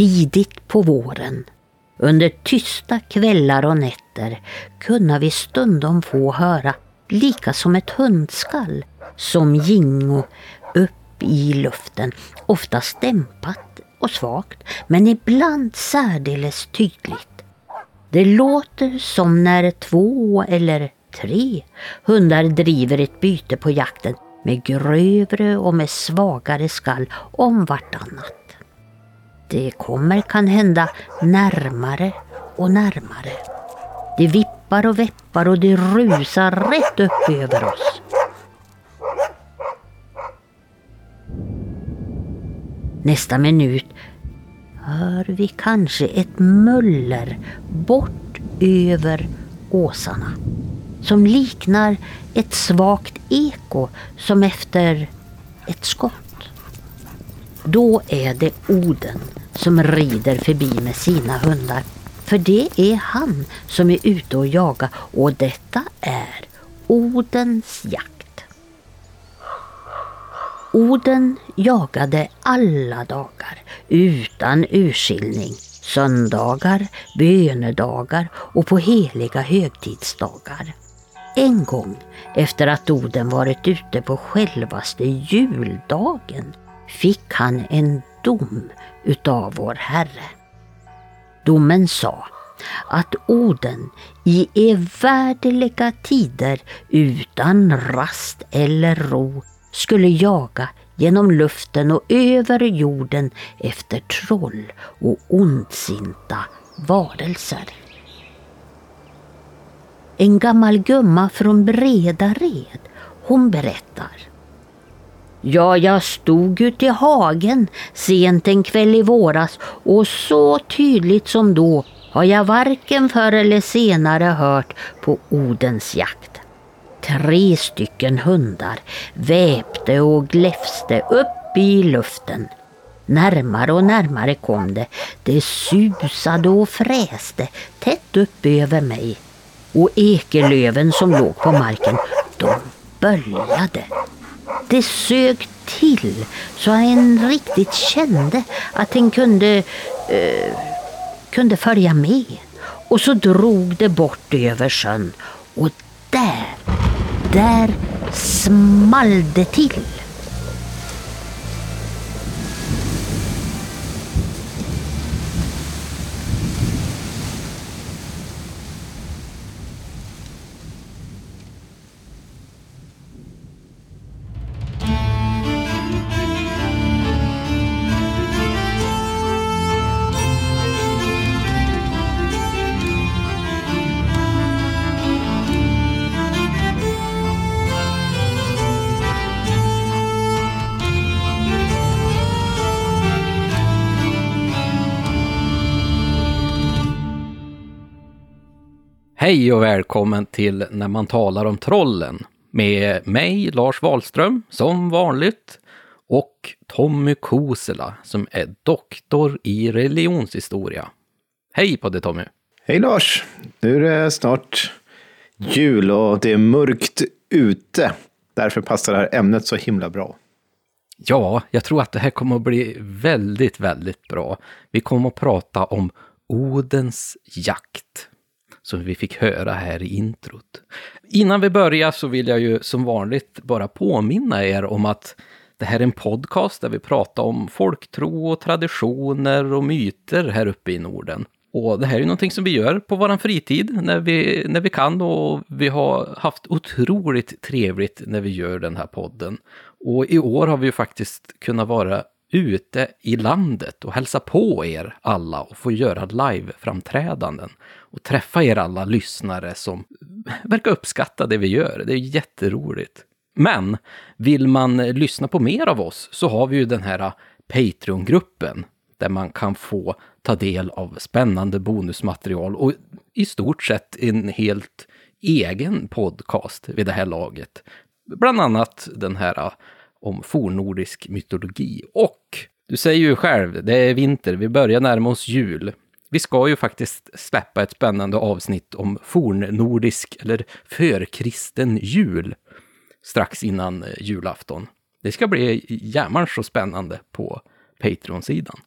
Tidigt på våren, under tysta kvällar och nätter, kunna vi stundom få höra, lika som ett hundskall, som gingo upp i luften, oftast dämpat och svagt, men ibland särdeles tydligt. Det låter som när två eller tre hundar driver ett byte på jakten med grövre och med svagare skall om vartannat. Det kommer kan hända närmare och närmare. Det vippar och veppar och det rusar rätt upp över oss. Nästa minut hör vi kanske ett muller bort över åsarna som liknar ett svagt eko som efter ett skott. Då är det Oden som rider förbi med sina hundar. För det är han som är ute och jagar och detta är Odens jakt. Oden jagade alla dagar utan urskiljning. Söndagar, bönedagar och på heliga högtidsdagar. En gång efter att Oden varit ute på självaste juldagen fick han en dom utav vår Herre. Domen sa att Oden i evärdeliga tider utan rast eller ro skulle jaga genom luften och över jorden efter troll och ondsinta varelser. En gammal gumma från Bredared, hon berättar. Ja, jag stod ute i hagen sent en kväll i våras och så tydligt som då har jag varken förr eller senare hört på Odens jakt. Tre stycken hundar väpte och gläfste upp i luften. Närmare och närmare kom det. Det susade och fräste tätt upp över mig. Och ekelöven som låg på marken, de böljade. Det sög till så en riktigt kände att en kunde, eh, kunde följa med. Och så drog det bort över sjön och där, där small det till. Hej och välkommen till När man talar om trollen med mig, Lars Wahlström, som vanligt, och Tommy Kosela, som är doktor i religionshistoria. Hej på dig Tommy! Hej Lars! Nu är det snart jul och det är mörkt ute. Därför passar det här ämnet så himla bra. Ja, jag tror att det här kommer att bli väldigt, väldigt bra. Vi kommer att prata om Odens jakt som vi fick höra här i introt. Innan vi börjar så vill jag ju som vanligt bara påminna er om att det här är en podcast där vi pratar om folktro och traditioner och myter här uppe i Norden. Och det här är någonting som vi gör på vår fritid när vi, när vi kan och vi har haft otroligt trevligt när vi gör den här podden. Och i år har vi ju faktiskt kunnat vara ute i landet och hälsa på er alla och få göra live-framträdanden och träffa er alla lyssnare som verkar uppskatta det vi gör. Det är jätteroligt. Men vill man lyssna på mer av oss så har vi ju den här Patreon-gruppen där man kan få ta del av spännande bonusmaterial och i stort sett en helt egen podcast vid det här laget. Bland annat den här om fornnordisk mytologi. Och du säger ju själv, det är vinter, vi börjar närma oss jul. Vi ska ju faktiskt släppa ett spännande avsnitt om fornnordisk eller förkristen jul strax innan eh, julafton. Det ska bli jämmans så spännande på Patreon-sidan.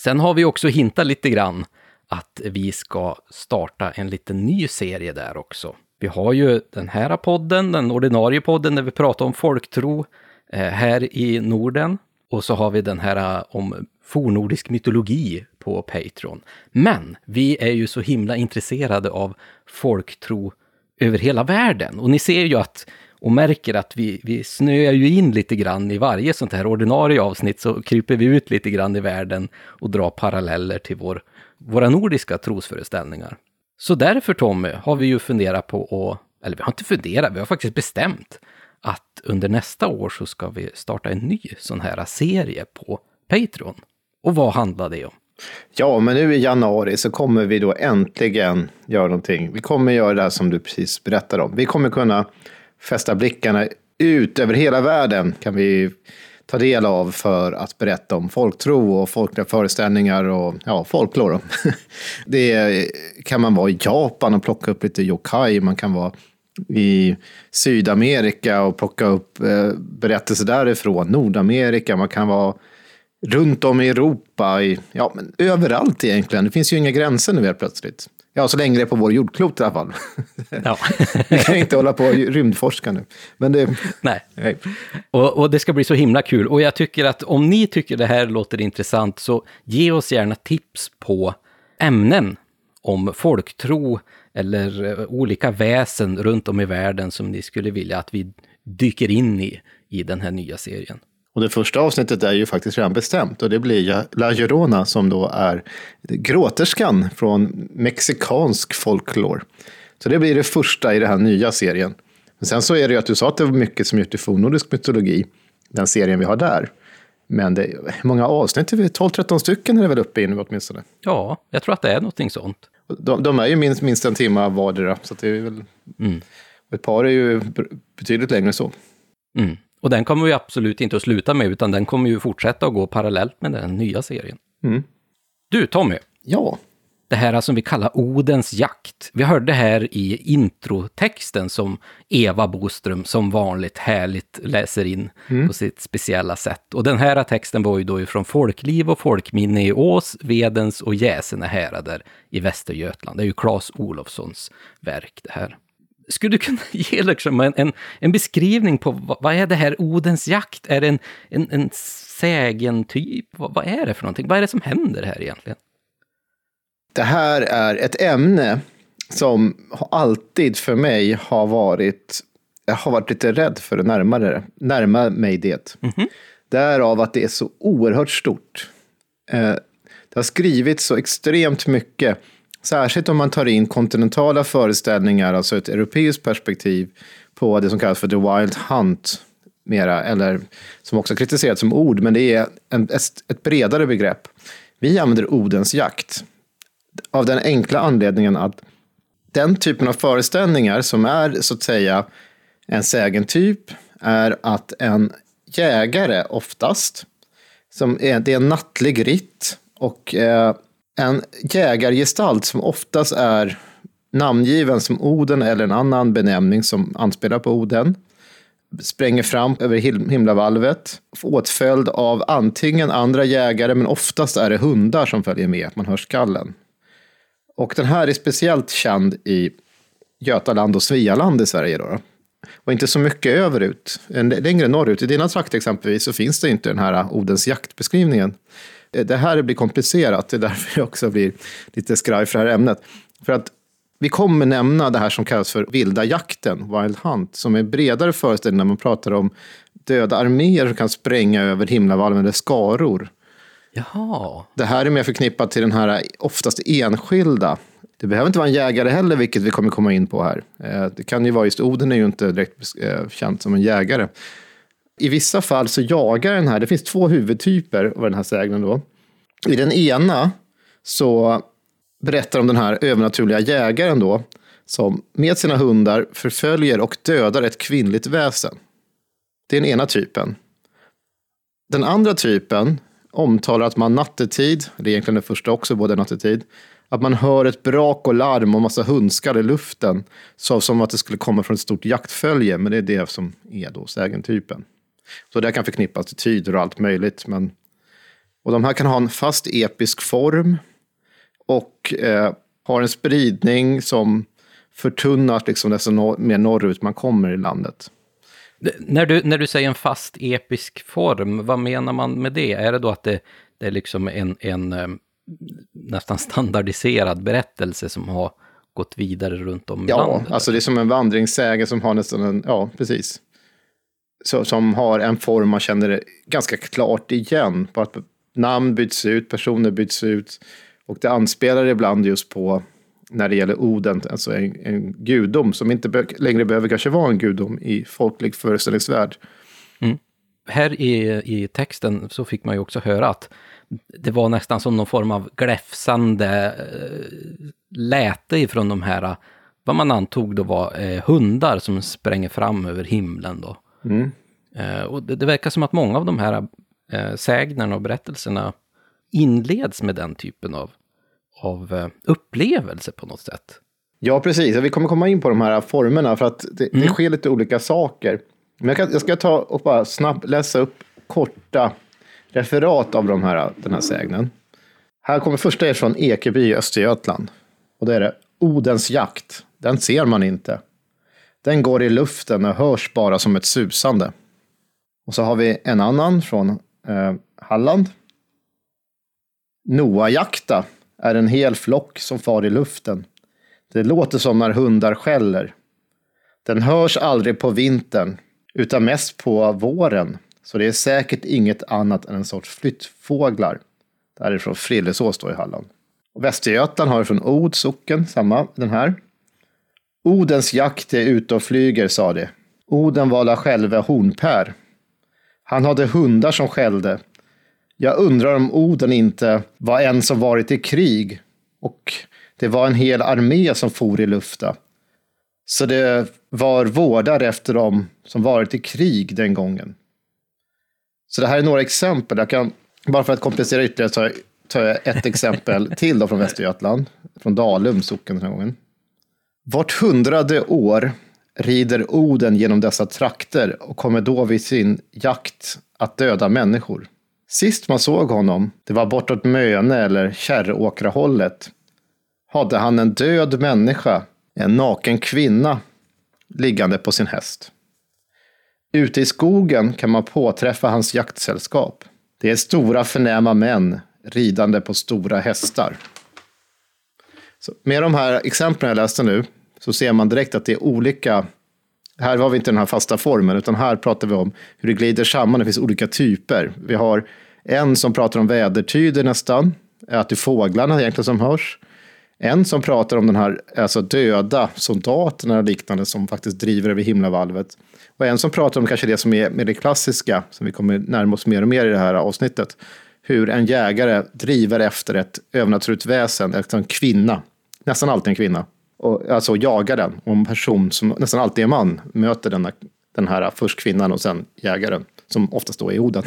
Sen har vi också hintat lite grann att vi ska starta en liten ny serie där också. Vi har ju den här podden, den ordinarie podden där vi pratar om folktro Eh, här i Norden. Och så har vi den här eh, om fornordisk mytologi på Patreon. Men vi är ju så himla intresserade av folktro över hela världen. Och ni ser ju att och märker att vi, vi snöar ju in lite grann i varje sånt här ordinarie avsnitt så kryper vi ut lite grann i världen och drar paralleller till vår, våra nordiska trosföreställningar. Så därför Tommy har vi ju funderat på att, eller vi har inte funderat, vi har faktiskt bestämt att under nästa år så ska vi starta en ny sån här serie på Patreon. Och vad handlar det om? Ja, men nu i januari så kommer vi då äntligen göra någonting. Vi kommer göra det här som du precis berättade om. Vi kommer kunna fästa blickarna ut över hela världen kan vi ta del av för att berätta om folktro och folkliga föreställningar och ja, folklore. Det kan man vara i Japan och plocka upp lite yokai, man kan vara i Sydamerika och plocka upp eh, berättelser därifrån, Nordamerika, man kan vara runt om i Europa, i, ja, men överallt egentligen. Det finns ju inga gränser nu helt plötsligt. Ja, så länge det är på vår jordklot i alla fall. Ja. Vi kan inte hålla på och rymdforska nu. Men det... Nej. Nej. Och, och, det ska bli så himla kul. Och jag tycker att om ni tycker det här låter intressant så ge oss gärna tips på ämnen om folktro eller eh, olika väsen runt om i världen som ni skulle vilja att vi dyker in i i den här nya serien. Och det första avsnittet är ju faktiskt redan bestämt och det blir La Llorona som då är gråterskan från mexikansk folklore. Så det blir det första i den här nya serien. Men sen så är det ju att du sa att det var mycket som gjort i fornnordisk mytologi, den serien vi har där. Men det är många avsnitt, 12-13 stycken är det väl uppe i nu åtminstone. Ja, jag tror att det är någonting sånt. De, de är ju minst, minst en timme vardera, så det är väl... Mm. Ett par är ju betydligt längre så. Mm. Och den kommer vi absolut inte att sluta med, utan den kommer ju fortsätta att gå parallellt med den nya serien. Mm. Du, Tommy. Ja. Det här som vi kallar Odens jakt. Vi hörde här i introtexten som Eva Boström som vanligt härligt läser in mm. på sitt speciella sätt. Och den här texten var ju då ifrån Folkliv och folkminne i Ås, Vedens och Jäsene härader i Västergötland. Det är ju Claes Olofssons verk det här skulle du kunna ge liksom en, en, en, beskrivning på vad, vad, är det här Odens jakt? Är det en, en, en sägentyp? Vad, vad är det för någonting? Vad är det som händer här egentligen? Det här är ett ämne som alltid för mig har varit, jag har varit lite rädd för att närma, det, närma mig det. Mm -hmm. Därav att det är så oerhört stort. Eh, det har skrivits så extremt mycket Särskilt om man tar in kontinentala föreställningar, alltså ett europeiskt perspektiv på det som kallas för the wild hunt, mera, eller som också kritiserats som ord, men det är en, ett bredare begrepp. Vi använder Odens jakt av den enkla anledningen att den typen av föreställningar som är så att säga en sägentyp är att en jägare oftast, som är, det är en nattlig ritt och eh, en jägargestalt som oftast är namngiven som Oden eller en annan benämning som anspelar på Oden spränger fram över himlavalvet, åtföljd av antingen andra jägare, men oftast är det hundar som följer med, att man hör skallen. Och den här är speciellt känd i Götaland och Svealand i Sverige. Då. Och inte så mycket överut, längre norrut. I dina trakter exempelvis så finns det inte den här Odens jaktbeskrivningen. Det här blir komplicerat, det är därför jag också blir lite skraj för det här ämnet. För att vi kommer nämna det här som kallas för vilda jakten, Wild Hunt, som är bredare föreställning när man pratar om döda arméer som kan spränga över himlavalven eller skaror. Jaha. Det här är mer förknippat till den här oftast enskilda. Det behöver inte vara en jägare heller, vilket vi kommer komma in på här. Eh, det kan ju vara just Oden är ju inte direkt eh, känd som en jägare. I vissa fall så jagar den här, det finns två huvudtyper av den här sägnen då. I den ena så berättar om den här övernaturliga jägaren då, som med sina hundar förföljer och dödar ett kvinnligt väsen. Det är den ena typen. Den andra typen omtalar att man nattetid, det är egentligen det första också, både nattetid, att man hör ett brak och larm och massa hundskar i luften, så som att det skulle komma från ett stort jaktfölje, men det är det som är då sägentypen. Så det kan förknippas till tyder och allt möjligt. Men Och de här kan ha en fast episk form och eh, har en spridning som förtunnas liksom desto nor mer norrut man kommer i landet. När du, när du säger en fast episk form, vad menar man med det? Är det då att det, det är liksom en, en eh, nästan standardiserad berättelse som har gått vidare runt om i ja, landet? Ja, alltså det är som en vandringssägen som har nästan en, ja precis. Så, som har en form man känner ganska klart igen. På att namn byts ut, personer byts ut. Och det anspelar ibland just på, när det gäller Oden, alltså en, en gudom som inte be längre behöver kanske vara en gudom i folklig föreställningsvärld. Mm. Här i, i texten så fick man ju också höra att det var nästan som någon form av gläfsande eh, läte ifrån de här, vad man antog då var eh, hundar som spränger fram över himlen då. Mm. Eh, och det, det, verkar som att många av de här eh, sägnerna och berättelserna inleds med den typen av, av eh, upplevelse på något sätt. Ja, precis. Vi kommer komma in på de här formerna för att det, mm. det sker lite olika saker. Men jag, kan, jag ska ta och bara snabbt läsa upp korta referat av de här, den här sägnen. Här kommer första är från Ekeby i Östergötland. Och det är det. Odens jakt, den ser man inte. Den går i luften och hörs bara som ett susande. Och så har vi en annan från eh, Halland. Noajakta är en hel flock som far i luften. Det låter som när hundar skäller. Den hörs aldrig på vintern, utan mest på våren. Så det är säkert inget annat än en sorts flyttfåglar. Det här är från Frillesås då i Halland. Och Västergötland har från Od socken, samma den här. Odens jakt är ute och flyger, sa de. Oden vala själva själve hornpär. Han hade hundar som skällde. Jag undrar om Oden inte var en som varit i krig och det var en hel armé som for i lufta. Så det var vårdar efter dem som varit i krig den gången. Så det här är några exempel. Jag kan, bara för att komplicera ytterligare så tar jag ett exempel till då från Västergötland. Från Dalum socken den här gången. Vart hundrade år rider Oden genom dessa trakter och kommer då vid sin jakt att döda människor. Sist man såg honom, det var bortåt Möne eller Kärråkrahållet, hade han en död människa, en naken kvinna, liggande på sin häst. Ute i skogen kan man påträffa hans jaktsällskap. Det är stora förnäma män ridande på stora hästar. Så med de här exemplen jag läste nu så ser man direkt att det är olika. Här har vi inte den här fasta formen, utan här pratar vi om hur det glider samman. Det finns olika typer. Vi har en som pratar om vädertyder nästan, att det är fåglarna egentligen som hörs. En som pratar om den här alltså döda soldaterna och liknande som faktiskt driver över himlavalvet. Och en som pratar om kanske det som är med det klassiska, som vi kommer närma oss mer och mer i det här avsnittet. Hur en jägare driver efter ett övernaturligt väsen, en kvinna, nästan alltid en kvinna, och alltså jagar den. Och en person som nästan alltid är man möter denna, den här först kvinnan och sen jägaren, som oftast då är Oden.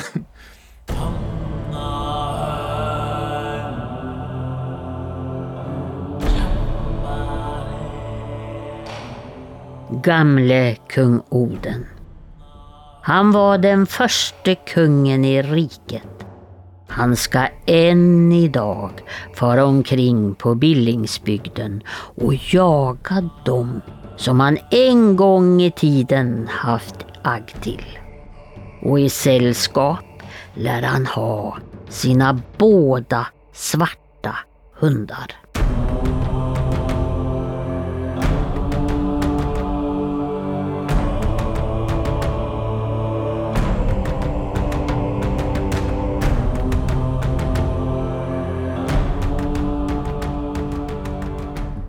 Gamle kung Oden. Han var den första kungen i riket. Han ska än idag fara omkring på Billingsbygden och jaga dem som han en gång i tiden haft agg till. Och i sällskap lär han ha sina båda svarta hundar.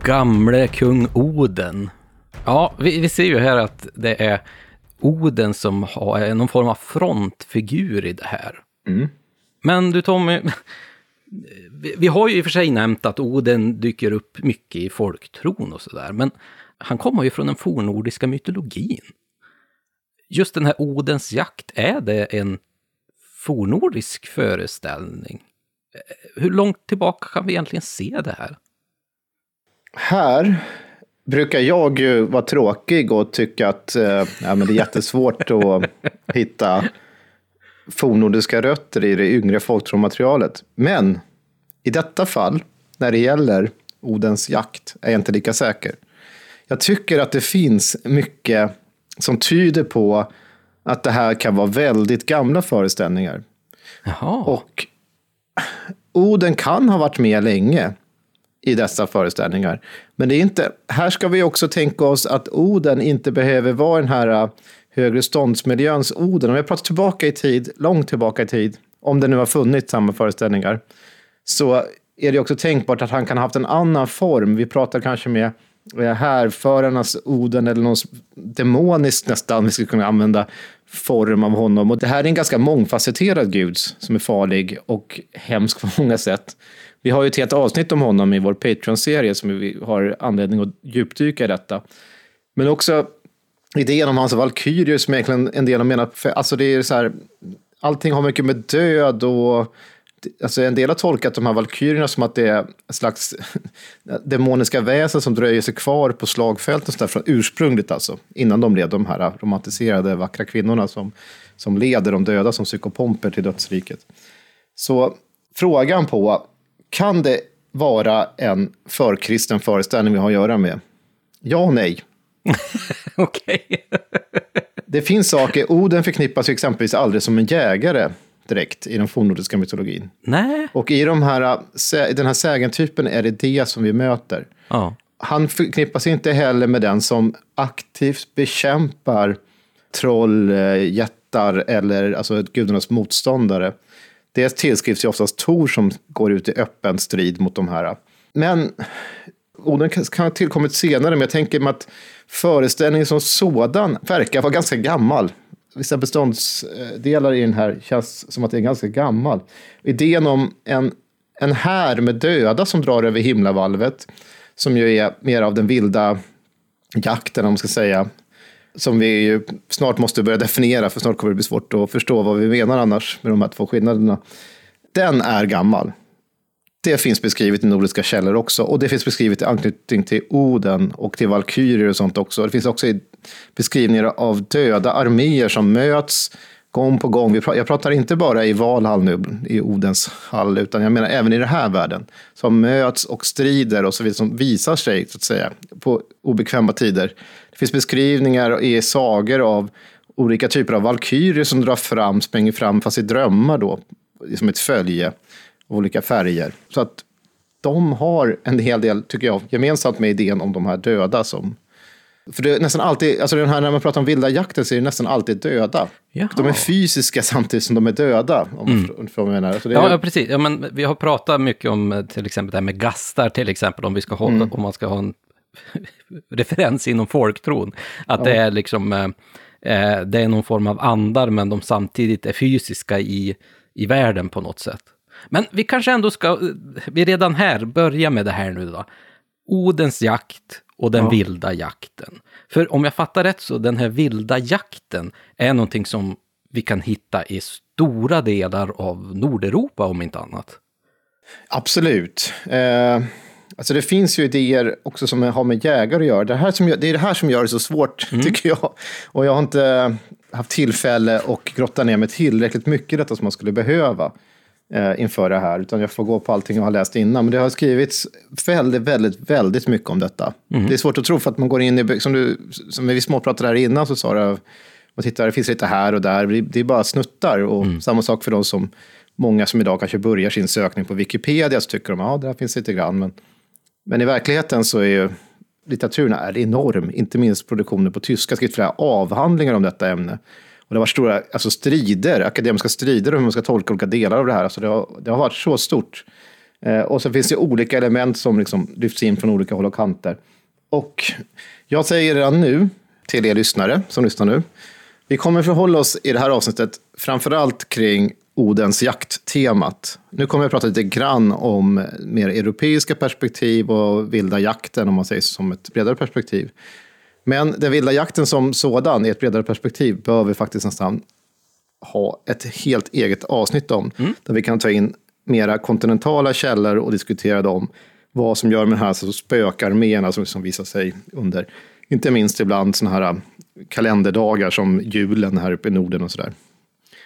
Gamle kung Oden. Ja, vi, vi ser ju här att det är Oden som har någon form av frontfigur i det här. Mm. Men du Tommy, vi, vi, har ju i och för sig nämnt att Oden dyker upp mycket i folktron och sådär, men han kommer ju från den fornordiska mytologin. Just den här Odens jakt, är det en fornordisk föreställning? Hur långt tillbaka kan vi egentligen se det här? Här brukar jag ju vara tråkig och tycka att eh, ja, men det är jättesvårt att hitta fornnordiska rötter i det yngre folktronmaterialet. Men i detta fall, när det gäller Odens jakt, är jag inte lika säker. Jag tycker att det finns mycket som tyder på att det här kan vara väldigt gamla föreställningar. Jaha. Och Oden kan ha varit med länge i dessa föreställningar. Men det är inte, här ska vi också tänka oss att Oden inte behöver vara den här äh, högre ståndsmiljöns Oden. Om jag pratar tillbaka i tid, långt tillbaka i tid, om det nu har funnits samma föreställningar, så är det också tänkbart att han kan ha haft en annan form. Vi pratar kanske med äh, härförarnas Oden eller någon demonisk nästan, vi skulle kunna använda form av honom. Och det här är en ganska mångfacetterad gud som är farlig och hemsk på många sätt. Vi har ju ett helt avsnitt om honom i vår Patreon-serie som vi har anledning att djupdyka i detta. Men också idén om hans valkyrier som egentligen en del har menat, för, alltså det är så här, allting har mycket med död och Alltså en del har tolkat de här valkyrierna som att det är en slags demoniska väsen som dröjer sig kvar på slagfälten från ursprungligt alltså, innan de blev de här romantiserade vackra kvinnorna som, som leder de döda som psykopomper till dödsriket. Så frågan på, kan det vara en förkristen föreställning vi har att göra med? Ja och nej. Okej. Det finns saker, Oden förknippas ju exempelvis aldrig som en jägare direkt i den fornnordiska mytologin. Nej. Och i de här, den här sägentypen är det det som vi möter. Ja. Han förknippas inte heller med den som aktivt bekämpar troll, eh, jättar eller alltså gudarnas motståndare. Det tillskrivs ju oftast Tor som går ut i öppen strid mot de här. Men Oden kan kan ha tillkommit senare, men jag tänker mig att föreställningen som sådan verkar vara ganska gammal. Vissa beståndsdelar i den här känns som att det är ganska gammal. Idén om en, en här med döda som drar över himlavalvet, som ju är mer av den vilda jakten, om man ska säga, som vi ju snart måste börja definiera, för snart kommer det bli svårt att förstå vad vi menar annars med de här två skillnaderna. Den är gammal. Det finns beskrivet i nordiska källor också. Och det finns beskrivet i anknytning till Oden och till valkyrier och sånt också. Det finns också i beskrivningar av döda arméer som möts gång på gång. Jag pratar inte bara i Valhall nu, i Odens hall, utan jag menar även i den här världen. Som möts och strider och så vidare, som visar sig, så att säga, på obekväma tider. Det finns beskrivningar i sagor av olika typer av valkyrier som drar fram, springer fram, fast i drömmar då, som ett följe av olika färger. Så att de har en hel del, tycker jag, gemensamt med idén om de här döda som... För det är nästan alltid, alltså den här, när man pratar om vilda jakten så är det nästan alltid döda. Jaha. De är fysiska samtidigt som de är döda, om mm. du förstår vad jag menar. Så det är, Ja, ja, precis. Ja, men vi har pratat mycket om eh, till exempel det här med gastar, till exempel, om, vi ska ha, om man ska ha en referens inom folktron. Att det är liksom, eh, eh, det är någon form av andar, men de samtidigt är fysiska i, i världen på något sätt. Men vi kanske ändå ska, eh, vi redan här, börja med det här nu då. Odens jakt och den vilda jakten. För om jag fattar rätt så den här vilda jakten är någonting som vi kan hitta i stora delar av Nordeuropa om inte annat. Absolut. Eh, alltså det finns ju idéer också som har med jägare att göra. Det, här som, det är det här som gör det så svårt, tycker jag. Och jag har inte haft tillfälle att grotta ner mig tillräckligt mycket i detta som man skulle behöva eh, inför det här. Utan jag får gå på allting jag har läst innan. Men det har skrivits väldigt, väldigt, väldigt mycket om detta. Det är svårt att tro för att man går in i, som, du, som vi småpratade här innan så sa du, man tittar, det finns lite här och där. Det- är bara snuttar. Och samma sak för de som, många som idag kanske börjar sin sökning på Wikipedia så tycker de, ja, där finns lite grann. Men, men i verkligheten så är ju litteraturen är enorm, inte minst produktionen på tyska, skrivit flera avhandlingar om detta ämne. Och det har varit stora alltså strider, akademiska strider om hur man ska tolka olika delar av det här. Alltså det, har, det har varit så stort. Eh, och så finns det olika element som liksom lyfts in från olika håll och kanter. Och jag säger redan nu till er lyssnare som lyssnar nu, vi kommer förhålla oss i det här avsnittet framförallt kring Odens jakttemat. Nu kommer jag prata lite grann om mer europeiska perspektiv och vilda jakten, om man säger så, som ett bredare perspektiv. Men den vilda jakten som sådan, i ett bredare perspektiv, bör vi faktiskt nästan ha ett helt eget avsnitt om. Där vi kan ta in mera kontinentala källor och diskutera dem. Vad som gör med de här alltså, spökarméerna som, som visar sig under, inte minst ibland sådana här kalenderdagar som julen här uppe i Norden och sådär.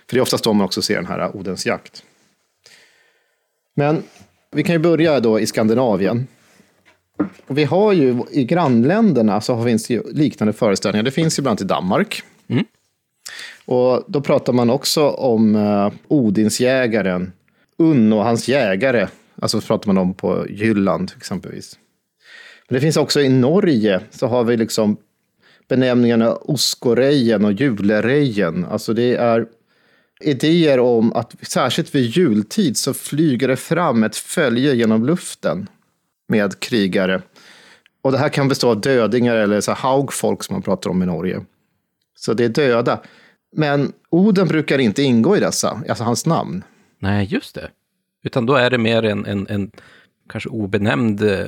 För det är oftast då man också ser den här Odens jakt. Men vi kan ju börja då i Skandinavien. Och vi har ju i grannländerna så finns det ju liknande föreställningar. Det finns ju bland annat i Danmark. Mm. Och då pratar man också om uh, Odinsjägaren, Unn och hans jägare. Alltså pratar man om på Jylland exempelvis. Men det finns också i Norge så har vi liksom benämningarna Oskorejen och Julerejen. Alltså det är idéer om att särskilt vid jultid så flyger det fram ett följe genom luften med krigare. Och det här kan bestå av dödingar eller så haugfolk som man pratar om i Norge. Så det är döda. Men Oden brukar inte ingå i dessa, alltså hans namn. Nej, just det. Utan då är det mer en, en, en kanske obenämnd eh,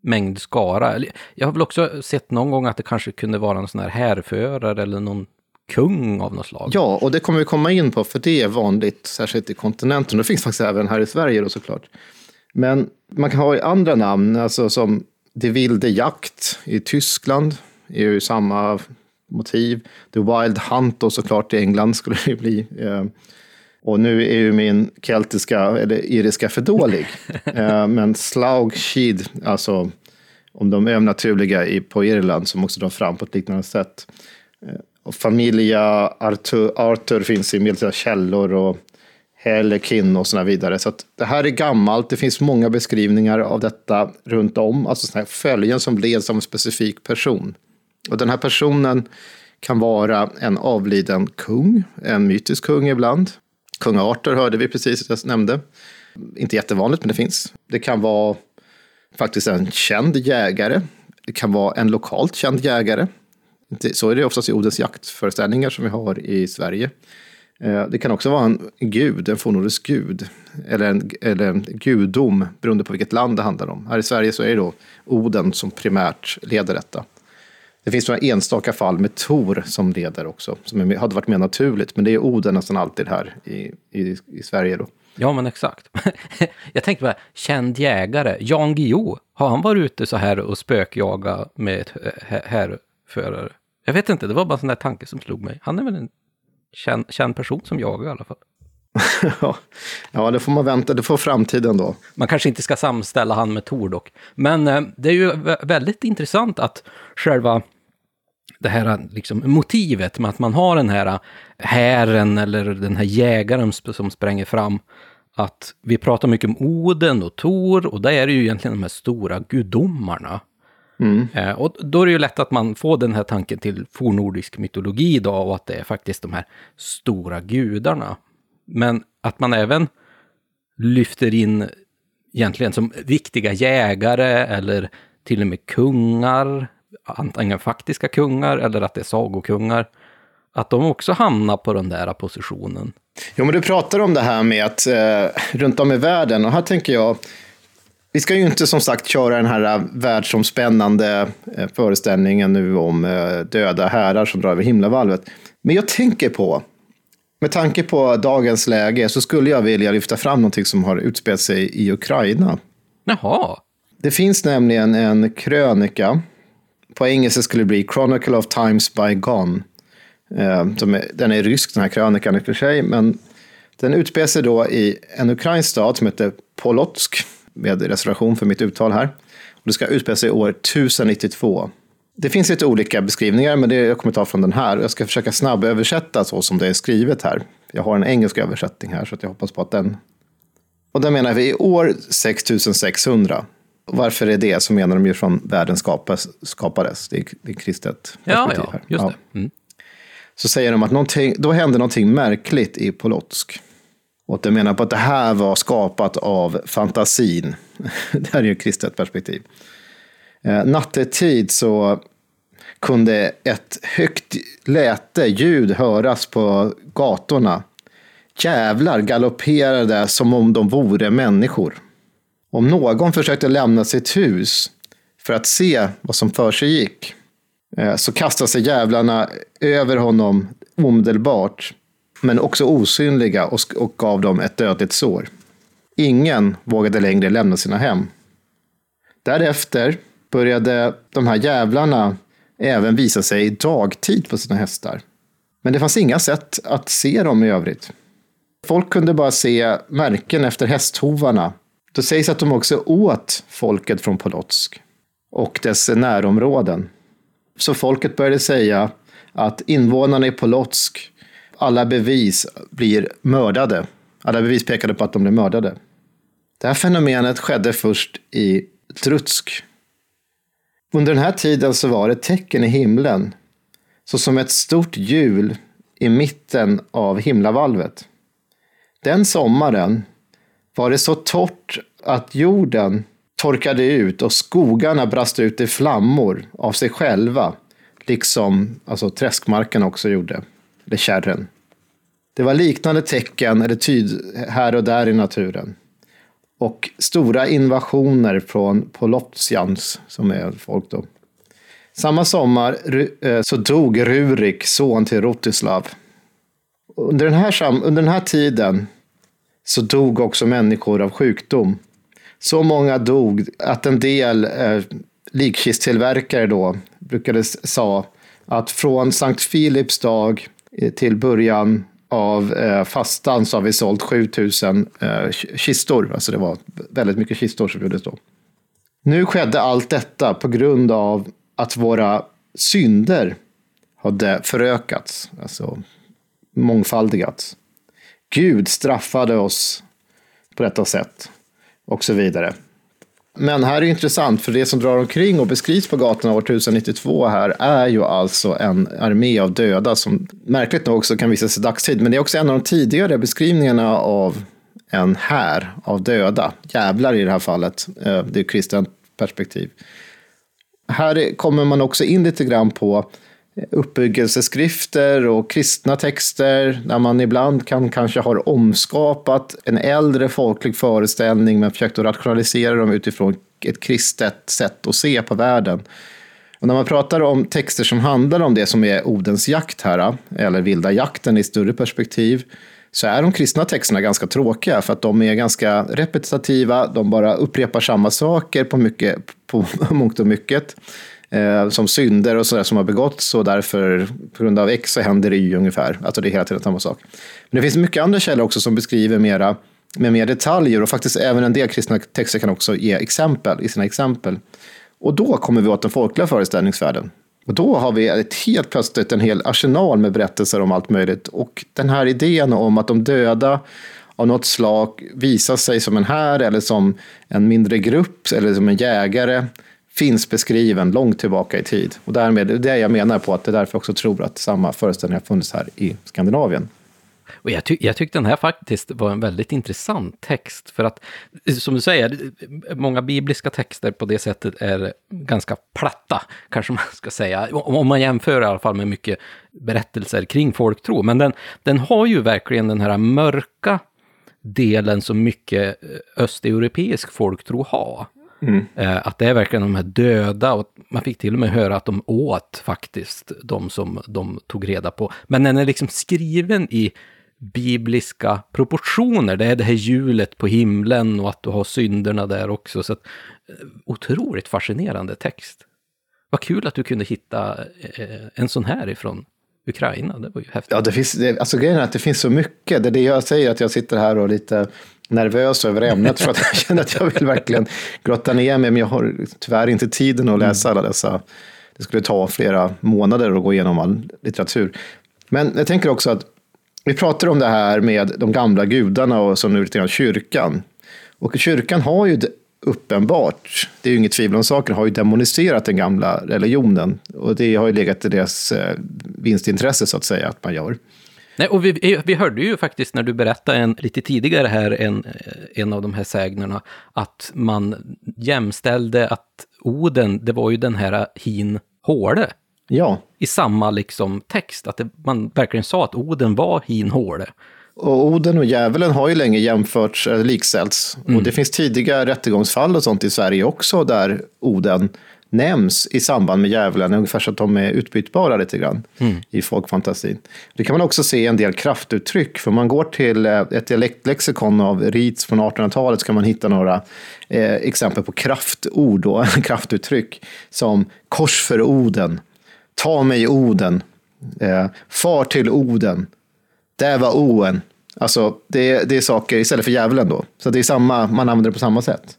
mängd skara. Jag har väl också sett någon gång att det kanske kunde vara en sån här härförare eller någon kung av något slag. Ja, och det kommer vi komma in på, för det är vanligt, särskilt i kontinenten. Det finns faktiskt även här i Sverige då såklart. Men man kan ha andra namn, alltså som Det vilde jakt i Tyskland, är ju samma motiv. The Wild Hunt och såklart i England skulle det bli. Eh, och nu är ju min keltiska, eller iriska för dålig. Eh, men Slaug Shid, alltså om de övernaturliga på Irland som också drar fram på ett liknande sätt. Eh, och familja Arthur, Arthur finns i medeltida källor och Hellekin och sådana vidare. Så det här är gammalt. Det finns många beskrivningar av detta runt om. Alltså sådana här följen som leds av en specifik person. Och den här personen kan vara en avliden kung, en mytisk kung ibland. Kung Arthur hörde vi precis, jag nämnde. Inte jättevanligt, men det finns. Det kan vara faktiskt en känd jägare. Det kan vara en lokalt känd jägare. Så är det oftast i Odens jaktföreställningar som vi har i Sverige. Eh, det kan också vara en gud, en fornnordisk gud, eller en, eller en gudom, beroende på vilket land det handlar om. Här i Sverige så är det då Oden som primärt leder detta. Det finns några enstaka fall med Tor som leder också, som hade varit mer naturligt, men det är Oden nästan alltid här i, i, i Sverige. Då. Ja, men exakt. Jag tänkte bara, känd jägare, Jan Guillou, har han varit ute så här och spökjaga med ett eh, härförare? Jag vet inte, det var bara en sån där tanke som slog mig. Han är väl en känd, känd person som jag i alla fall. ja, det får man vänta, det får framtiden då. Man kanske inte ska samställa han med Tor dock. Men eh, det är ju väldigt intressant att själva det här liksom, motivet med att man har den här hären eller den här jägaren som spränger fram. Att vi pratar mycket om Oden och Tor och där är det ju egentligen de här stora gudomarna. Mm. Eh, och då är det ju lätt att man får den här tanken till fornordisk mytologi då och att det är faktiskt de här stora gudarna. Men att man även lyfter in egentligen som viktiga jägare eller till och med kungar, antingen faktiska kungar eller att det är sagokungar, att de också hamnar på den där positionen. Jo, men du pratar om det här med att eh, runt om i världen, och här tänker jag, vi ska ju inte som sagt köra den här äh, världsomspännande äh, föreställningen nu om äh, döda härar som drar över himlavalvet. Men jag tänker på, med tanke på dagens läge, så skulle jag vilja lyfta fram någonting som har utspelat sig i Ukraina. Jaha. Det finns nämligen en krönika, på engelska skulle det bli Chronicle of Times by Gone. Den är rysk den här krönikan i och för sig, men den utspelar sig då i en ukrainsk stad som heter Polotsk med reservation för mitt uttal här. Och det ska utspela sig år 1092. Det finns lite olika beskrivningar, men det jag kommer ta från den här. Jag ska försöka snabböversätta så som det är skrivet här. Jag har en engelsk översättning här, så jag hoppas på att den... Och den menar vi i år 6600. Varför är det? Så menar de ju från världen skapas, skapades. Det är, det är kristet Ja, ja, just ja. det. Mm. Så säger de att då hände någonting märkligt i Polotsk. Och jag menar på att det här var skapat av fantasin. det här är ju ett kristet perspektiv. Eh, nattetid så kunde ett högt läte ljud höras på gatorna. Jävlar galopperade som om de vore människor. Om någon försökte lämna sitt hus för att se vad som för sig gick eh, så kastade sig jävlarna över honom omedelbart men också osynliga och, och gav dem ett dödligt sår. Ingen vågade längre lämna sina hem. Därefter började de här jävlarna även visa sig dagtid på sina hästar. Men det fanns inga sätt att se dem i övrigt. Folk kunde bara se märken efter hästhovarna. Det sägs att de också åt folket från Polotsk och dess närområden. Så folket började säga att invånarna i Polotsk, alla bevis blir mördade. Alla bevis pekade på att de blev mördade. Det här fenomenet skedde först i Trutsk. Under den här tiden så var det tecken i himlen, så som ett stort hjul i mitten av himlavalvet. Den sommaren var det så torrt att jorden torkade ut och skogarna brast ut i flammor av sig själva, liksom alltså, träskmarken också gjorde, eller kärren. Det var liknande tecken eller tyd här och där i naturen. Och stora invasioner från Polotjans, som är folk då. Samma sommar eh, så dog Rurik, son till Rotislav. Under den, här, under den här tiden så dog också människor av sjukdom. Så många dog att en del eh, likkisttillverkare då brukade sa att från Sankt Filips dag Eh, till början av eh, fastan så har vi sålt 7000 eh, kistor. Alltså det var väldigt mycket kistor som gjordes då. Nu skedde allt detta på grund av att våra synder hade förökats, alltså mångfaldigats. Gud straffade oss på detta sätt och så vidare. Men här är det intressant, för det som drar omkring och beskrivs på gatorna år 1092 här är ju alltså en armé av döda som märkligt nog också kan visa sig dagstid. Men det är också en av de tidigare beskrivningarna av en här av döda, jävlar i det här fallet. Eh, det är kristet perspektiv. Här kommer man också in lite grann på uppbyggelseskrifter och kristna texter där man ibland kan kanske har omskapat en äldre folklig föreställning men försökt att rationalisera dem utifrån ett kristet sätt att se på världen. Och när man pratar om texter som handlar om det som är Odens jakt här, eller vilda jakten i större perspektiv, så är de kristna texterna ganska tråkiga för att de är ganska repetitiva, de bara upprepar samma saker på, mycket, på mångt och mycket eh, som synder och sådär som har begåtts och därför på grund av X så händer det Y ungefär. Alltså det är hela tiden samma sak. Men det finns mycket andra källor också som beskriver mera med mer detaljer och faktiskt även en del kristna texter kan också ge exempel i sina exempel. Och då kommer vi åt den folkliga föreställningsvärlden. Och då har vi ett helt plötsligt en hel arsenal med berättelser om allt möjligt. Och den här idén om att de döda av något slag visar sig som en här eller som en mindre grupp eller som en jägare finns beskriven långt tillbaka i tid. Och därmed, det är det jag menar på att det är därför jag också tror att samma föreställning har funnits här i Skandinavien. Och jag, ty jag tyckte den här faktiskt var en väldigt intressant text, för att som du säger, många bibliska texter på det sättet är ganska platta, kanske man ska säga, om man jämför i alla fall med mycket berättelser kring folktro. Men den, den har ju verkligen den här mörka delen som mycket eh, östeuropeisk folktro har. Mm. Eh, att det är verkligen de här döda och man fick till och med höra att de åt faktiskt de som de tog reda på. Men den är liksom skriven i bibliska proportioner. Det är det här hjulet på himlen och att du har synderna där också. Så att, eh, otroligt fascinerande text. Vad kul att du kunde hitta eh, en sån här ifrån Ukraina. Det var ju häftigt. Ja, det finns, alltså grejen är att det finns så mycket. Det är det jag säger, att jag sitter här och lite nervös över ämnet för att jag känner att jag vill verkligen grotta ner mig, men jag har tyvärr inte tiden att läsa alla dessa. Det skulle ta flera månader att gå igenom all litteratur. Men jag tänker också att vi pratar om det här med de gamla gudarna och som nu lite grann kyrkan. Och kyrkan har ju uppenbart, det är ju inget tvivel om saken, har ju demoniserat den gamla religionen. Och det har ju legat i deras eh, vinstintresse så att säga, att man gör. Nej, och vi, vi hörde ju faktiskt när du berättade en, lite tidigare här, en, en av de här sägnerna, att man jämställde att Oden, det var ju den här hin håle. Ja. I samma liksom text, att det, man verkligen sa att Oden var hin håle. Och Oden och djävulen har ju länge jämförts, äh, likställts. Mm. Och det finns tidiga rättegångsfall och sånt i Sverige också, där Oden nämns i samband med djävulen, ungefär så att de är utbytbara lite grann mm. i folkfantasin. Det kan man också se en del kraftuttryck, för om man går till eh, ett dialektlexikon av Rits från 1800-talet så kan man hitta några eh, exempel på kraftord och kraftuttryck som kors för Oden, ta mig Oden, Eh, far till Oden. Där var Oen. Alltså, det, det är saker istället för djävulen då. Så det är samma, man använder det på samma sätt.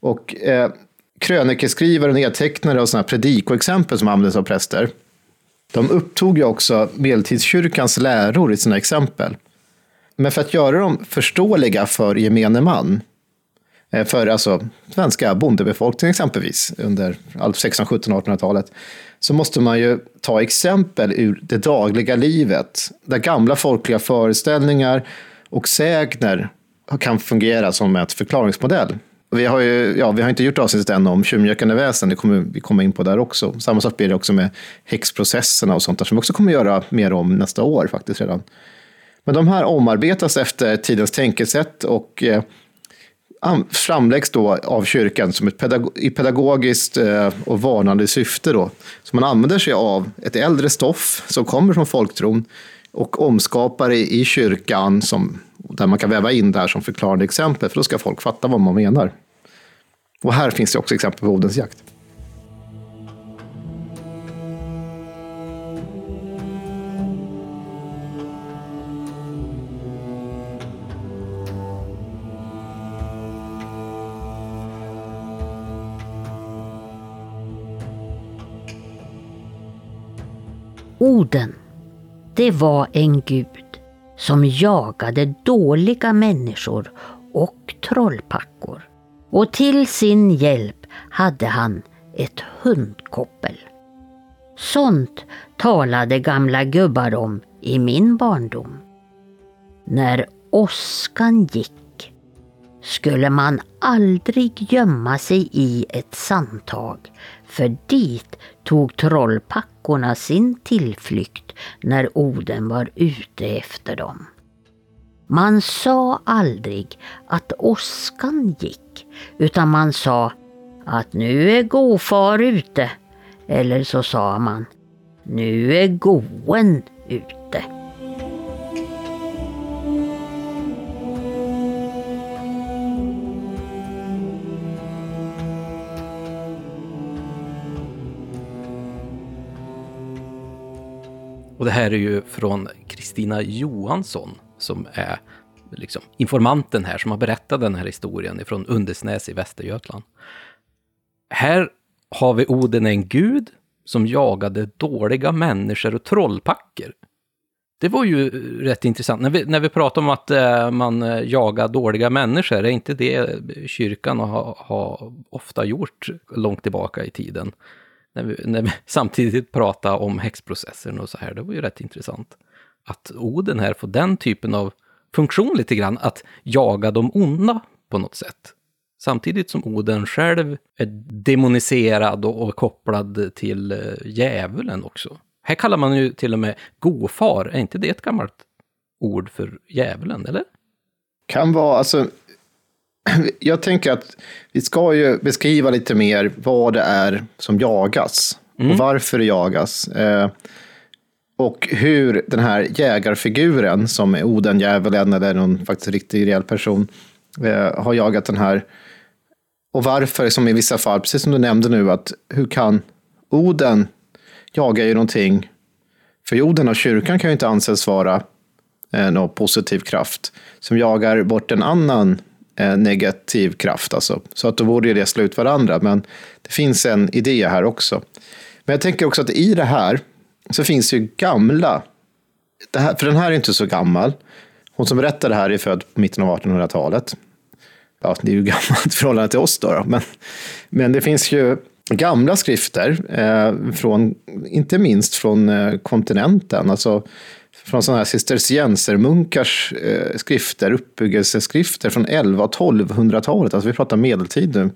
Och eh, krönikeskrivare, nedtecknare och sådana predikoexempel som användes av präster, de upptog ju också medeltidskyrkans läror i sina exempel. Men för att göra dem förståeliga för gemene man, eh, för alltså svenska bondebefolkningen exempelvis under 1600-, 17, 1800-talet, så måste man ju ta exempel ur det dagliga livet, där gamla folkliga föreställningar och sägner kan fungera som ett förklaringsmodell. Vi har, ju, ja, vi har inte gjort avsnittet än om tjuvmjölkande väsen, det kommer vi komma in på där också. Samma sak blir det också med häxprocesserna och sånt där, som vi också kommer göra mer om nästa år faktiskt redan. Men de här omarbetas efter tidens tänkesätt och eh, framläggs då av kyrkan som ett pedago i pedagogiskt eh, och varnande syfte. Då. Så man använder sig av ett äldre stoff som kommer från folktron och omskapar det i kyrkan som, där man kan väva in det här som förklarande exempel, för då ska folk fatta vad man menar. Och här finns det också exempel på Odens jakt. Oden, det var en gud som jagade dåliga människor och trollpackor. Och till sin hjälp hade han ett hundkoppel. Sånt talade gamla gubbar om i min barndom. När åskan gick skulle man aldrig gömma sig i ett sandtag, för dit tog trollpackorna sin tillflykt när Oden var ute efter dem. Man sa aldrig att åskan gick, utan man sa att nu är gofar ute. Eller så sa man, nu är goen ute. Och det här är ju från Kristina Johansson som är liksom informanten här som har berättat den här historien från Undersnäs i Västergötland. Här har vi Oden en gud som jagade dåliga människor och trollpacker. Det var ju rätt intressant. När vi, när vi pratar om att eh, man eh, jagar dåliga människor, är inte det kyrkan har, har ofta gjort långt tillbaka i tiden? När vi, när vi samtidigt pratade om häxprocessen och så här. Det var ju rätt intressant. Att Oden här får den typen av funktion lite grann, att jaga de onda på något sätt. Samtidigt som Oden själv är demoniserad och, kopplad till eh, djävulen också. Här kallar man ju till och med gofar, är inte det ett gammalt ord för djävulen, eller? Kan vara, alltså jag tänker att vi ska ju beskriva lite mer vad det är som jagas mm. och varför det jagas. Eh, och hur den här jägarfiguren, som är Oden, djävulen eller någon faktiskt riktig reell person, eh, har jagat den här. Och varför, som i vissa fall, precis som du nämnde nu, att hur kan Oden jaga ju någonting? För Oden och kyrkan kan ju inte anses vara eh, någon positiv kraft som jagar bort en annan Eh, negativ kraft. Alltså. Så att då borde det slå ut varandra. Men det finns en idé här också. Men jag tänker också att i det här så finns ju gamla, det här, för den här är inte så gammal. Hon som berättar det här är född på mitten av 1800-talet. Ja, det är ju gammalt i förhållande till oss då. då. Men, men det finns ju gamla skrifter, eh, från, inte minst från eh, kontinenten. Alltså från sådana här cisterciensermunkars eh, skrifter, uppbyggelseskrifter från 11 och 1200-talet, alltså vi pratar medeltid nu.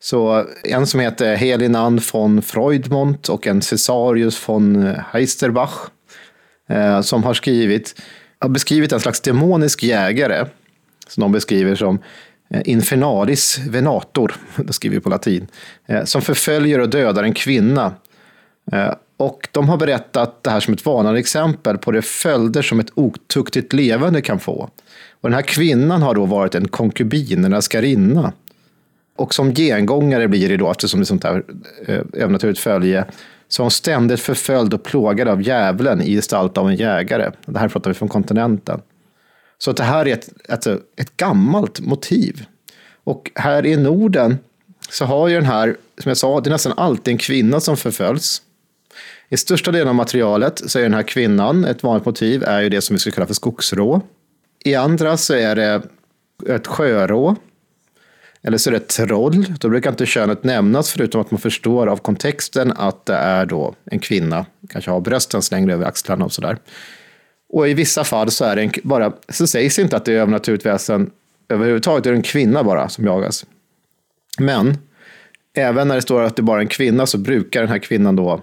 Så en som heter Helinan von Freudmont och en Cesarius von Heisterbach eh, som har skrivit, har beskrivit en slags demonisk jägare som de beskriver som eh, Infernalis venator, det skriver vi på latin, eh, som förföljer och dödar en kvinna. Eh, och de har berättat det här som ett varnande exempel på de följder som ett otuktigt levande kan få. Och den här kvinnan har då varit en konkubin, en askarinna. Och som gengångare blir det då, eftersom det är sånt här eh, övernaturligt följe, så hon ständigt förföljd och plågad av djävulen i gestalt av en jägare. Det här pratar vi från kontinenten. Så det här är ett, ett, ett gammalt motiv. Och här i Norden så har ju den här, som jag sa, det är nästan alltid en kvinna som förföljs. I största delen av materialet så är den här kvinnan, ett vanligt motiv, är ju det som vi skulle kalla för skogsrå. I andra så är det ett sjörå. Eller så är det ett troll. Då brukar inte könet nämnas förutom att man förstår av kontexten att det är då en kvinna. Kanske har brösten slängda över axlarna och sådär. Och i vissa fall så, är det en, bara, så sägs inte att det är övernaturligt väsen överhuvudtaget. Det är en kvinna bara som jagas. Men även när det står att det bara är en kvinna så brukar den här kvinnan då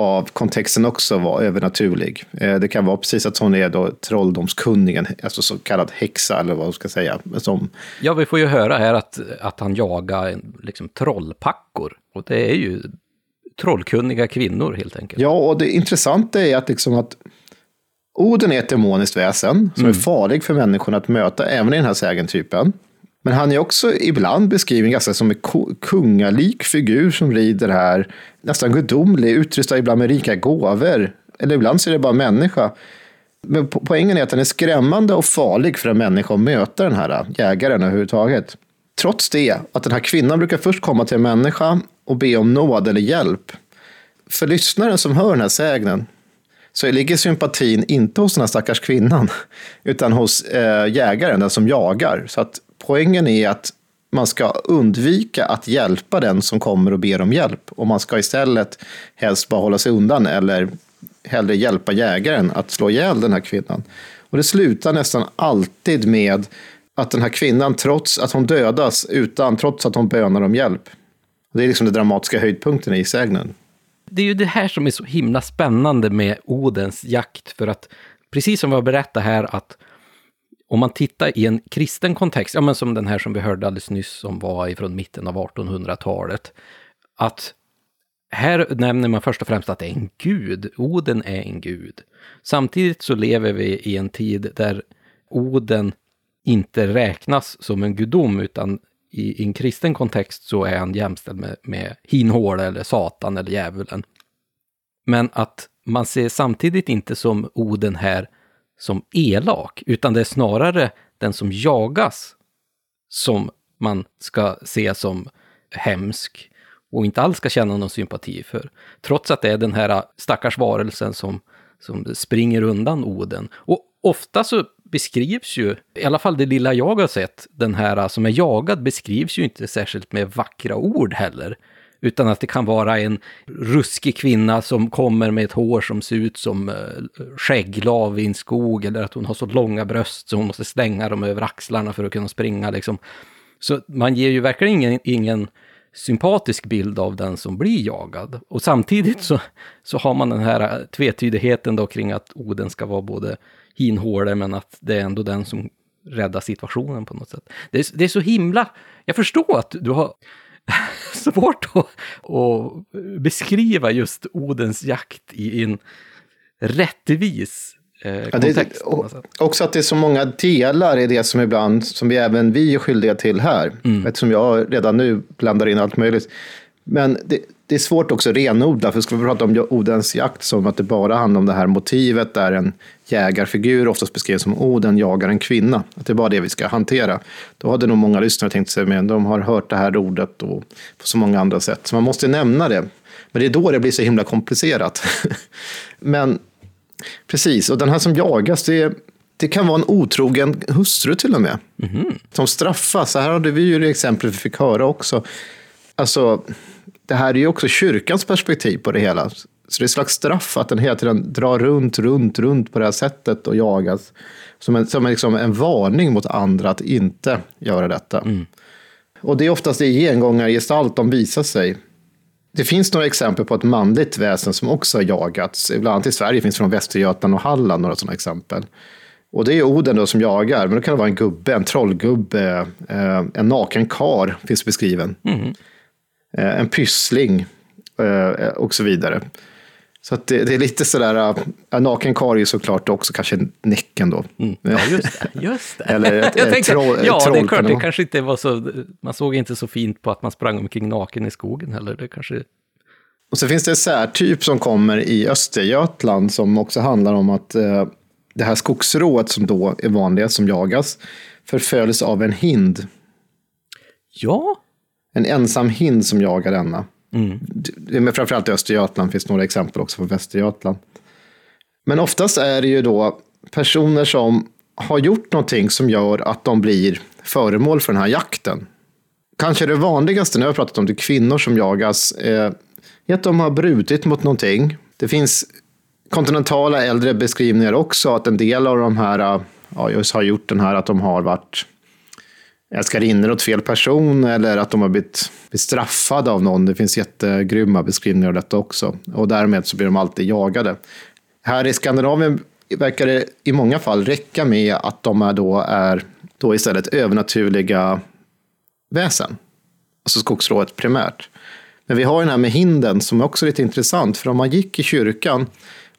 av kontexten också vara övernaturlig. Eh, det kan vara precis att hon är då trolldomskunnigen, alltså så kallad häxa eller vad man ska säga. Som... Ja, vi får ju höra här att, att han jagar liksom, trollpackor. Och det är ju trollkunniga kvinnor helt enkelt. Ja, och det intressanta är att, liksom att Oden är ett demoniskt väsen som mm. är farlig för människorna att möta även i den här sägentypen. Men han är också ibland beskriven ganska som en kungalik figur som rider här, nästan gudomlig, utrustad ibland med rika gåvor. Eller ibland så är det bara människa. Men poängen är att den är skrämmande och farlig för en människa att möta den här äh, jägaren överhuvudtaget. Trots det, att den här kvinnan brukar först komma till en människa och be om nåd eller hjälp. För lyssnaren som hör den här sägnen så ligger sympatin inte hos den här stackars kvinnan, utan hos eh, jägaren, den som jagar. Så att poängen är att man ska undvika att hjälpa den som kommer och ber om hjälp. Och man ska istället helst bara hålla sig undan eller hellre hjälpa jägaren att slå ihjäl den här kvinnan. Och det slutar nästan alltid med att den här kvinnan, trots att hon dödas, utan, trots att hon bönar om hjälp. Det är liksom den dramatiska höjdpunkten i sägnen. Det är ju det här som är så himla spännande med Odens jakt, för att precis som vi har berättat här, att om man tittar i en kristen kontext, ja men som den här som vi hörde alldeles nyss som var ifrån mitten av 1800-talet, att här nämner man först och främst att det är en gud, Oden är en gud. Samtidigt så lever vi i en tid där Oden inte räknas som en gudom, utan i, i en kristen kontext så är han jämställd med, med Hinhåla eller Satan eller djävulen. Men att man ser samtidigt inte som Oden här som elak, utan det är snarare den som jagas som man ska se som hemsk och inte alls ska känna någon sympati för. Trots att det är den här stackars varelsen som, som springer undan Oden. Och ofta så beskrivs ju, i alla fall det lilla jag har sett, den här som är jagad beskrivs ju inte särskilt med vackra ord heller. Utan att det kan vara en ruskig kvinna som kommer med ett hår som ser ut som eh, skägglav i en skog. Eller att hon har så långa bröst så hon måste slänga dem över axlarna för att kunna springa. Liksom. Så man ger ju verkligen ingen, ingen sympatisk bild av den som blir jagad. Och samtidigt så, så har man den här eh, tvetydigheten då kring att Oden ska vara både hinhåle men att det är ändå den som räddar situationen på något sätt. Det är, det är så himla... Jag förstår att du har svårt att, att beskriva just Odens jakt i en rättvis eh, kontext. Ja, det, också att det är så många delar i det som ibland, som vi även vi är skyldiga till här. Mm. Eftersom jag redan nu blandar in allt möjligt. Men det, det är svårt också att renodla, för ska vi prata om Odens jakt som att det bara handlar om det här motivet där en jägarfigur oftast beskrivs som Oden jagar en kvinna. Att det är bara det vi ska hantera. Då hade nog många lyssnare tänkt sig, men de har hört det här ordet och på så många andra sätt. Så man måste nämna det. Men det är då det blir så himla komplicerat. men precis, och den här som jagas, det, det kan vara en otrogen hustru till och med. Mm. Som straffas. Så här hade vi ju det exemplet vi fick höra också. Alltså, det här är ju också kyrkans perspektiv på det hela. Så det är ett slags straff att den hela tiden drar runt, runt, runt på det här sättet och jagas. Som en, som en, liksom en varning mot andra att inte göra detta. Mm. Och det är oftast i gengångargestalt de visar sig. Det finns några exempel på ett manligt väsen som också har jagats. Bland annat i Sverige finns från Västergötland och Halland några sådana exempel. Och det är Oden då som jagar, men då kan det vara en gubbe, en trollgubbe, eh, en naken kar finns beskriven. Mm. Eh, en pyssling eh, och så vidare. Så det, det, är lite sådär, äh, naken karl såklart också kanske Näcken då. Mm. Ja, just det. Just det. Eller ett, jag tänkte, troll, ja, troll det är klart, det kanske inte var så, man såg inte så fint på att man sprang omkring naken i skogen heller. Det kanske Och så finns det en särtyp som kommer i Östergötland som också handlar om att eh, det här skogsrået som då är vanligast som jagas förföljs av en hind. Ja, En ensam hind som jagar denna. Det är framförallt i Östergötland, finns några exempel också från Västergötland. Men oftast är det ju då personer som har gjort någonting som gör att de blir föremål för den här jakten. Kanske det vanligaste när jag har pratat om det kvinnor som jagas eh, är att de har brutit mot någonting. Det finns kontinentala äldre beskrivningar också att en del av de här eh, ja, just har gjort den här att de har varit älskarinnor åt fel person eller att de har blivit bestraffade av någon. Det finns jättegrymma beskrivningar av detta också. Och därmed så blir de alltid jagade. Här i Skandinavien verkar det i många fall räcka med att de är då är då istället övernaturliga väsen. Alltså skogsrået primärt. Men vi har den här med hinden som är också lite intressant. För om man gick i kyrkan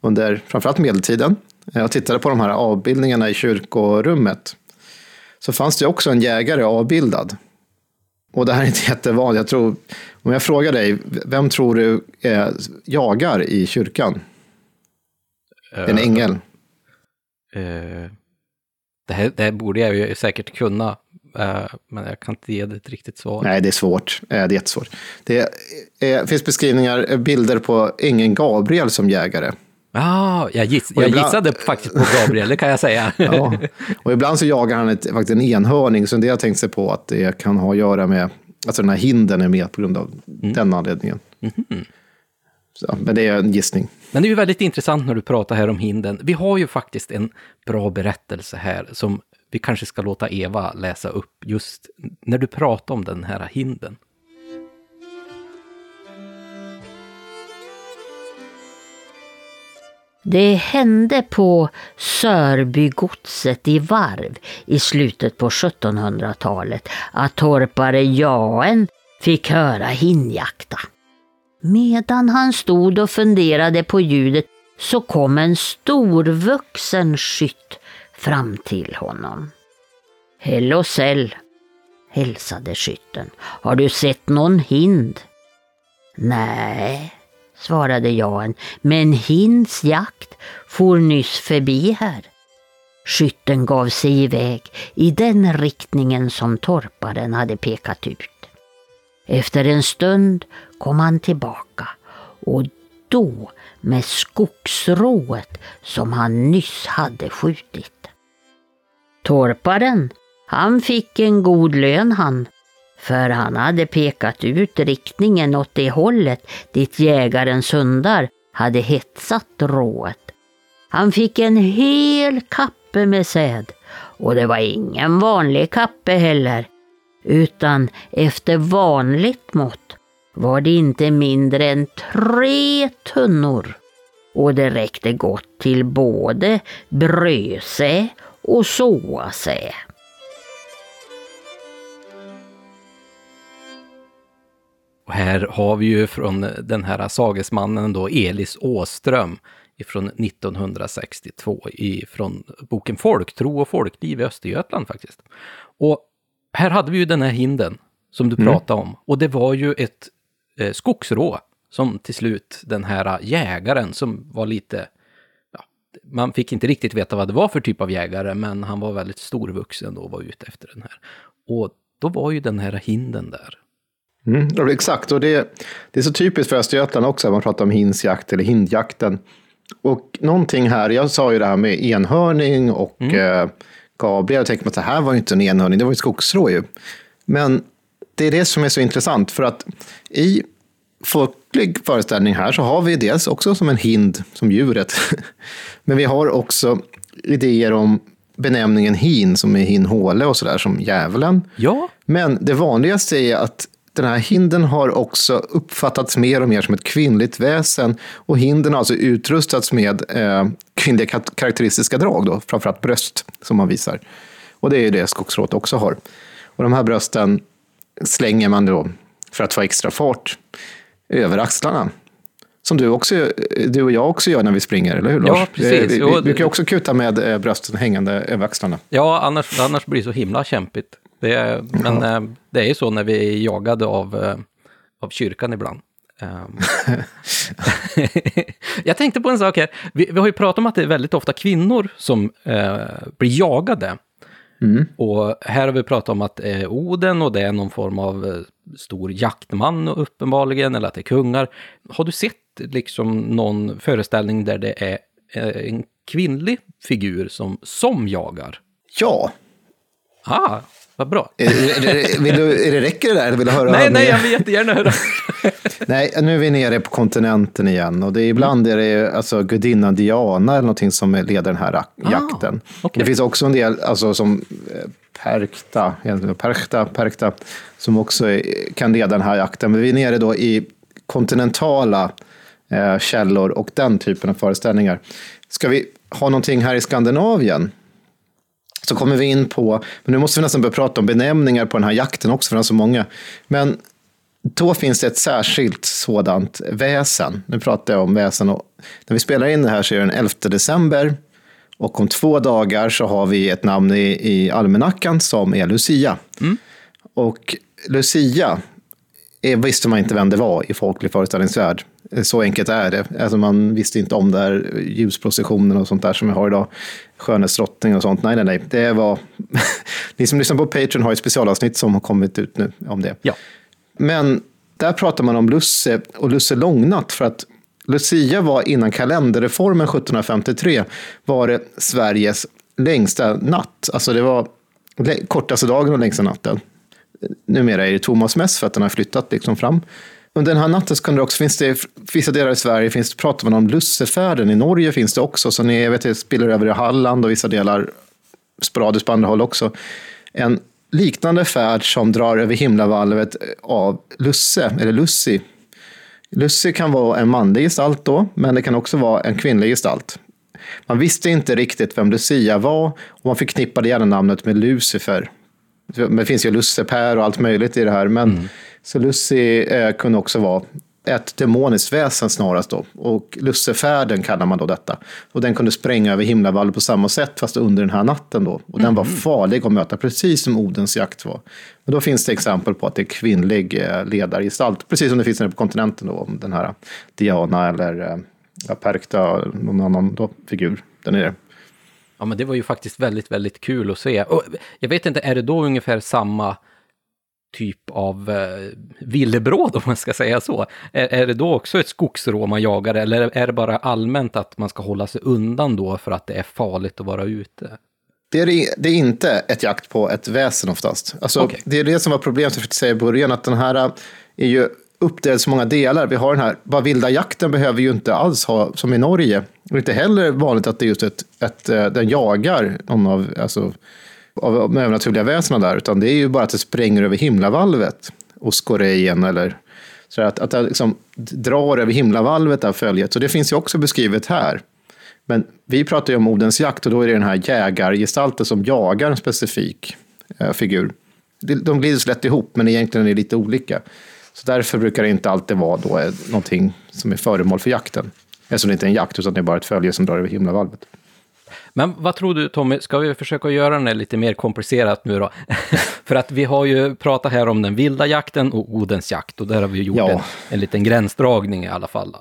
under framförallt medeltiden eh, och tittade på de här avbildningarna i kyrkorummet så fanns det också en jägare avbildad. Och det här är inte jättevanligt. Jag tror, om jag frågar dig, vem tror du eh, jagar i kyrkan? En ängel. eh, det, här, det här borde jag ju säkert kunna, eh, men jag kan inte ge det ett riktigt svar. Nej, det är svårt. Det är jättesvårt. Det eh, finns beskrivningar, bilder på ängeln Gabriel som jägare. Ah, jag, giss, jag ibland- gissade faktiskt på Gabriel, det kan jag säga. Ja. Och ibland så jagar han ett, faktiskt en enhörning, så del har tänkt sig på att det kan ha att göra med, alltså den här hinden är med på grund av den anledningen. Så, men det är en gissning. Men det är ju väldigt intressant när du pratar här om hinden. Vi har ju faktiskt en bra berättelse här som vi kanske ska låta Eva läsa upp just när du pratar om den här hinden. Det hände på Sörbygodset i Varv i slutet på 1700-talet att torpare Jaen fick höra hinjakta. Medan han stod och funderade på ljudet så kom en storvuxen skytt fram till honom. Hello Sell, hälsade skytten. Har du sett någon hind? Nej, svarade Jan, men Hinds jakt for nyss förbi här. Skytten gav sig iväg i den riktningen som torparen hade pekat ut. Efter en stund kom han tillbaka och då med skogsrået som han nyss hade skjutit. Torparen, han fick en god lön han, för han hade pekat ut riktningen åt det hållet dit jägarens hundar hade hetsat rået. Han fick en hel kappe med säd och det var ingen vanlig kappe heller, utan efter vanligt mått var det inte mindre än tre tunnor och det räckte gott till både brödsäd och såasäd. Och här har vi ju från den här sagesmannen då, Elis Åström, ifrån 1962, ifrån boken Folktro och folkliv i Östergötland faktiskt. Och här hade vi ju den här hinden som du pratade om. Och det var ju ett eh, skogsrå som till slut den här jägaren som var lite, ja, man fick inte riktigt veta vad det var för typ av jägare, men han var väldigt storvuxen då och var ute efter den här. Och då var ju den här hinden där. Mm, exakt, och det, det är så typiskt för Östergötland också, att man pratar om hinsjakt eller hindjakten. Och någonting här, jag sa ju det här med enhörning och eh, Gabriel, jag tänkte att det här var ju inte en enhörning, det var ju skogsrå ju. Men det är det som är så intressant, för att i folklig föreställning här så har vi dels också som en hind, som djuret. Men vi har också idéer om benämningen hin, som är hin håle och sådär, som djävulen. Ja, Men det vanligaste är att den här hinden har också uppfattats mer och mer som ett kvinnligt väsen. Och hinden har alltså utrustats med eh, kvinnliga ka- karaktäristiska drag, då, framförallt bröst som man visar. Och det är ju det skogsrået också har. Och de här brösten slänger man då för att få extra fart över axlarna. Som du, också, du och jag också gör när vi springer, eller hur Ja, Lars? precis. Eh, Vi, Jo, vi, vi det- kan också kuta med eh, brösten hängande över axlarna. Ja, annars, annars blir det så himla kämpigt. Det är, men eh, det är ju så när vi är jagade av, eh, av kyrkan ibland. Ehm. jag tänkte på en sak här. Vi, vi, har ju pratat om att det är väldigt ofta kvinnor som eh, blir jagade. Mm. Och här har vi pratat om att det är Oden och det är någon form av eh, stor jaktman uppenbarligen, eller att det är kungar. Har du sett liksom någon föreställning där det är en kvinnlig figur som, som jagar? Ja. Ah, vad bra. Vill du, är det räcker det där? Vill du höra nej, nej, jag vill jättegärna höra. nej, nu är vi nere på kontinenten igen och det är, ibland är det alltså gudinnan Diana eller någonting som leder den här jakten. Ah, okay. Det finns också en del, alltså som eh, Perkta, Perkta, Perkta, som också är, kan leda den här jakten. Men vi är nere då i kontinentala eh, källor och den typen av föreställningar. Ska vi ha någonting här i Skandinavien? Så kommer vi in på, men nu måste vi nästan börja prata om benämningar på den här jakten också, för den har så många. Men då finns det ett särskilt sådant väsen. Nu pratar jag om väsen och när vi spelar in det här så är det den 11 december och om två dagar så har vi ett namn i, i almanackan som är Lucia. Mm. Och Lucia är, visste man inte vem det var i folklig föreställningsvärld. Så enkelt är det. Alltså man visste inte om det här ljusprocessionen och sånt där som vi har idag. Skönhetsdrottning och sånt. Nej, nej, nej. Det var... Ni som lyssnar på Patreon har ett specialavsnitt som har kommit ut nu om det. Ja. Men där pratar man om Lusse och Lusse Långnatt för att Lucia var innan kalenderreformen 1753 var det Sveriges längsta natt. Alltså det var kortaste dagen och längsta natten. Numera är det Thomasmäss för att den har flyttat liksom fram. Under den här natten så kan det också, finns det vissa delar i Sverige, finns, pratar man om lussefärden. I Norge finns det också, så ni vet, det spiller över i Halland och vissa delar sporadiskt på andra håll också. En liknande färd som drar över himlavalvet eh, av Lusse, eller Lussi. Lussi kan vara en manlig gestalt då, men det kan också vara en kvinnlig gestalt. Man visste inte riktigt vem Lucia var och man förknippade gärna namnet med Lucifer. Det finns ju Lucifer och allt möjligt i det här, men mm så Lucy eh, kunde också vara ett demoniskt väsen snarast då. Och lussefärden kallar man då detta. Och den kunde spränga över himlavallen på samma sätt fast under den här natten då. Och den mm. var farlig att möta, precis som Odens jakt var. Men då finns det exempel på att det är kvinnlig eh, ledargestalt, precis som det finns nere på kontinenten då, den här Diana eller eh, Perkta, någon annan då, figur där nere. Ja, men det var ju faktiskt väldigt, väldigt kul att se. Och jag vet inte, är det då ungefär samma typ av eh, villebråd, om man ska säga så? Är, är det då också ett skogsrå man jagar, eller är det bara allmänt att man ska hålla sig undan då för att det är farligt att vara ute? Det är, det är inte ett jakt på ett väsen oftast. Alltså, okay. Det är det som var problemet, jag säga i början, att den här är ju uppdelad i så många delar. Vi har den här, bara vilda jakten behöver ju inte alls ha, som i Norge, och inte heller vanligt att det är just ett, ett eh, den jagar någon av, alltså, av övernaturliga väsena där, utan det är ju bara att det spränger över himlavalvet och skorejen eller så att, att det liksom drar över himlavalvet av följet. Så det finns ju också beskrivet här. Men vi pratar ju om Odens jakt och då är det den här jägargestalten som jagar en specifik eh, figur. De glider så lätt ihop, men egentligen är det lite olika. Så därför brukar det inte alltid vara då eh, någonting som är föremål för jakten. Eftersom det inte är en jakt, utan det är bara ett följe som drar över himlavalvet. Men vad tror du Tommy, ska vi försöka göra det lite mer komplicerat nu då? För att vi har ju pratat här om den vilda jakten och Odens jakt och där har vi gjort ja. en, en liten gränsdragning i alla fall.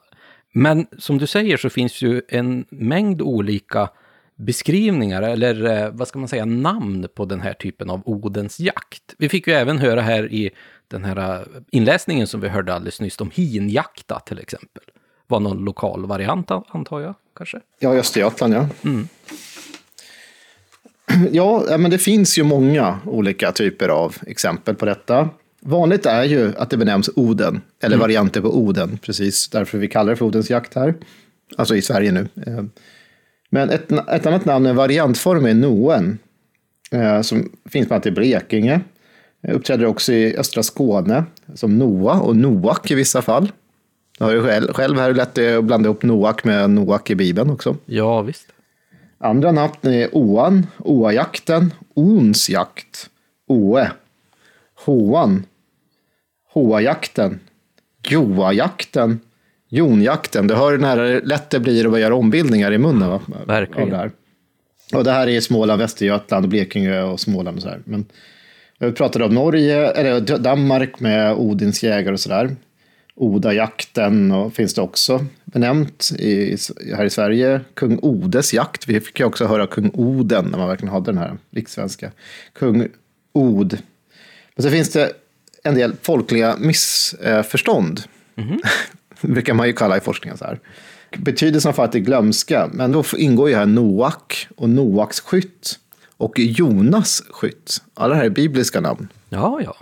Men som du säger så finns ju en mängd olika beskrivningar eller eh, vad ska man säga, namn på den här typen av Odens jakt. Vi fick ju även höra här i den här äh, inläsningen som vi hörde alldeles nyss om hinjakta till exempel. Var någon lokal variant antar jag kanske? Ja, Östergötland ja. Mm. Ja, men det finns ju många olika typer av exempel på detta. Vanligt är ju att det benämns Oden, eller mm. varianter på Oden, precis därför vi kallar det för Odens jakt här. Alltså i Sverige nu. Eh, men ett, ett annat namn, en variantform, är Noen, eh, som finns bland annat i Blekinge, uppträder också i östra Skåne som Noa och Noak i vissa fall. Har ju själv, själv här lätt att blanda ihop Noak med Noak i Bibeln också. Ja, visst. Andra namn är Oan, Oajakten, Onsjakt, Oe, Hoan, Hoajakten, Joajakten, Jonjakten. Du hör när lätt det blir att göra ombildningar i munnen. Va? Verkligen. Det och det här är Småland, Västergötland, Blekinge och Småland och så här. Men vi pratade om Norge, eller Danmark med Odins jägare och sådär. Odajakten och finns det också benämnt i, här i Sverige. Kung Odes jakt. Vi fick ju också höra kung Oden när man verkligen hade den här rikssvenska. Kung Od. Men så finns det en del folkliga missförstånd. Mm. brukar man ju kalla i forskningen så här. Betydelsen för att det glömska, men då ingår ju här Noak och Noaks skytt och Jonas skytt. Alla det här är bibliska namn. Ja, ja.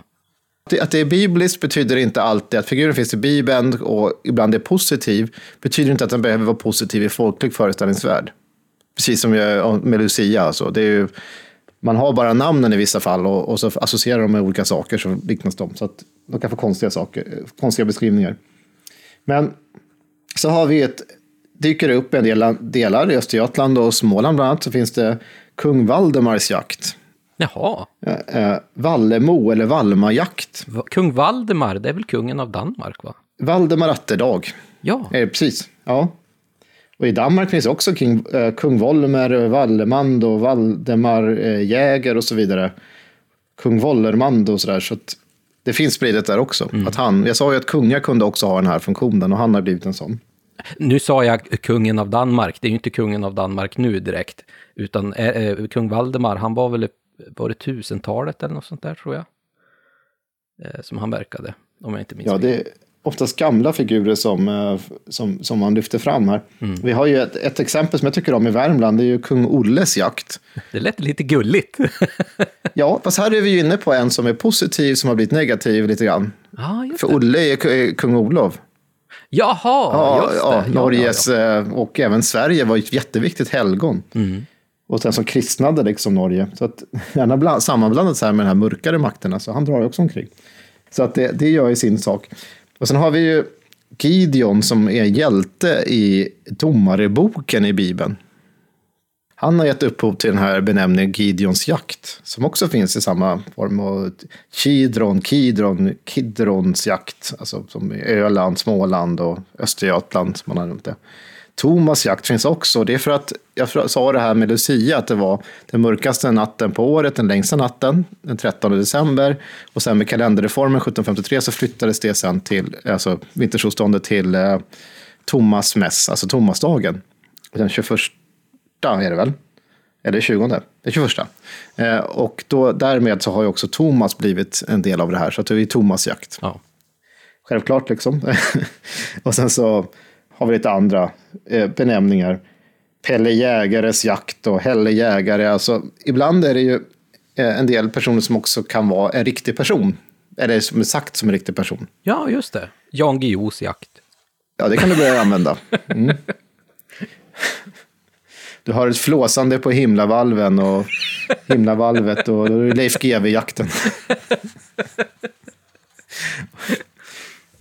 Att det är bibliskt betyder inte alltid att figuren finns i Bibeln och ibland är positiv. Betyder inte att den behöver vara positiv i folklig föreställningsvärld. Precis som med Lucia. Alltså. Det är ju, man har bara namnen i vissa fall och, och så associerar de med olika saker som liknas dem. Så att de kan få konstiga, saker, konstiga beskrivningar. Men så har vi ett, dyker upp en del delar i Östergötland och Småland bland annat så finns det kung Valdemars jakt. Jaha. Eh, Vallemo eller Valmajakt. Kung Valdemar, det är väl kungen av Danmark va? Valdemar Atterdag. Ja. Eh, precis, ja. Och i Danmark finns också king, eh, kung Volmer, Vallemand och Valdemar eh, Jäger och så vidare. Kung Vollermand och sådär. Så att det finns spridet där också. Mm. Att han, jag sa ju att kungar kunde också ha den här funktionen och han har blivit en sån. Nu sa jag kungen av Danmark, det är ju inte kungen av Danmark nu direkt, utan eh, kung Valdemar, han var väl, var det tusentalet eller något sånt där tror jag? Eh, som han verkade, om jag inte minns Ja, det är oftast gamla figurer som, eh, som, som man lyfter fram här. Mm. Vi har ju ett, ett, exempel som jag tycker om i Värmland, det är ju kung Olles jakt. Det lät lite gulligt. ja, fast här är vi ju inne på en som är positiv, som har blivit negativ lite grann. Ah, För Olle är kung Olof. Jaha, ja, just ja, det. Norges ja, ja, eh, och även Sverige var ett jätteviktigt helgon. Mm. Och sen som kristnade liksom Norge. Så att han har sammanblandats här med de här mörkare makterna, så han drar ju också omkring. Så att det, det gör ju sin sak. Och sen har vi ju Gideon som är hjälte i domareboken i Bibeln. Han har gett upphov till den här benämningen Gideons jakt, som också finns i samma form. Och Kidron, Kidron, Kidrons jakt, alltså som i Öland, Småland och Östergötland. Som man har nämnt det. Thomas jakt finns också. Det är för att jag sa det här med Lucia, att det var den mörkaste natten på året, den längsta natten, den 13 december. Och sen med kalenderreformen 1753 så flyttades det sen till, alltså vintersolståndet till eh, Thomas mäss, alltså Thomasdagen. Den 21 är det väl? Eller 20? Det är 21. Eh, och då, därmed så har ju också Thomas blivit en del av det här, så att det är Thomas jakt. Ja. Självklart liksom. och sen så har vi lite andra eh, benämningar. Pelle Jägares jakt och Helle Jägare. Alltså, ibland är det ju eh, en del personer som också kan vara en riktig person. Eller som är sagt som en riktig person. Ja, just det. Jan Guillous jakt. Ja, det kan du börja använda. Mm. Du har ett flåsande på himlavalven och himlavalvet och Leif GW-jakten.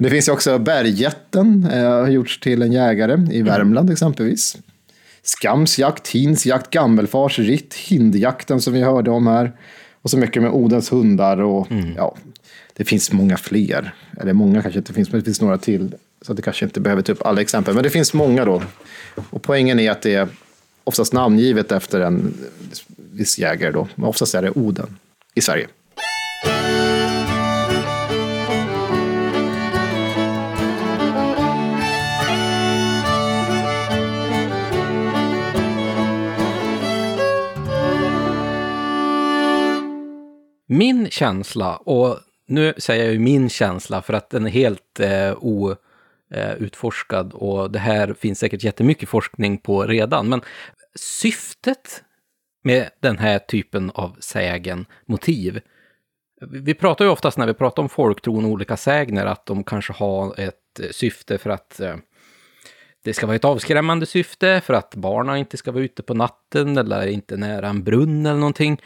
Det finns ju också bergjätten, eh, har gjorts till en jägare i Värmland exempelvis. Skamsjakt, hinsjakt, gammelfars ritt, hindjakten som vi hörde om här. Och så mycket med Odens hundar och mm. ja, det finns många fler. Eller många kanske inte finns, men det finns några till. Så det kanske inte behöver ta upp alla exempel, men det finns många då. Och poängen är att det är oftast namngivet efter en viss jägare då. Men oftast är det Oden i Sverige. Min känsla, och nu säger jag ju min känsla för att den är helt eh, outforskad eh, och det här finns säkert jättemycket forskning på redan, men syftet med den här typen av sägen, motiv, vi pratar ju oftast när vi pratar om folktron och olika sägner att de kanske har ett eh, syfte för att eh, det ska vara ett avskrämmande syfte för att barnen inte ska vara ute på natten eller inte nära en brunn eller någonting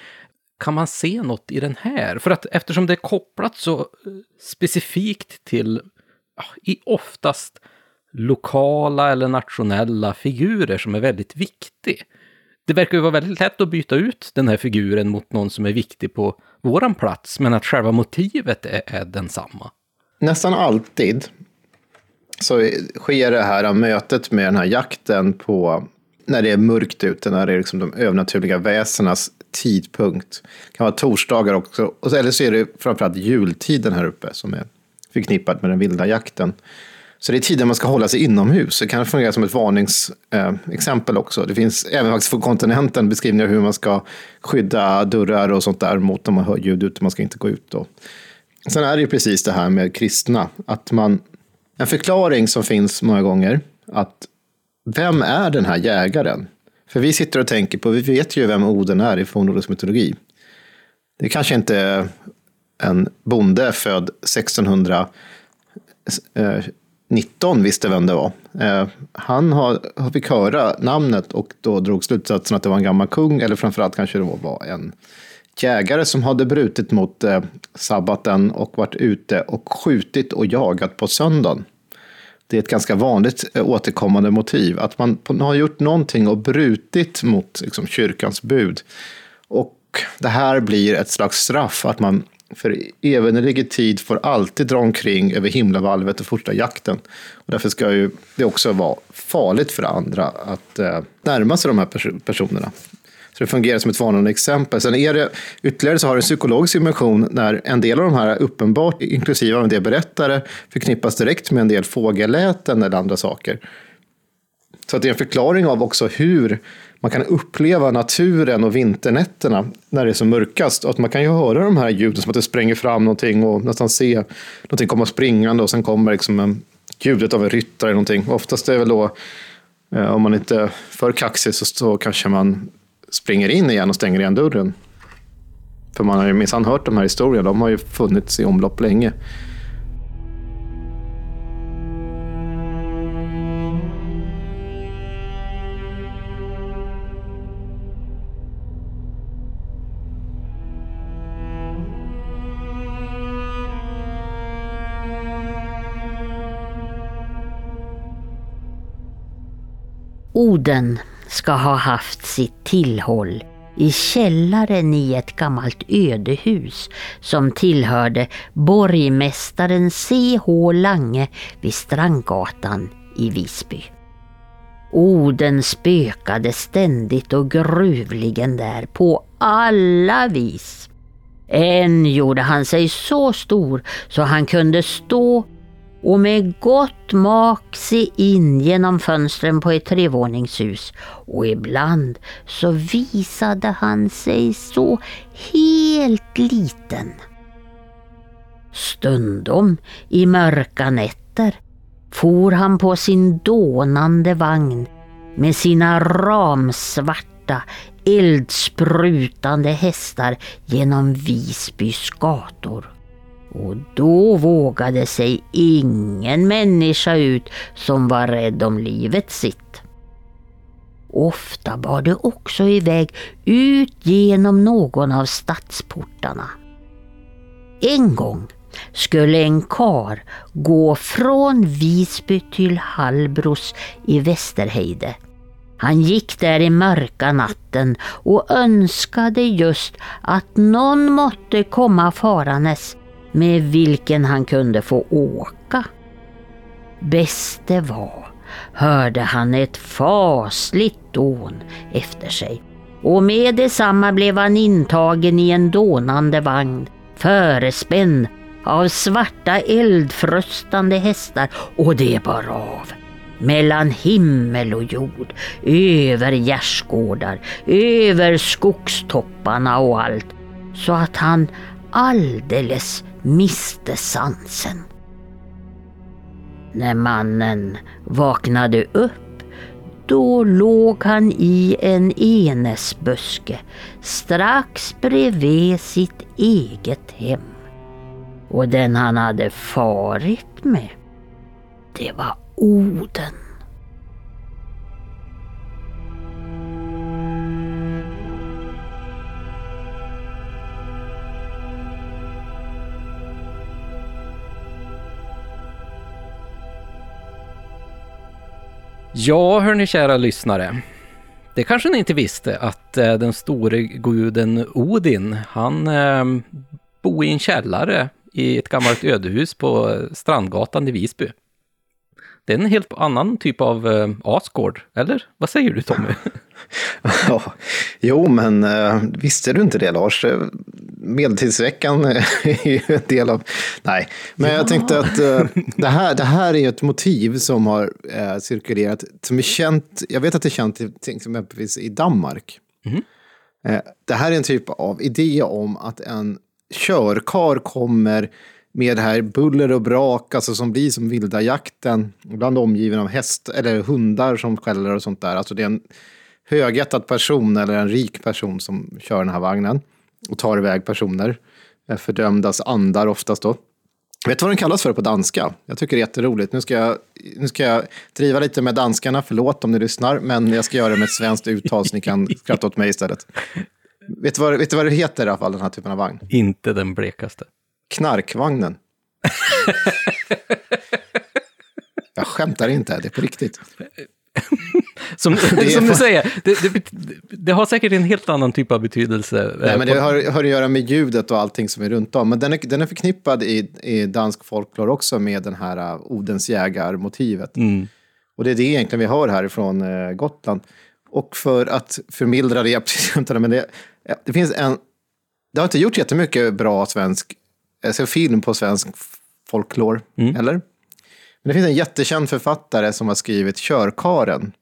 kan man se något i den här? För att eftersom det är kopplat så eh, specifikt till i oftast lokala eller nationella figurer som är väldigt viktig. Det verkar ju vara väldigt lätt att byta ut den här figuren mot någon som är viktig på våran plats, men att själva motivet är, är densamma. Nästan alltid så sker det här mötet med den här jakten på när det är mörkt ute, när det är liksom de övernaturliga väsenas tidpunkt. Det kan vara torsdagar också, eller så är det framförallt jultiden här uppe som är förknippad med den vilda jakten. Så det är tider man ska hålla sig inomhus. Det kan fungera som ett varningsexempel eh, också. Det finns även faktiskt på kontinenten beskrivningar hur man ska skydda dörrar och sånt där mot om man hör ljud ute. Man ska inte gå ut. Då. Sen är det ju precis det här med kristna. Att man, en förklaring som finns många gånger. Att vem är den här jägaren? För vi sitter och tänker på, vi vet ju vem Oden är i fornnordisk mytologi. Det är kanske inte är en bonde född 1619 eh, visste vem det var. Eh, han har, fick höra namnet och då drog slutsatsen att det var en gammal kung, eller framförallt kanske det var en jägare som hade brutit mot eh, sabbaten och varit ute och skjutit och jagat på söndagen. Det är ett ganska vanligt eh, återkommande motiv, att man har gjort någonting och brutit mot liksom, kyrkans bud. Och det här blir ett slags straff, att man för evinnerlig tid får alltid dra omkring över himlavalvet och fortsätta jakten. Och därför ska ju det också vara farligt för andra att eh, närma sig de här pers personerna. Så det fungerar som ett varnande exempel. Sen är det ytterligare så har det en psykologisk dimension när en del av de här uppenbart, inklusive en del berättare, förknippas direkt med en del fågelläten eller andra saker. Så att det är en förklaring av också hur man kan uppleva naturen och vinternätterna när det är som mörkast. Och att man kan ju höra de här ljuden som att det spränger fram någonting och nästan se någonting komma springande och sen kommer liksom en, ljudet av en ryttare eller någonting. Oftast är det väl då, eh, om man inte är för kaxig så, så kanske man springer in igen och stänger igen dörren. För man har ju minsann hört de här historierna, de har ju funnits i omlopp länge. Oden ska ha haft sitt tillhåll i källaren i ett gammalt ödehus som tillhörde borgmästaren C.H. Lange vid Strandgatan i Visby. Oden spökade ständigt och gruvligen där på alla vis. Än gjorde han sig så stor så han kunde stå och med gott mak se in genom fönstren på ett trevåningshus och ibland så visade han sig så helt liten. Stundom i mörka nätter for han på sin dånande vagn med sina ramsvarta eldsprutande hästar genom Visbys gator. Och då vågade sig ingen människa ut som var rädd om livet sitt. Ofta bar det också iväg ut genom någon av stadsportarna. En gång skulle en kar gå från Visby till Hallbros i Västerheide. Han gick där i mörka natten och önskade just att någon måtte komma farandes med vilken han kunde få åka. Bäst det var hörde han ett fasligt dån efter sig och med detsamma blev han intagen i en dånande vagn förespänd av svarta eldfröstande hästar och det bar av mellan himmel och jord, över gärdsgårdar, över skogstopparna och allt, så att han alldeles miste sansen. När mannen vaknade upp då låg han i en enesbuske strax bredvid sitt eget hem. Och den han hade farit med, det var Oden. Ja, hörni kära lyssnare. Det kanske ni inte visste att eh, den store guden Odin, han eh, bor i en källare i ett gammalt ödehus på eh, Strandgatan i Visby. Det är en helt annan typ av eh, asgård, eller? Vad säger du Tommy? ja, jo, men eh, visste du inte det Lars? Medeltidsveckan är ju en del av... Nej, men jag tänkte att uh, det, här, det här är ett motiv som har uh, cirkulerat, som är känt, jag vet att det är känt till exempelvis i Danmark. Mm. Det här är en typ av idé om att en körkar kommer med det här buller och brak, alltså som blir som vilda jakten, ibland omgiven av häst eller hundar som skäller och sånt där. Alltså det är en högättad person eller en rik person som kör den här vagnen och tar iväg personer. Eh, fördömdas andar oftast då. Vet du vad den kallas för på danska? Jag tycker det är jätteroligt. Nu ska jag, nu ska jag driva lite med danskarna, förlåt om ni lyssnar, men jag ska göra det med ett svenskt uttal så ni kan skratta åt mig istället. Vet du vad, vet du vad det heter i alla fall, den här typen av vagn? Inte den blekaste. Knarkvagnen. jag skämtar inte, det är på riktigt. som, som du säger, det, det, det, har säkert en helt annan typ av betydelse. Nej, men det har, har att göra med ljudet och allting som är runt om. Men den är, den är förknippad i, i dansk folklore också med den här uh, Odens jägar-motivet. Mm. Och det är det egentligen vi hör härifrån uh, Gotland. Och för att förmildra det, men det, det finns en... Det har inte gjort jättemycket bra svensk alltså film på svensk folklore, mm. eller? Men det finns en jättekänd författare som har skrivit Körkaren.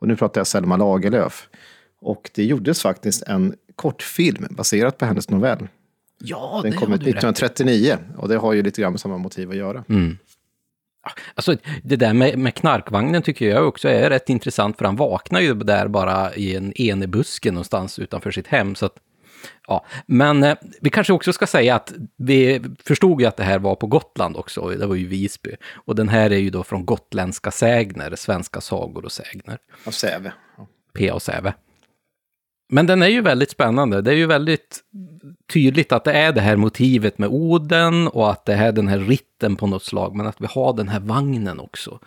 Och nu pratar jag Selma Lagerlöf. Och det gjordes faktiskt en kortfilm baserat på hennes novell. Ja, Den kom ut 1939 och det har ju lite grann med samma motiv att göra. Mm. Alltså, det där med, med knarkvagnen tycker jag också är rätt intressant, för han vaknar ju där bara i en enebuske någonstans utanför sitt hem. Så att Ja, men eh, vi kanske också ska säga att vi förstod ju att det här var på Gotland också, det var ju Visby. Och den här är ju då från gotländska sägner, svenska sagor och sägner. Av Säve. P.A. Säve. Men den är ju väldigt spännande. Det är ju väldigt tydligt att det är det här motivet med Oden och att det är den här ritten på något slag, men att vi har den här vagnen också.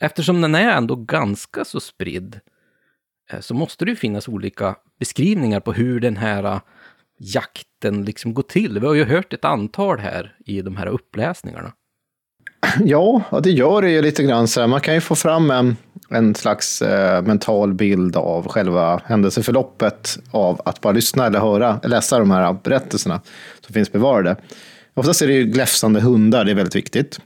Eftersom den är ändå ganska så spridd Eh, så måste det ju finnas olika beskrivningar på hur den här eh, jakten liksom går till. Vi har ju hört ett antal här i de här uppläsningarna. Ja, det gör det ju lite grann. Så man kan ju få fram en, en slags eh, mental bild av själva händelseförloppet av att bara lyssna eller höra, läsa de här berättelserna som finns bevarade. Oftast är det ju gläfsande hundar, det är väldigt viktigt.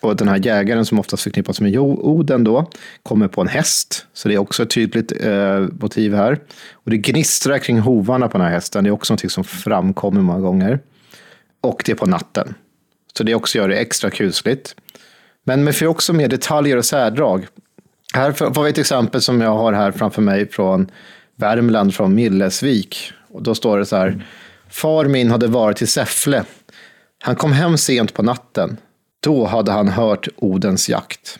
Och den här jägaren som oftast förknippas med Oden då, kommer på en häst. Så det är också ett tydligt eh, motiv här. Och det gnistrar kring hovarna på den här hästen. Det är också något som framkommer många gånger. Och det är på natten. Så det också gör det extra kusligt. Men vi får också mer detaljer och särdrag. Här får vi ett exempel som jag har här framför mig från Värmland, från Millesvik. Och då står det så här. Far min hade varit i Säffle. Han kom hem sent på natten. Då hade han hört Odens jakt.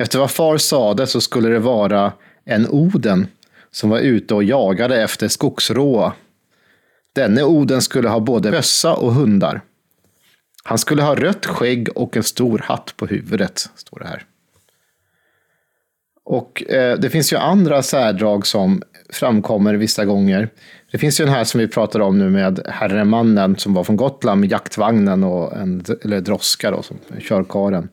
Efter vad far sade så skulle det vara en Oden som var ute och jagade efter skogsråa. Denne Oden skulle ha både bössa och hundar. Han skulle ha rött skägg och en stor hatt på huvudet, står det här. Och eh, det finns ju andra särdrag som framkommer vissa gånger. Det finns ju den här som vi pratade om nu med herremannen som var från Gotland med jaktvagnen och en eller droska då, som körkaren.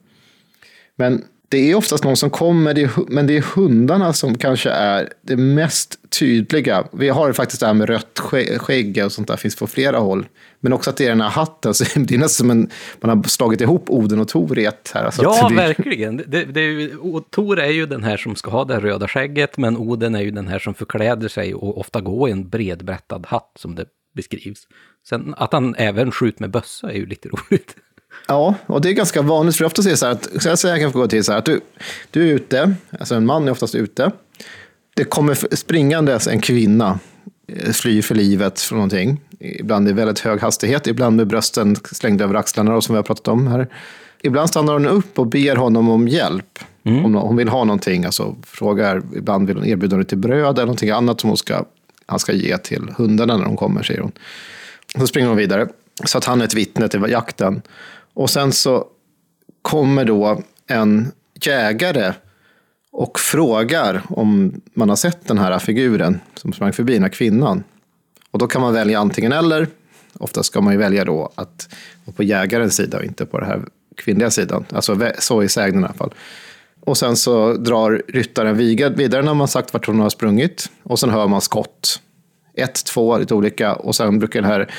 Men det är oftast någon som kommer, men det är hundarna som kanske är det mest tydliga. Vi har faktiskt det här med rött skägg och sånt där, finns på flera håll. Men också att det är den här hatten, så det är nästan som en, man har slagit ihop Oden och Tor i ett här. Ja, blir... verkligen. Det, det är Tor är ju den här som ska ha det röda skägget, men Oden är ju den här som förkläder sig och ofta går i en bredbrättad hatt, som det beskrivs. Sen att han även skjuter med bössa är ju lite roligt. Ja, och det är ganska vanligt, för ofta är det så här att, så jag säger, jag kan få gå till så här, att du, du är ute, alltså en man är oftast ute, det kommer springandes en kvinna, eh, flyr för livet från någonting, ibland i väldigt hög hastighet, ibland med brösten slängda över axlarna, som vi har pratat om här. Ibland stannar hon upp och ber honom om hjälp. Mm. Om hon vill ha någonting, alltså frågar, ibland vill hon erbjuda lite bröd eller någonting annat som hon ska, han ska ge till hundarna när de kommer, säger hon. Så springer hon vidare, så att han är ett vittne till jakten. Och sen så kommer då en jägare och frågar om man har sett den här figuren som sprang förbi, den här kvinnan. Och då kan man välja antingen eller. Ofta ska man ju välja då att vara på jägarens sida och inte på den här kvinnliga sidan. Alltså så i sägnen i alla fall. Och sen så drar ryttaren vidare när man sagt vart hon har sprungit. Och sen hör man skott. Ett, två, lite olika. Och sen brukar den här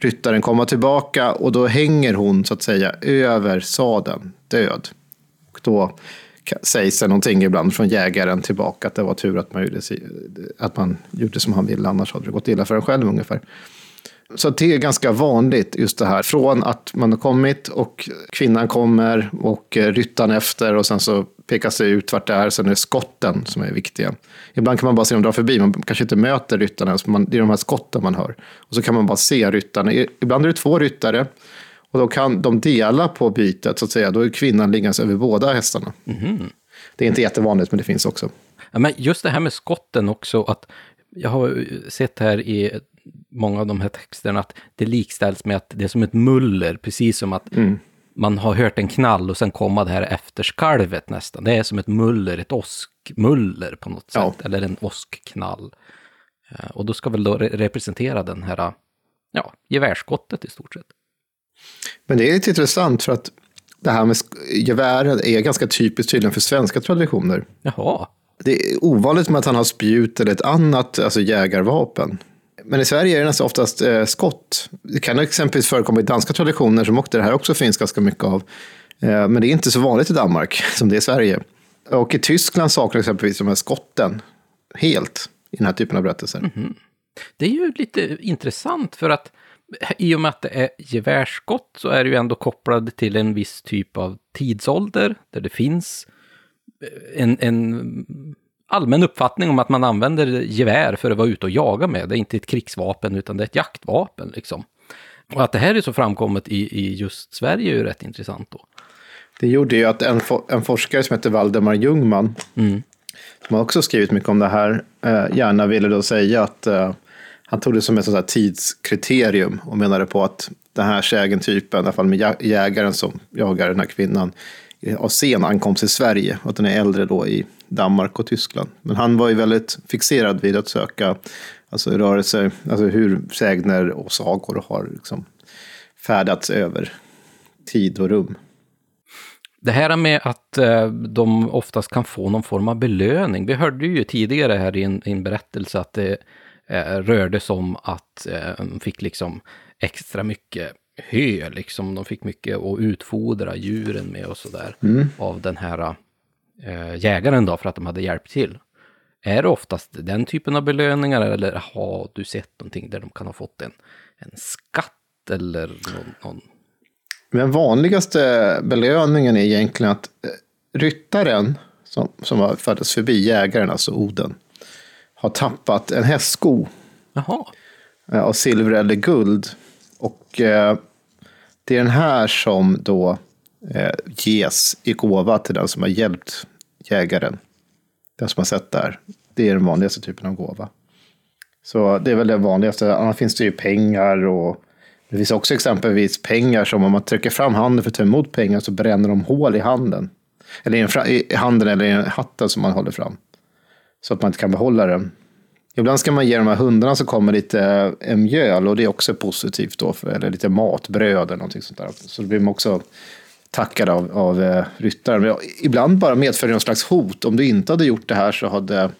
ryttaren komma tillbaka och då hänger hon så att säga över sadeln, död. Och då sägs det någonting ibland från jägaren tillbaka att det var tur att man gjorde, att man gjorde som han ville, annars hade det gått illa för en själv ungefär. Så det är ganska vanligt just det här. Från att man har kommit och kvinnan kommer och eh, ryttaren efter och sen så pekas det ut vart det är. Sen är det skotten som är viktiga. Ibland kan man bara se dem dra förbi. Man kanske inte möter ryttaren ens. det är de här skotten man hör. Och så kan man bara se ryttaren. Ibland är det två ryttare. Och då kan de dela på bytet så att säga. Då är kvinnan liggandes över båda hästarna. Mm. Det är inte jättevanligt men det finns också. Ja, men just det här med skotten också. att Jag har sett här i många av de här texterna att det likställs med att det är som ett muller, precis som att mm. man har hört en knall och sen komma det här efterskalvet nästan. Det är som ett muller, ett åskmuller på något sätt, ja. eller en åskknall. Eh, och då ska väl då representera den här, ja, gevärsskottet i stort sett. Men det är lite intressant för att det här med gevär är ganska typiskt tydligen för svenska traditioner. Jaha. Det är ovanligt med att han har spjut eller ett annat alltså jägarvapen. Men i Sverige är det nästan oftast eh, skott. Det kan exempelvis förekomma i danska traditioner som också det här också finns ganska mycket av. Eh, men det är inte så vanligt i Danmark som det är i Sverige. Och i Tyskland saknar exempelvis de här skotten helt i den här typen av berättelser. Mm -hmm. Det är ju lite intressant för att i och med att det är gevärsskott så är det ju ändå kopplat till en viss typ av tidsålder där det finns eh, en, en allmän uppfattning om att man använder gevär för att vara ute och jaga med. Det är inte ett krigsvapen utan det är ett jaktvapen liksom. Och att det här är så framkommet i, i just Sverige är ju rätt intressant då. Det gjorde ju att en, en forskare som heter Valdemar Ljungman, mm. som har också skrivit mycket om det här, eh, gärna ville då säga att eh, han tog det som ett sånt tidskriterium och menade på att den här sägentypen, i alla fall med jägaren som jagar den här kvinnan, av sen ankomst till Sverige och att den är äldre då i Danmark och Tyskland. Men han var ju väldigt fixerad vid att söka alltså rörelser, alltså hur sägner och sagor har liksom färdats över tid och rum. Det här med att eh, de oftast kan få någon form av belöning. Vi hörde ju tidigare här i en, i en berättelse att det eh, rörde sig om att eh, de fick liksom extra mycket hö, liksom. De fick mycket att utfodra djuren med och sådär. Mm. Av den här jägaren då, för att de hade hjälpt till. Är det oftast den typen av belöningar eller har du sett någonting där de kan ha fått en, en skatt eller någon, någon... Den vanligaste belöningen är egentligen att eh, ryttaren som, som färdats förbi jägaren, alltså Oden, har tappat en hästsko. Jaha. Eh, av silver eller guld. Och eh, det är den här som då eh, ges i gåva till den som har hjälpt jägaren. Den som har sett där. Det är den vanligaste typen av gåva. Så det är väl det vanligaste. Annars finns det ju pengar och det finns också exempelvis pengar som om man trycker fram handen för att ta emot pengar så bränner de hål i handen. Eller i, handen eller i hatten som man håller fram. Så att man inte kan behålla den. Ibland ska man ge de här hundarna som kommer lite eh, mjöl och det är också positivt då, för, eller lite matbröd eller någonting sånt där. Så det blir man också tackad av, av eh, ryttaren. Men ibland bara medföljer någon slags hot. Om du inte hade gjort det här så hade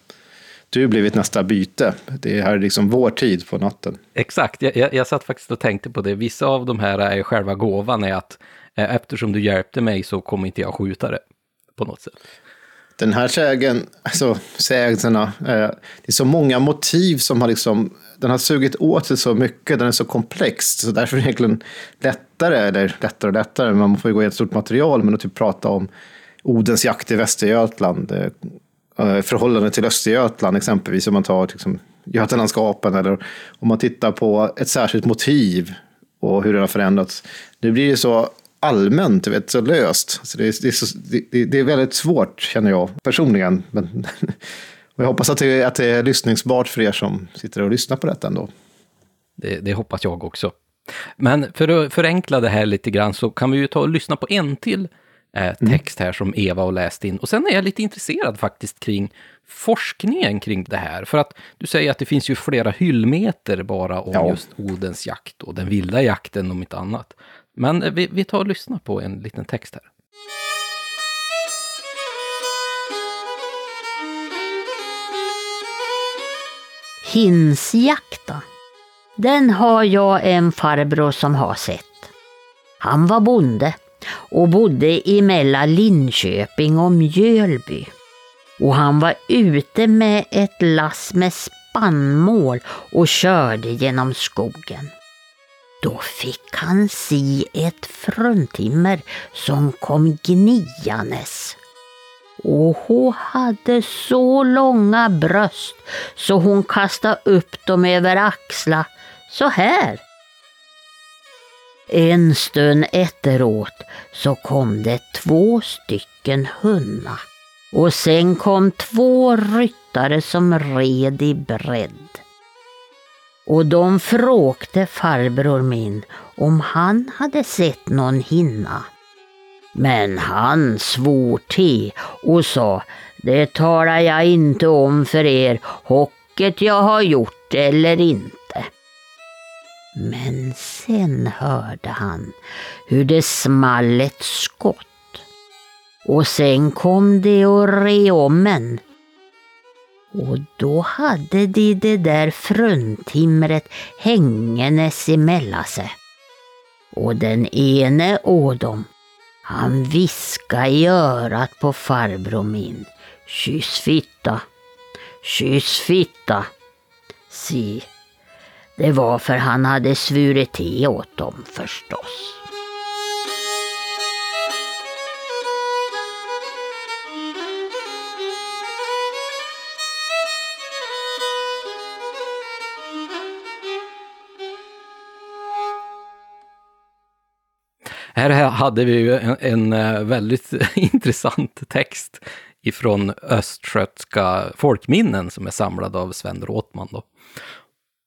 du blivit nästa byte. Det här är liksom vår tid på natten. Exakt, jag, jag, jag satt faktiskt och tänkte på det. Vissa av de här är själva gåvan är att eh, eftersom du hjälpte mig så kommer inte jag skjuta det på något sätt den här sägen, alltså sägelserna, eh, det är så många motiv som har liksom, den har sugit åt sig så mycket, den är så komplex, så därför är det egentligen lättare, eller lättare och lättare, man får ju gå igenom ett stort material, men att typ prata om Odens jakt i Västergötland, eh, eh förhållande till Östergötland exempelvis, om man tar liksom, Götalandskapen, eller om man tittar på ett särskilt motiv och hur det har förändrats. Nu blir det så allmänt, vet, så löst. Så det, är, det, är så, det, det, är väldigt svårt, känner jag personligen. Men, och jag hoppas att det, att det är lyssningsbart för er som sitter och lyssnar på detta ändå. Det, det hoppas jag också. Men för att förenkla det här lite grann så kan vi ju ta och lyssna på en till eh, mm. text här som Eva har läst in. Och sen är jag lite intresserad faktiskt kring forskningen kring det här. För att du säger att det finns ju flera hyllmeter bara om ja. just Odens jakt och den vilda jakten om inte annat. Men vi, vi tar och lyssnar på en liten text här. Hinsjakta. Den har jag en farbror som har sett. Han var bonde och bodde emellan Linköping och Mjölby. Och han var ute med ett lass med spannmål och körde genom skogen. Då fick han se ett fruntimmer som kom gniandes. Och hon hade så långa bröst så hon kastade upp dem över axla så här. En stund efteråt så kom det två stycken hunna och sen kom två ryttare som red i bredd. Och de frågade farbror min om han hade sett någon hinna. Men han svor till och sa, det talar jag inte om för er, hocket jag har gjort eller inte. Men sen hörde han hur det small ett skott. Och sen kom det och re om en. Och då hade de det där fruntimret hängandes emellan sig. Och den ene å dem, han viska i örat på farbror min. Kyss fitta, kyss fitta. Si, det var för han hade svurit till åt dem förstås. Här hade vi ju en, en eh, väldigt intressant text ifrån östgötska folkminnen som är samlad av Sven Råtman. Då.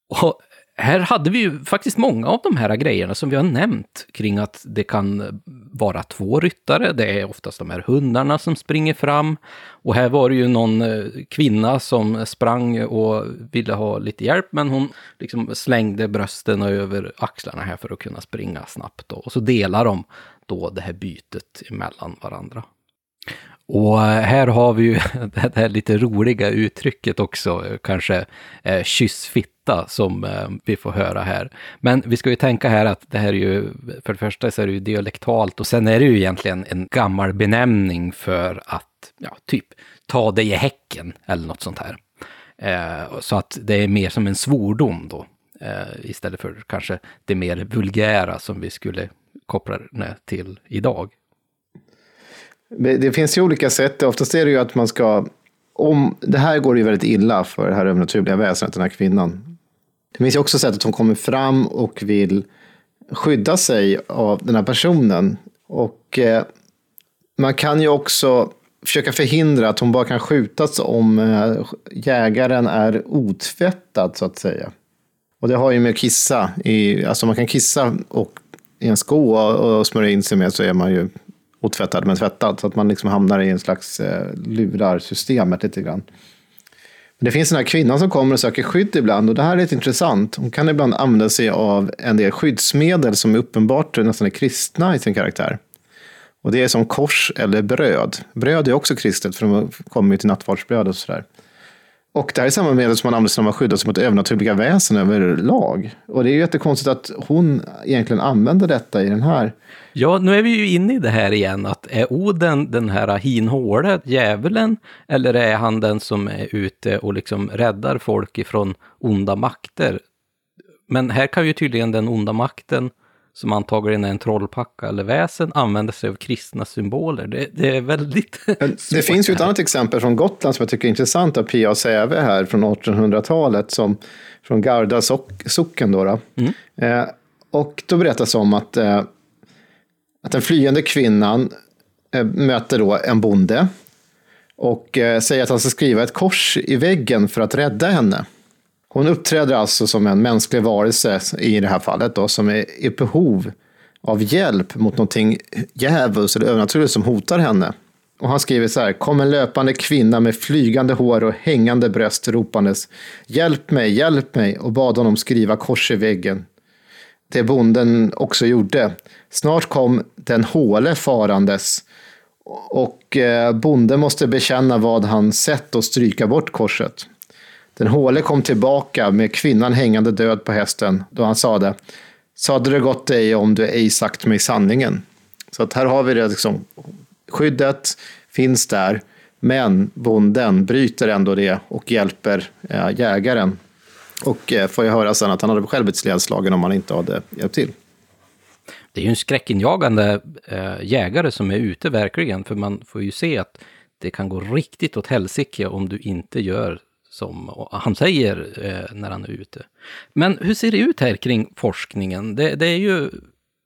Och här hade vi ju faktiskt många av de här grejerna som vi har nämnt kring att det kan vara två ryttare. Det är oftast de här hundarna som springer fram. Och här var det ju någon eh, kvinna som sprang och ville ha lite hjälp, men hon liksom slängde brösten över axlarna här för att kunna springa snabbt. Då. Och så delar de då det här bytet emellan varandra. Och eh, här har vi ju det här lite roliga uttrycket också, eh, kanske eh, kyssfitta, som eh, vi får höra här. Men vi ska ju tänka här att det här är ju, för det första så är det ju dialektalt och sen är det ju egentligen en gammal benämning för att, ja, typ ta dig i häcken eller något sånt här. Eh, så att det är mer som en svordom då, eh, istället för kanske det mer vulgära som vi skulle koppla det till idag. Det finns ju olika sätt. Oftast är det ju att man ska... Om, det här går ju väldigt illa för det här övernaturliga väsendet, den här kvinnan. Det finns ju också sätt att hon kommer fram och vill skydda sig av den här personen. Och eh, man kan ju också försöka förhindra att hon bara kan skjutas om eh, jägaren är otvättad, så att säga. Och det har ju med att kissa, i, alltså man kan kissa och, i en sko och, och smörja in sig med så är man ju otvättad men tvättad. Så att man liksom hamnar i en slags eh, lurarsystemet lite grann. Men det finns den här kvinnan som kommer och söker skydd ibland och det här är lite intressant. Hon kan ibland använda sig av en del skyddsmedel som är uppenbart nästan är kristna i sin karaktär. Och det är som kors eller bröd. Bröd är också kristet för de kommer ju till nattvardsbröd och sådär. Och det här är samma medel som man använder sig när man skyddar sig mot övernaturliga väsen överlag. Och det är ju jättekonstigt att hon egentligen använder detta i den här. Ja, nu är vi ju inne i det här igen, att är Oden den här hinhåle djävulen, eller är han den som är ute och liksom räddar folk ifrån onda makter? Men här kan ju tydligen den onda makten som antagligen är en trollpacka eller väsen, använder sig av kristna symboler. Det, det är väldigt Det finns ju ett annat exempel från Gotland som jag tycker är intressant av Pia Säve här från 1800-talet, som, från Garda socken. Då, då. Mm. Eh, och då berättas om att, eh, att den flyende kvinnan eh, möter då en bonde och eh, säger att han ska skriva ett kors i väggen för att rädda henne. Hon uppträder alltså som en mänsklig varelse i det här fallet då, som är i behov av hjälp mot någonting djävulskt eller övernaturligt som hotar henne. Och han skriver så här, kom en löpande kvinna med flygande hår och hängande bröst ropandes, hjälp mig, hjälp mig, och bad honom skriva kors i väggen. Det bonden också gjorde. Snart kom den håle farandes och eh, bonden måste bekänna vad han sett och stryka bort korset. Den håle kom tillbaka med kvinnan hängande död på hästen då han sade Sade det gott dig om du ej sagt mig sanningen. Så att här har vi det liksom, skyddet finns där, men bonden bryter ändå det och hjälper eh, jägaren. Och eh, får jag höra sen att han hade själv blivit sledslagen om han inte hade hjälpt till. Det är ju en skräckinjagande eh, jägare som är ute verkligen, för man får ju se att det kan gå riktigt åt helsike om du inte gör som han säger eh, när han är ute. Men hur ser det ut här kring forskningen? Det, det är ju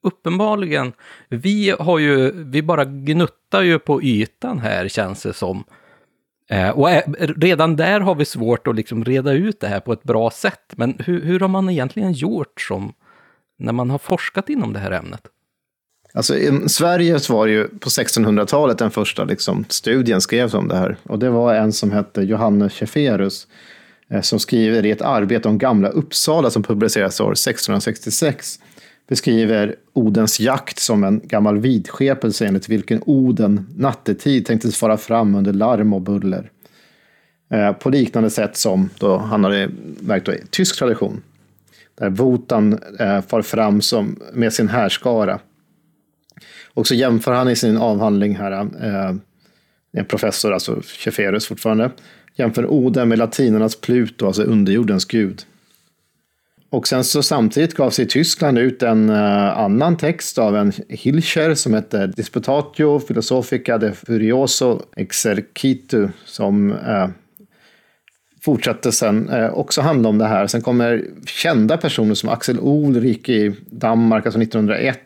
uppenbarligen, vi har ju, vi bara gnuttar ju på ytan här känns det som. Eh, och eh, redan där har vi svårt att liksom reda ut det här på ett bra sätt. Men hur, hur har man egentligen gjort som när man har forskat inom det här ämnet? Alltså, I Sverige så var det ju på 1600-talet den första liksom, studien skrevs om det här. Och det var en som hette Johannes Scheferus eh, som skriver i ett arbete om gamla Uppsala som publicerades år 1666 beskriver Odens jakt som en gammal vidskepelse enligt vilken Oden nattetid tänktes fara fram under larm och buller. Eh, på liknande sätt som då han hade märkt i tysk tradition. Där Votan eh, far fram som, med sin härskara och så jämför han i sin avhandling här, eh, en professor, alltså Cheferus fortfarande, jämför Oden med latinernas Pluto, alltså underjordens gud. Och sen så samtidigt gav sig Tyskland ut en uh, annan text av en Hilscher som heter Disputatio Philosophica de Furioso Exercitu som uh, fortsatte sen uh, också handla om det här. Sen kommer kända personer som Axel Ulrich i Danmark, alltså 1901,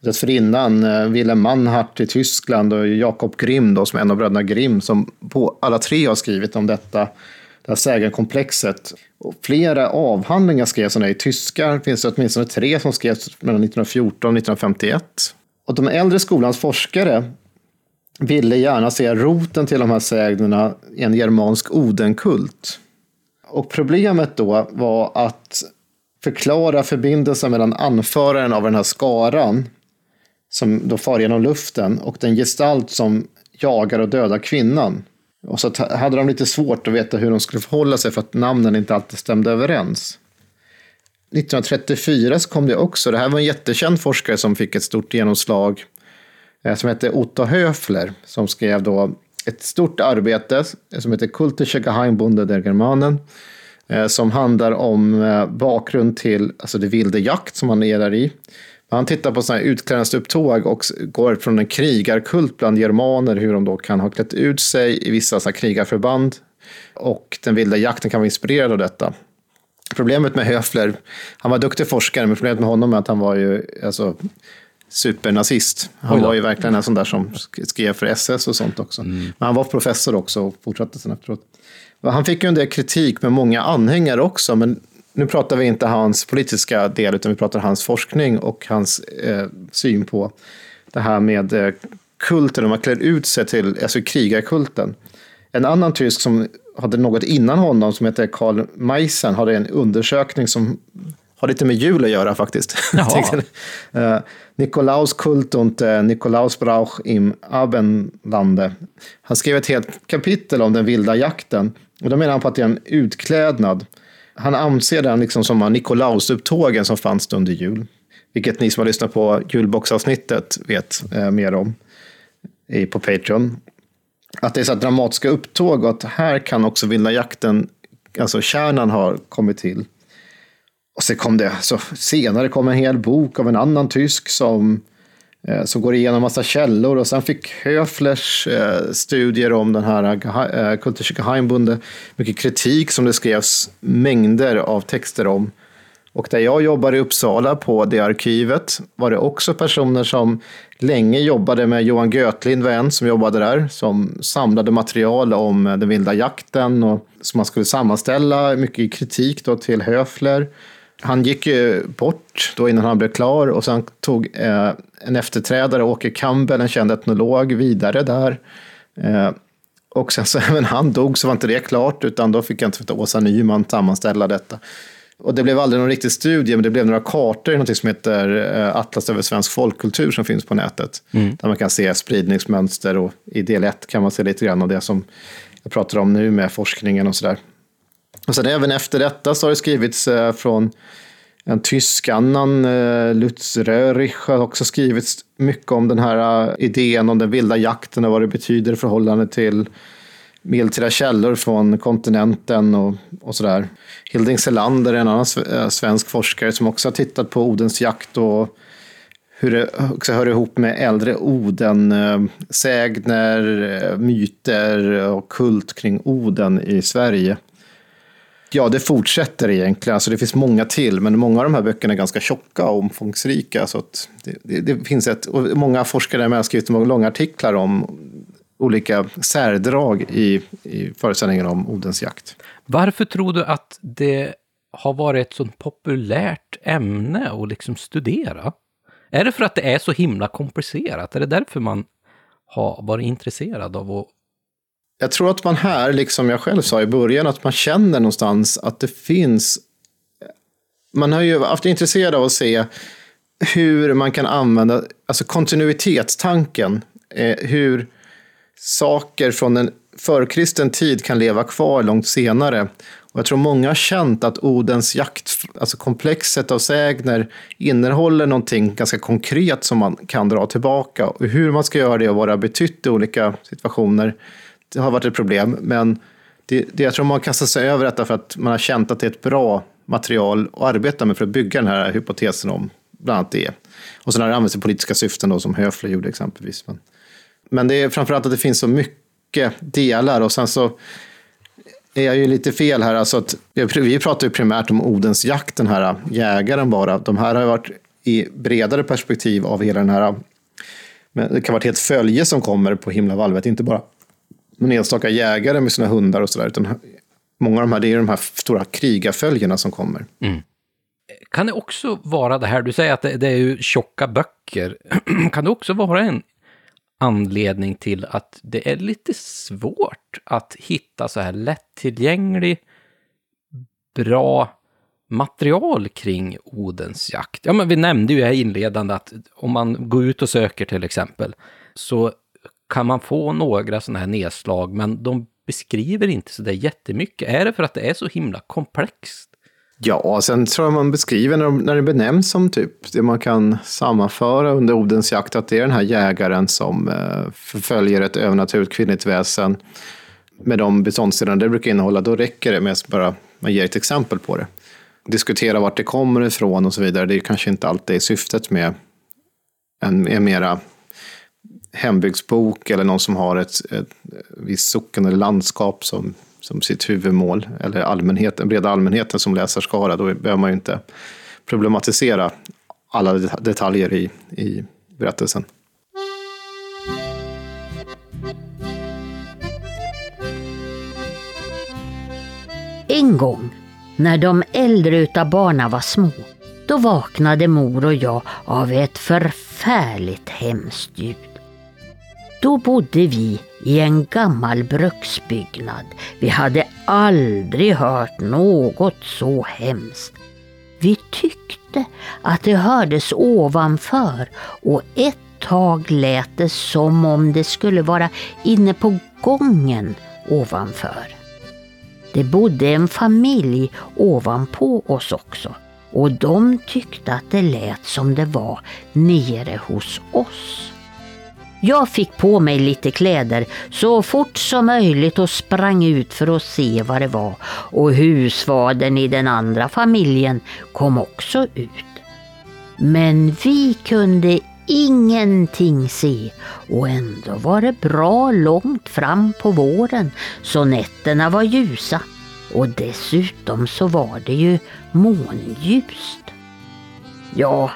Dessförinnan eh, Wilhelm Mannhardt i Tyskland och Jakob Grimm då, som är en av bröderna Grimm som på alla tre har skrivit om detta, det här sägarkomplexet. Och flera avhandlingar skrevs om det. I tyskar finns det åtminstone tre som skrevs mellan 1914 och 1951. Och de äldre skolans forskare ville gärna se roten till de här sägnerna i en germansk odenkult. Och problemet då var att förklara förbindelsen mellan anföraren av den här skaran som då far genom luften och den gestalt som jagar och dödar kvinnan. Och så hade de lite svårt att veta hur de skulle förhålla sig för att namnen inte alltid stämde överens. 1934 så kom det också, det här var en jättekänd forskare som fick ett stort genomslag, eh, som hette Otto Höfler, som skrev då ett stort arbete som heter Kultische Geheimbunde der Germanen, eh, som handlar om eh, bakgrund till alltså det vilde jakt som han är där i. Han tittar på sådana här utklädnadsupptåg och går från en krigarkult bland germaner, hur de då kan ha klätt ut sig i vissa sådana krigarförband. Och den vilda jakten kan vara inspirerad av detta. Problemet med Höfler, han var duktig forskare, men problemet med honom är att han var ju alltså, supernazist. Han var ju verkligen en sån där som skrev för SS och sånt också. Mm. Men han var professor också och fortsatte sen efteråt. Han fick ju en del kritik med många anhängare också, men nu pratar vi inte hans politiska del, utan vi pratar hans forskning och hans eh, syn på det här med eh, kulten, om man klär ut sig till alltså krigarkulten. En annan tysk som hade något innan honom, som heter Karl Meissen, hade en undersökning som har lite med jul att göra faktiskt. uh, Nikolaus Kult und uh, Nikolaus Brauch im Abendlande. Han skrev ett helt kapitel om den vilda jakten. Och då menar han på att det är en utklädnad han anser den liksom som Nikolausupptågen som fanns under jul. Vilket ni som har lyssnat på julboxavsnittet vet eh, mer om i, på Patreon. Att det är så dramatiska upptåg och att här kan också vilda jakten, alltså kärnan har kommit till. Och så kom det, så senare kom en hel bok av en annan tysk som Eh, Eh, som går igenom massa källor och sen fick Höflers eh, studier om den här eh, Kultische Geheimbunde mycket kritik som det skrevs mängder av texter om. Och där jag jobbar i Uppsala på det arkivet var det också personer som länge jobbade med Johan Götlind var en som jobbade där, som samlade material om den vilda jakten och som man skulle sammanställa, mycket kritik då till Höfler. Han gick ju bort då innan han blev klar och sen tog eh, en efterträdare, Åke Campbell, en känd etnolog, vidare där. Eh, och sen så även han dog så var inte det klart, utan då fick jag inte Åsa Nyman sammanställa detta. Och det blev aldrig någon riktig studie, men det blev några kartor i något som heter eh, Atlas över svensk folkkultur som finns på nätet. Mm. Där man kan se spridningsmönster och i del 1 kan man se lite grann av det som jag pratar om nu med forskningen och sådär. Och sen även efter detta så har det skrivits eh, från en tysk annan, eh, Lutz Röhrich, har också skrivit mycket om den här eh, idén om den vilda jakten och vad det betyder i förhållande till medeltida källor från kontinenten och, och sådär. Hilding Selander är en annan eh, svensk forskare som också har tittat på Odens jakt och hur det också hör ihop med äldre Oden-sägner, myter och kult kring Oden i Sverige. Ja, det fortsätter egentligen. Alltså det finns många till, men många av de här böckerna är ganska tjocka och omfångsrika. Så det, det, det, finns ett, och många forskare har skrivit långa artiklar om olika särdrag i, i föreställningen om Odens jakt. Varför tror du att det har varit ett så populärt ämne att liksom studera? Är det för att det är så himla komplicerat? Är det därför man har varit intresserad av att jag tror att man här, liksom jag själv sa i början, att man känner någonstans att det finns... Man har ju varit intresserad av att se hur man kan använda, alltså kontinuitetstanken, eh, hur saker från en förkristen tid kan leva kvar långt senare. Och jag tror många har känt att Odens jakt, alltså komplexet av sägner, innehåller någonting ganska konkret som man kan dra tillbaka. Och hur man ska göra det och vad det har betytt i olika situationer det har varit ett problem, men det, det, jag tror man kastar sig över detta för att man har känt att det är ett bra material att arbeta med för att bygga den här hypotesen om bland annat det. Och sen har det använts i politiska syften då, som Höfler gjorde exempelvis. Men, men det är framförallt att det finns så mycket delar och sen så är jag ju lite fel här. Alltså att, vi pratar ju primärt om Odens jakt, den här jägaren bara. De här har varit i bredare perspektiv av hela den här, men det kan vara ett helt följe som kommer på himlavalvet, inte bara någon enstaka jägare med sina hundar och sådär. Utan många av de här, det är de här stora krigarföljerna som kommer. Mm. Kan det också vara det här, du säger att det, det är ju tjocka böcker. kan det också vara en anledning till att det är lite svårt att hitta så här lättillgänglig, bra material kring Odens jakt. Ja, men vi nämnde ju här inledande att om man går ut och söker till exempel, så kan man få några sådana här nedslag, men de beskriver inte så där jättemycket. Är det för att det är så himla komplext? Ja, sen tror jag man beskriver när, när det benämns som typ det man kan sammanföra under Odens jakt, att det är den här jägaren som eh, förföljer ett övernaturligt kvinnligt väsen med de beståndsdelar det brukar innehålla, då räcker det med att bara man ger ett exempel på det. Diskutera vart det kommer ifrån och så vidare, det är kanske inte alltid är syftet med en, en mera hembygdsbok eller någon som har ett, ett visst socken eller landskap som, som sitt huvudmål, eller allmänheten, breda allmänheten som läsarskara, då behöver man ju inte problematisera alla detaljer i, i berättelsen. En gång, när de äldre utav barnen var små, då vaknade mor och jag av ett förfärligt hemskt ljud. Då bodde vi i en gammal bruksbyggnad. Vi hade aldrig hört något så hemskt. Vi tyckte att det hördes ovanför och ett tag lät det som om det skulle vara inne på gången ovanför. Det bodde en familj ovanpå oss också och de tyckte att det lät som det var nere hos oss. Jag fick på mig lite kläder så fort som möjligt och sprang ut för att se vad det var och husfadern i den andra familjen kom också ut. Men vi kunde ingenting se och ändå var det bra långt fram på våren så nätterna var ljusa och dessutom så var det ju månljust. Ja,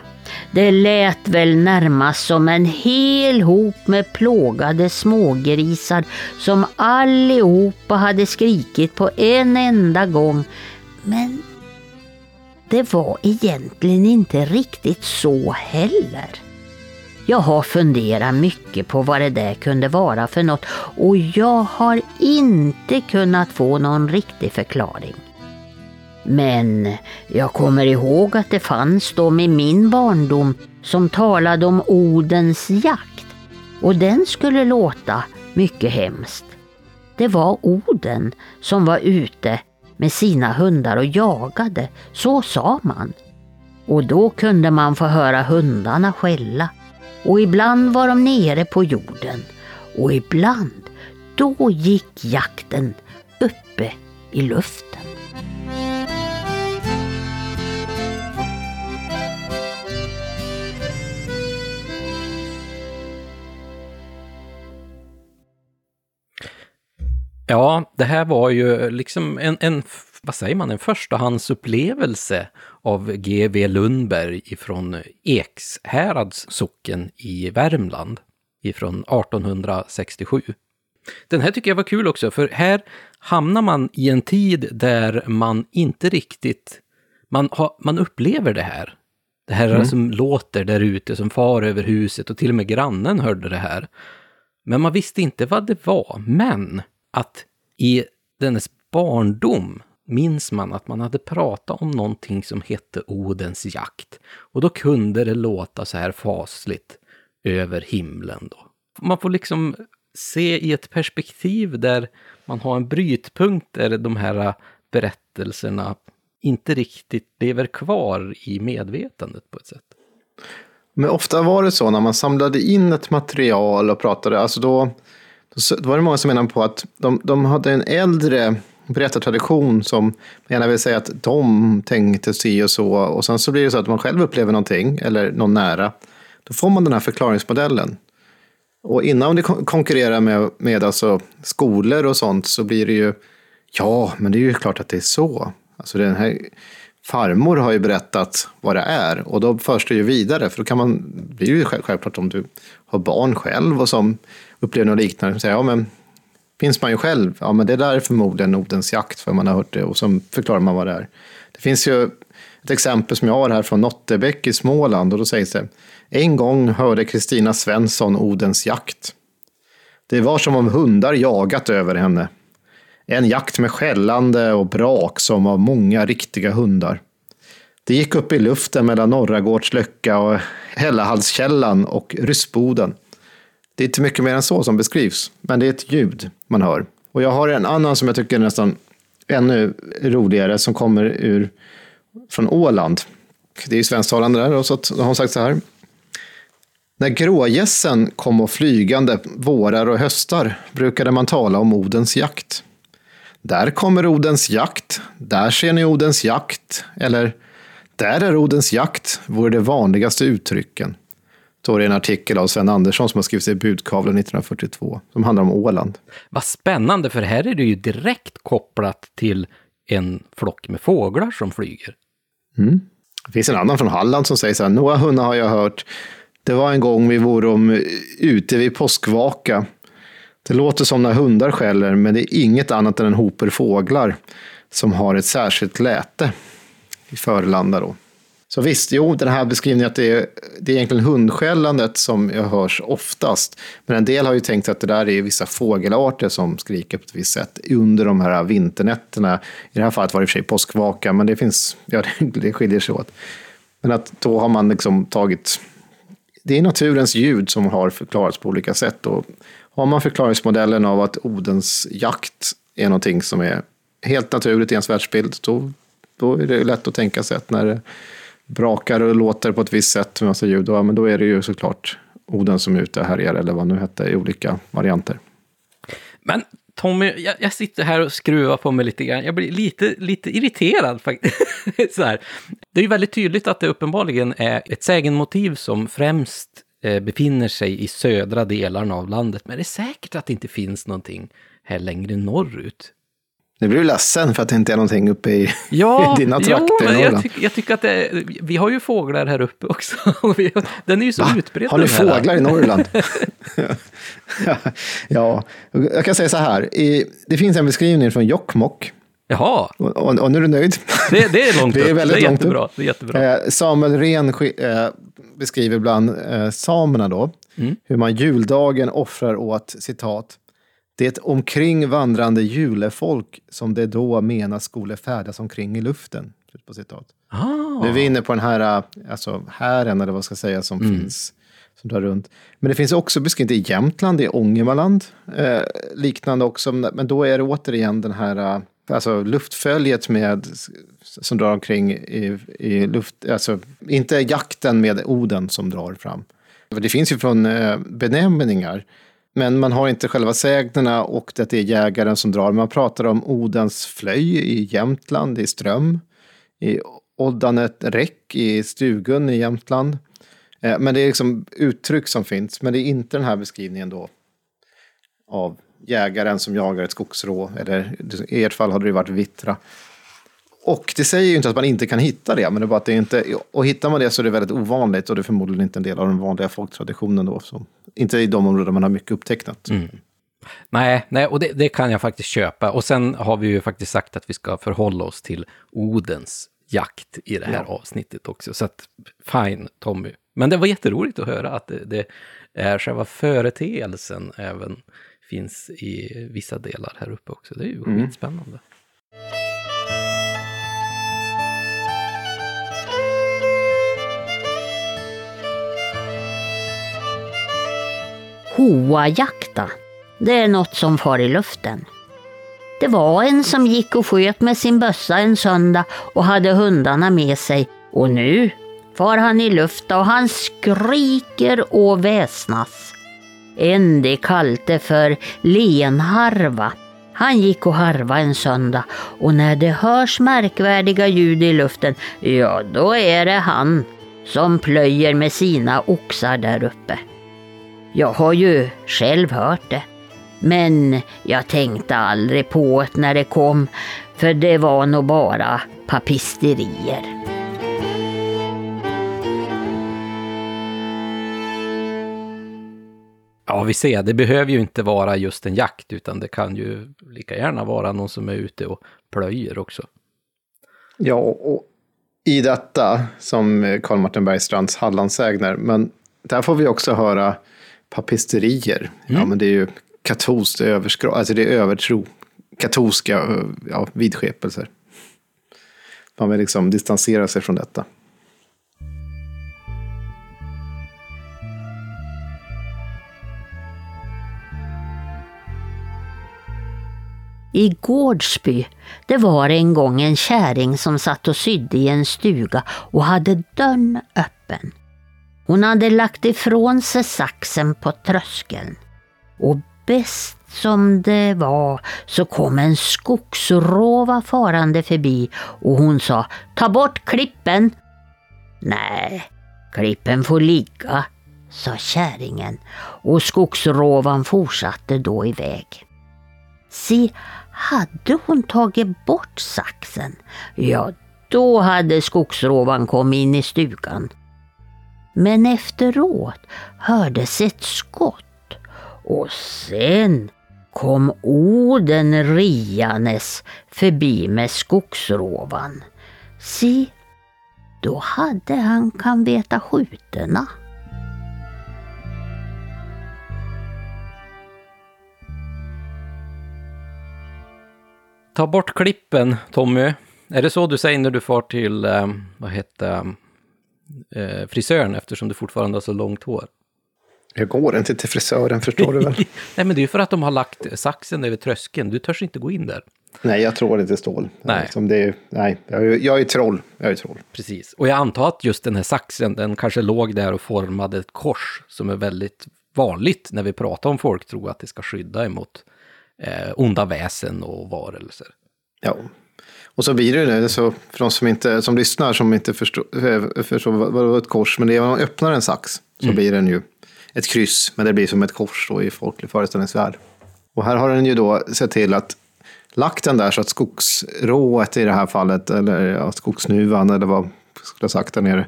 det lät väl närmast som en hel hop med plågade smågrisar som allihopa hade skrikit på en enda gång. Men det var egentligen inte riktigt så heller. Jag har funderat mycket på vad det där kunde vara för något och jag har inte kunnat få någon riktig förklaring. Men jag kommer ihåg att det fanns de i min barndom som talade om Odens jakt och den skulle låta mycket hemskt. Det var Oden som var ute med med sina hundar och jagade, så sa man. Och då kunde man få höra hundarna skälla. Och ibland var de nere på jorden. Och ibland, då gick jakten uppe i luften. Ja, det här var ju liksom en, en vad säger man, en förstahandsupplevelse av G.V. Lundberg ifrån Ekshärads socken i Värmland ifrån 1867. Den här tycker jag var kul också, för här hamnar man i en tid där man inte riktigt, man, har, man upplever det här. Det här mm. som låter där ute, som far över huset och till och med grannen hörde det här. Men man visste inte vad det var. Men att i dennes barndom minns man att man hade pratat om någonting som hette Odens jakt. Och då kunde det låta så här fasligt över himlen då. Man får liksom se i ett perspektiv där man har en brytpunkt där de här berättelserna inte riktigt lever kvar i medvetandet på ett sätt. Men ofta var det så när man samlade in ett material och pratade, alltså då, då var det många som menade på att de, de hade en äldre berättartradition som gärna vill säga att de tänkte si och så. Och sen så blir det så att man själv upplever någonting, eller någon nära. Då får man den här förklaringsmodellen. Och innan det konkurrerar med, med alltså skolor och sånt så blir det ju, ja, men det är ju klart att det är så. Alltså den här farmor har ju berättat vad det är och då förs det ju vidare. För då kan man, blir ju självklart om du har barn själv och som upplever något liknande, säga, ja men finns man ju själv, ja men det där är förmodligen Odens jakt, för man har hört det och så förklarar man vad det är. Det finns ju ett exempel som jag har här från Nottebäck i Småland och då sägs det En gång hörde Kristina Svensson Odens jakt. Det var som om hundar jagat över henne. En jakt med skällande och brak som av många riktiga hundar. Det gick upp i luften mellan Norragårds Gårdslöcka och Hällahallskällan och Ryssboden. Det är inte mycket mer än så som beskrivs, men det är ett ljud man hör. Och jag har en annan som jag tycker är nästan ännu roligare som kommer ur från Åland. Det är ju svensktalande där och så har hon sagt så här. När grågässen kom och flygande vårar och höstar brukade man tala om Odens jakt. Där kommer Odens jakt, där ser ni Odens jakt, eller där är Odens jakt, vore de vanligaste uttrycken står det en artikel av Sven Andersson som har skrivit i Budkavlen 1942, som handlar om Åland. Vad spännande, för här är det ju direkt kopplat till en flock med fåglar som flyger. Mm. Det finns en annan från Halland som säger så här, några hundar har jag hört. Det var en gång vi vore ute vid påskvaka. Det låter som när hundar skäller, men det är inget annat än en hoper fåglar som har ett särskilt läte i Förlanda då. Så visst, jo, den här beskrivningen att det är, det är egentligen hundskällandet som jag hörs oftast. Men en del har ju tänkt att det där är vissa fågelarter som skriker på ett visst sätt under de här vinternätterna. I det här fallet var det i och för sig påskvaka, men det finns, ja, det skiljer sig åt. Men att då har man liksom tagit, det är naturens ljud som har förklarats på olika sätt. Och har man förklaringsmodellen av att Odens jakt är någonting som är helt naturligt i ens världsbild, då, då är det lätt att tänka sig att när brakar och låter på ett visst sätt med massa ljud, ja, men då är det ju såklart Oden som är ute och härjar, eller vad nu hette, i olika varianter. Men Tommy, jag, jag, sitter här och skruvar på mig lite grann. Jag blir lite, lite irriterad faktiskt. Så här. Det är ju väldigt tydligt att det uppenbarligen är ett sägenmotiv som främst eh, befinner sig i södra delarna av landet. Men det är säkert att det inte finns någonting här längre norrut. Nu blir du ledsen för att det inte är någonting uppe i, ja, i dina trakter jo, jag, tyck, jag tycker att det, vi har ju fåglar här uppe också. den är ju så Va? utbredd. Har ni fåglar i Norrland? ja, jag kan säga så här. Det finns en beskrivning från Jokkmokk. Jaha. Och, och, och, nu är du nöjd. Det, det är långt det är väldigt det är långt jättebra. Det är jättebra. Eh, Samuel Ren eh, beskriver bland eh, samerna då, mm. hur man juldagen offrar åt, citat, det omkring vandrande julefolk som det då menas skulle färdas omkring i luften. På citat. Ah. Nu är vi inne på den här alltså, hären, eller vad ska jag säga, som mm. finns. Som drar runt. Men det finns också beskrivet i Jämtland, i Ångermanland, eh, liknande också. Men då är det återigen den här, alltså luftföljet med, som drar omkring i, i luft, alltså inte jakten med Oden som drar fram. Det finns ju från eh, benämningar, men man har inte själva sägnerna och det är jägaren som drar. Man pratar om Odens flöj i Jämtland, i Ström, i Oddanet räck i Stugun i Jämtland. Eh, men det är liksom uttryck som finns, men det är inte den här beskrivningen då av jägaren som jagar ett skogsrå, eller i ert fall hade det varit vittra. Och det säger ju inte att man inte kan hitta det, men det är bara att det inte, och hittar man det så är det väldigt ovanligt och det är förmodligen inte en del av den vanliga folktraditionen då. Som, inte i de områden man har mycket upptecknat. Mm. Nej, nej och det, det, kan jag faktiskt köpa. Och sen har vi ju faktiskt sagt att vi ska förhålla oss till Odens jakt i det här ja. avsnittet också. Så att, fine, Tommy. Men det var jätteroligt att höra att det, det är själva företeelsen även finns i vissa delar här uppe också. Det är ju mm. skitspännande. Hoajakta, det är något som far i luften. Det var en som gick och sköt med sin bössa en söndag och hade hundarna med sig och nu far han i luften och han skriker och väsnas. En de kallte för lenharva. Han gick och harva en söndag och när det hörs märkvärdiga ljud i luften, ja då är det han som plöjer med sina oxar där uppe. Jag har ju själv hört det. Men jag tänkte aldrig på det när det kom, för det var nog bara papisterier. Ja, vi ser. Det behöver ju inte vara just en jakt, utan det kan ju lika gärna vara någon som är ute och plöjer också. Ja, och i detta, som Karl Martin Bergstrands Hallandsägner, men där får vi också höra papisterier. Mm. Ja, men det är ju katolskt, alltså det är övertro. Katolska ja, vidskepelser. Man vill liksom distansera sig från detta. I Gårdsby, det var en gång en käring som satt och sydde i en stuga och hade dörren öppen. Hon hade lagt ifrån sig saxen på tröskeln. Och bäst som det var så kom en skogsrova farande förbi och hon sa Ta bort klippen! Nej, klippen får ligga, sa kärringen och skogsrovan fortsatte då iväg. Se, hade hon tagit bort saxen, ja då hade skogsrovan kommit in i stugan. Men efteråt hördes ett skott och sen kom Oden rianes förbi med skogsrovan. Se, då hade han kan veta skjutena. Ta bort klippen, Tommy. Är det så du säger när du far till, eh, vad heter eh, frisören eftersom du fortfarande har så långt hår? Jag går inte till frisören, förstår du väl? nej, men det är ju för att de har lagt saxen över tröskeln. Du törs inte gå in där. Nej, jag tror inte stål. Nej. Som det är, nej, jag, är, jag är troll. Jag är troll. Precis. Och jag antar att just den här saxen, den kanske låg där och formade ett kors som är väldigt vanligt när vi pratar om folk tror att det ska skydda emot eh, onda väsen och varelser. Ja, och så blir det det, så för de som, inte, som lyssnar som inte förstår, eh, förstår vad, vad ett kors, men det är om man öppnar en sax så mm. blir den ju ett kryss, men det blir som ett kors då i folklig föreställningsvärld. Och här har den ju då sett till att lagt den där så att skogsrået i det här fallet, eller ja, skogsnuvan eller vad jag skulle ha sagt där nere,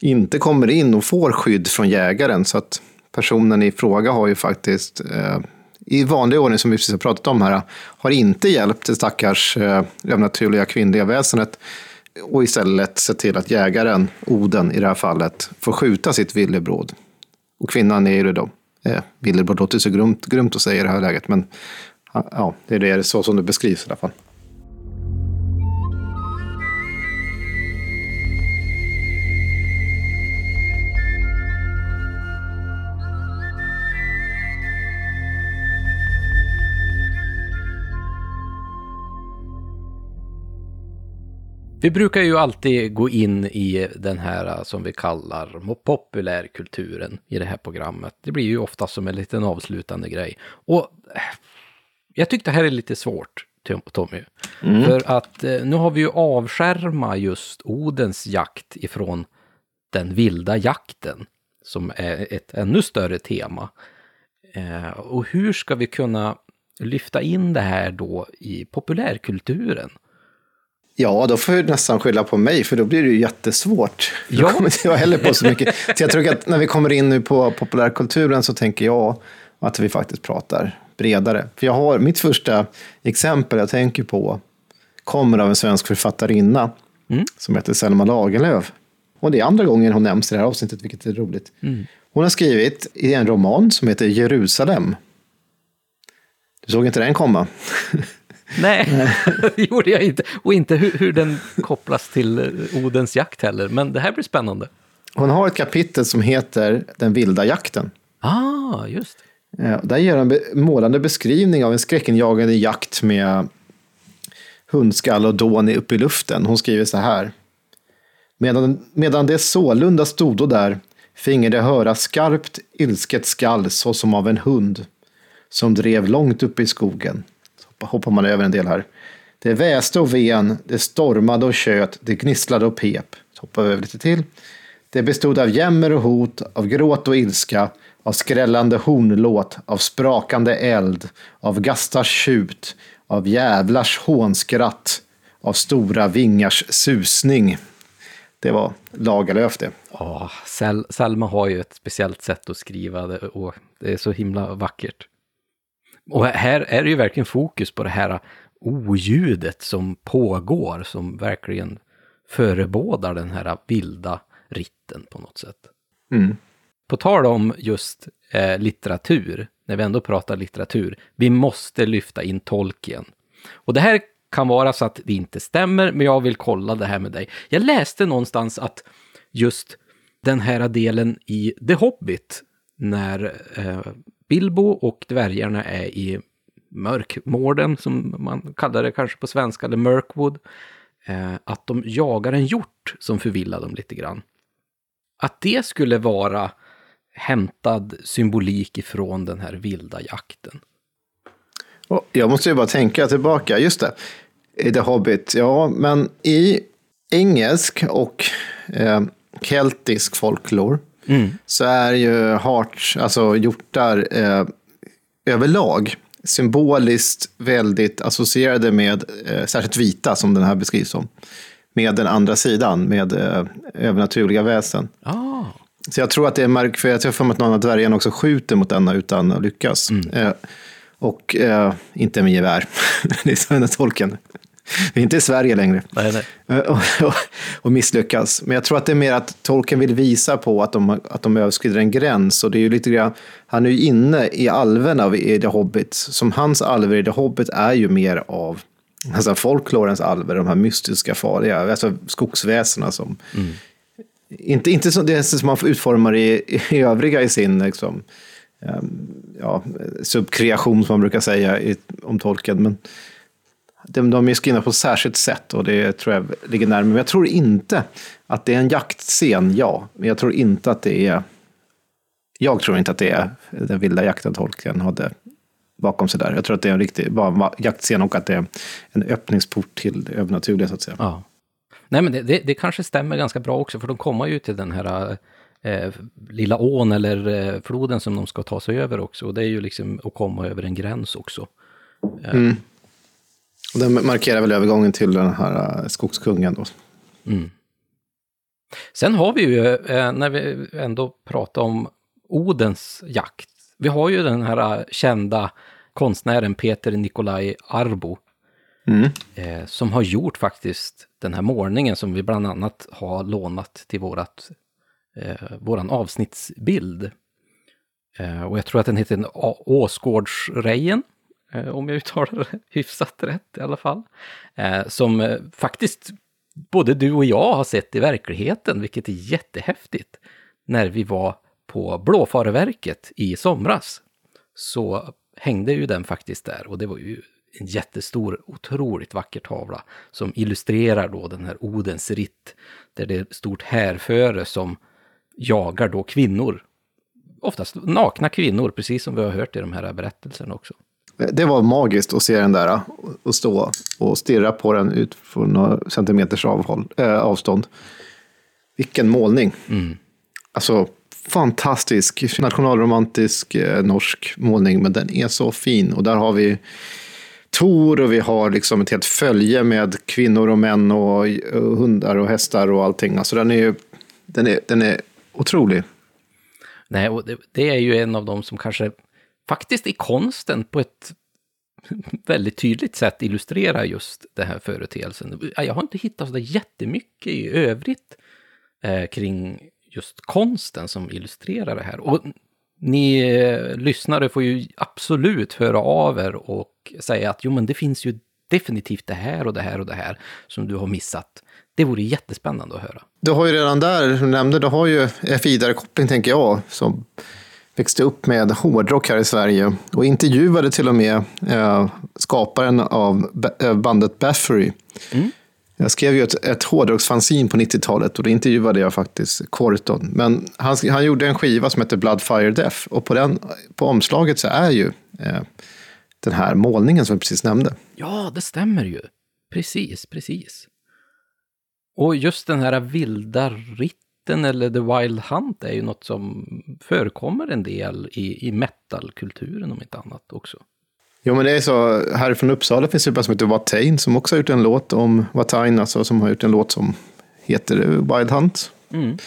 inte kommer in och får skydd från jägaren. Så att personen i fråga har ju faktiskt eh, i vanlig ordning, som vi precis har pratat om här, har inte hjälpt det stackars eh, övernaturliga kvinnliga väsendet och istället sett till att jägaren, Oden i det här fallet, får skjuta sitt villebråd. Och kvinnan är ju då, eh, villebråd låter så grymt, grumt att säga i det här läget, men ja, det är det så som det beskrivs i alla fall. Vi brukar ju alltid gå in i den här eh, som vi kallar populärkulturen i det här programmet. Det blir ju ofta som en liten avslutande grej. Och eh, jag tyckte det här är lite svårt, Tommy. För att eh, nu har vi ju avskärmat just Odens jakt ifrån den vilda jakten, som är ett ännu större tema. Och hur ska vi kunna lyfta in det här då i populärkulturen? Ja, då får jag nästan skylla på mig, för då blir det ju jättesvårt. Ja. Då kommer inte jag heller på så mycket. Så jag tror att när vi kommer in nu på populärkulturen så tänker jag att vi faktiskt pratar bredare. För jag har, mitt första exempel jag tänker på kommer av en svensk författarinna som heter Selma Lagerlöf. Och det är andra gången hon nämns i det här avsnittet, vilket är roligt. Hon har skrivit i en roman som heter Jerusalem. Du såg inte den komma? Nej, det gjorde jag inte. Och inte hur, hur den kopplas till eh, Odens jakt heller. Men det här blir spännande. Hon har ett kapitel som heter Den vilda jakten. Ah, just det. Eh, Där ger han en målande beskrivning av en skräckinjagande jakt med hundskall och dån uppe i luften. Hon skriver så här. Medan, medan det sålunda stodo där finge det höra skarpt ilsket skall såsom av en hund som drev långt upp i skogen. Hoppar man över en del här. Det väste och ven, det stormade och tjöt, det gnisslade och pep. Så hoppar vi över lite till. Det bestod av jämmer och hot, av gråt och ilska, av skrällande hornlåt, av sprakande eld, av gastars tjut, av jävlars hånskratt, av stora vingars susning. Det var Lagerlöf det. Ja, Sel Selma har ju ett speciellt sätt att skriva det och det är så himla vackert. Och här är det ju verkligen fokus på det här oljudet som pågår, som verkligen förebådar den här vilda ritten på något sätt. Mm. På tal om just eh, litteratur, när vi ändå pratar litteratur, vi måste lyfta in Tolkien. Och det här kan vara så att det inte stämmer, men jag vill kolla det här med dig. Jag läste någonstans att just den här delen i The Hobbit, när eh, Bilbo och dvärgarna är i mörkmården, som man kallar det kanske på svenska, eller mörkwood. Eh, att de jagar en hjort som förvillar dem lite grann. Att det skulle vara hämtad symbolik ifrån den här vilda jakten. Jag måste ju bara tänka tillbaka, just det, i The Hobbit. Ja, men i engelsk och eh, keltisk folklore så är ju hart, alltså hjortar eh, överlag symboliskt väldigt associerade med, eh, särskilt vita som den här beskrivs som, med den andra sidan, med eh, övernaturliga väsen. Ah. Så jag tror att det är märk, för jag tror för mig att någon av dvärgarna också skjuter mot denna utan att lyckas. Eh, och eh, inte med gevär. det är den tolken. Vi är inte i Sverige längre. Nej, nej. Eh, och, och, och misslyckas. Men jag tror att det är mer att tolken vill visa på att de, att de överskrider en gräns. Och det är ju lite grann, han är ju inne i alverna i The Hobbit. Som hans alver i The Hobbit är ju mer av alltså folklorens alver, de här mystiska farliga, alltså skogsväsena som inte, inte som, det är som man utformar i, i övriga i sin liksom, ehm, ja, subkreation som man brukar säga i, om tolken. Men de, de är skrivna på ett särskilt sätt och det tror jag ligger närmare. Men jag tror inte att det är en jaktscen, ja. Men jag tror inte att det är... Jag tror inte att det är den vilda jakten tolken hade bakom sig där. Jag tror att det är en riktig bara en jaktscen och att det är en öppningsport till det övernaturliga så att säga. Ja. Nej, men det, det, det kanske stämmer ganska bra också, för de kommer ju till den här eh, lilla ån eller eh, floden som de ska ta sig över också. Och det är ju liksom att komma över en gräns också. Och den markerar väl övergången till den här eh, skogskungen då. Sen har vi ju, eh, när vi ändå pratar om Odens jakt, vi har ju den här eh, kända konstnären Peter Nikolaj Arbo, eh, som har gjort faktiskt den här målningen som vi bland annat har lånat till vårat, våran avsnittsbild. Och jag tror att den heter Åsgårdsrejen, Eh, om jag uttalar det hyfsat rätt i alla fall. Eh, som eh, faktiskt både du och jag har sett i verkligheten, vilket är jättehäftigt. När vi var på Blåfareverket i somras så hängde ju den faktiskt där och det var ju en jättestor, otroligt vacker tavla som illustrerar då den här Odens ritt. Där det är ett stort härföre som jagar då kvinnor. Oftast nakna kvinnor, precis som vi har hört i de här berättelserna också. Det var magiskt att se den där och stå och stirra på den ut från några centimeters avhåll, äh, avstånd. Vilken målning! Mm. Alltså, fantastisk nationalromantisk eh, norsk målning, men den är så fin. Och där har vi Tor och vi har liksom ett helt följe med kvinnor och män och, och hundar och hästar och allting. Alltså den är ju den är, den är otrolig. Nej, och det, det är ju en av dem som kanske faktiskt i konsten på ett väldigt tydligt sätt illustrerar just den här företeelsen. Jag har inte hittat så jättemycket i övrigt eh, kring just konsten som illustrerar det här. Och ni eh, lyssnare får ju absolut höra av er och säga att jo, men det finns ju definitivt det här och det här och det här som du har missat. Det vore jättespännande att höra. Du har ju redan där, som du nämnde, du har ju FI-koppling tänker jag, som växte upp med hårdrock här i Sverige och intervjuade till och med eh, skaparen av eh, bandet Baffery. Mm. Jag skrev ju ett, ett hårdrocksfanzin på 90-talet och då intervjuade jag faktiskt Corton. Men han, han gjorde en skiva som heter Blood, Fire, Death och på, den, på omslaget så är ju eh, den här målningen som vi precis nämnde. Ja, det stämmer ju. Precis, precis. Och just den här vilda ritten eller The Wild Hunt är ju något som förekommer en del i, i metalkulturen om inte annat också. Jo, men det är så. Här från Uppsala finns det en som heter Watain som också har gjort en låt om Watain, alltså som har gjort en låt som heter Wild Hunt. Mm.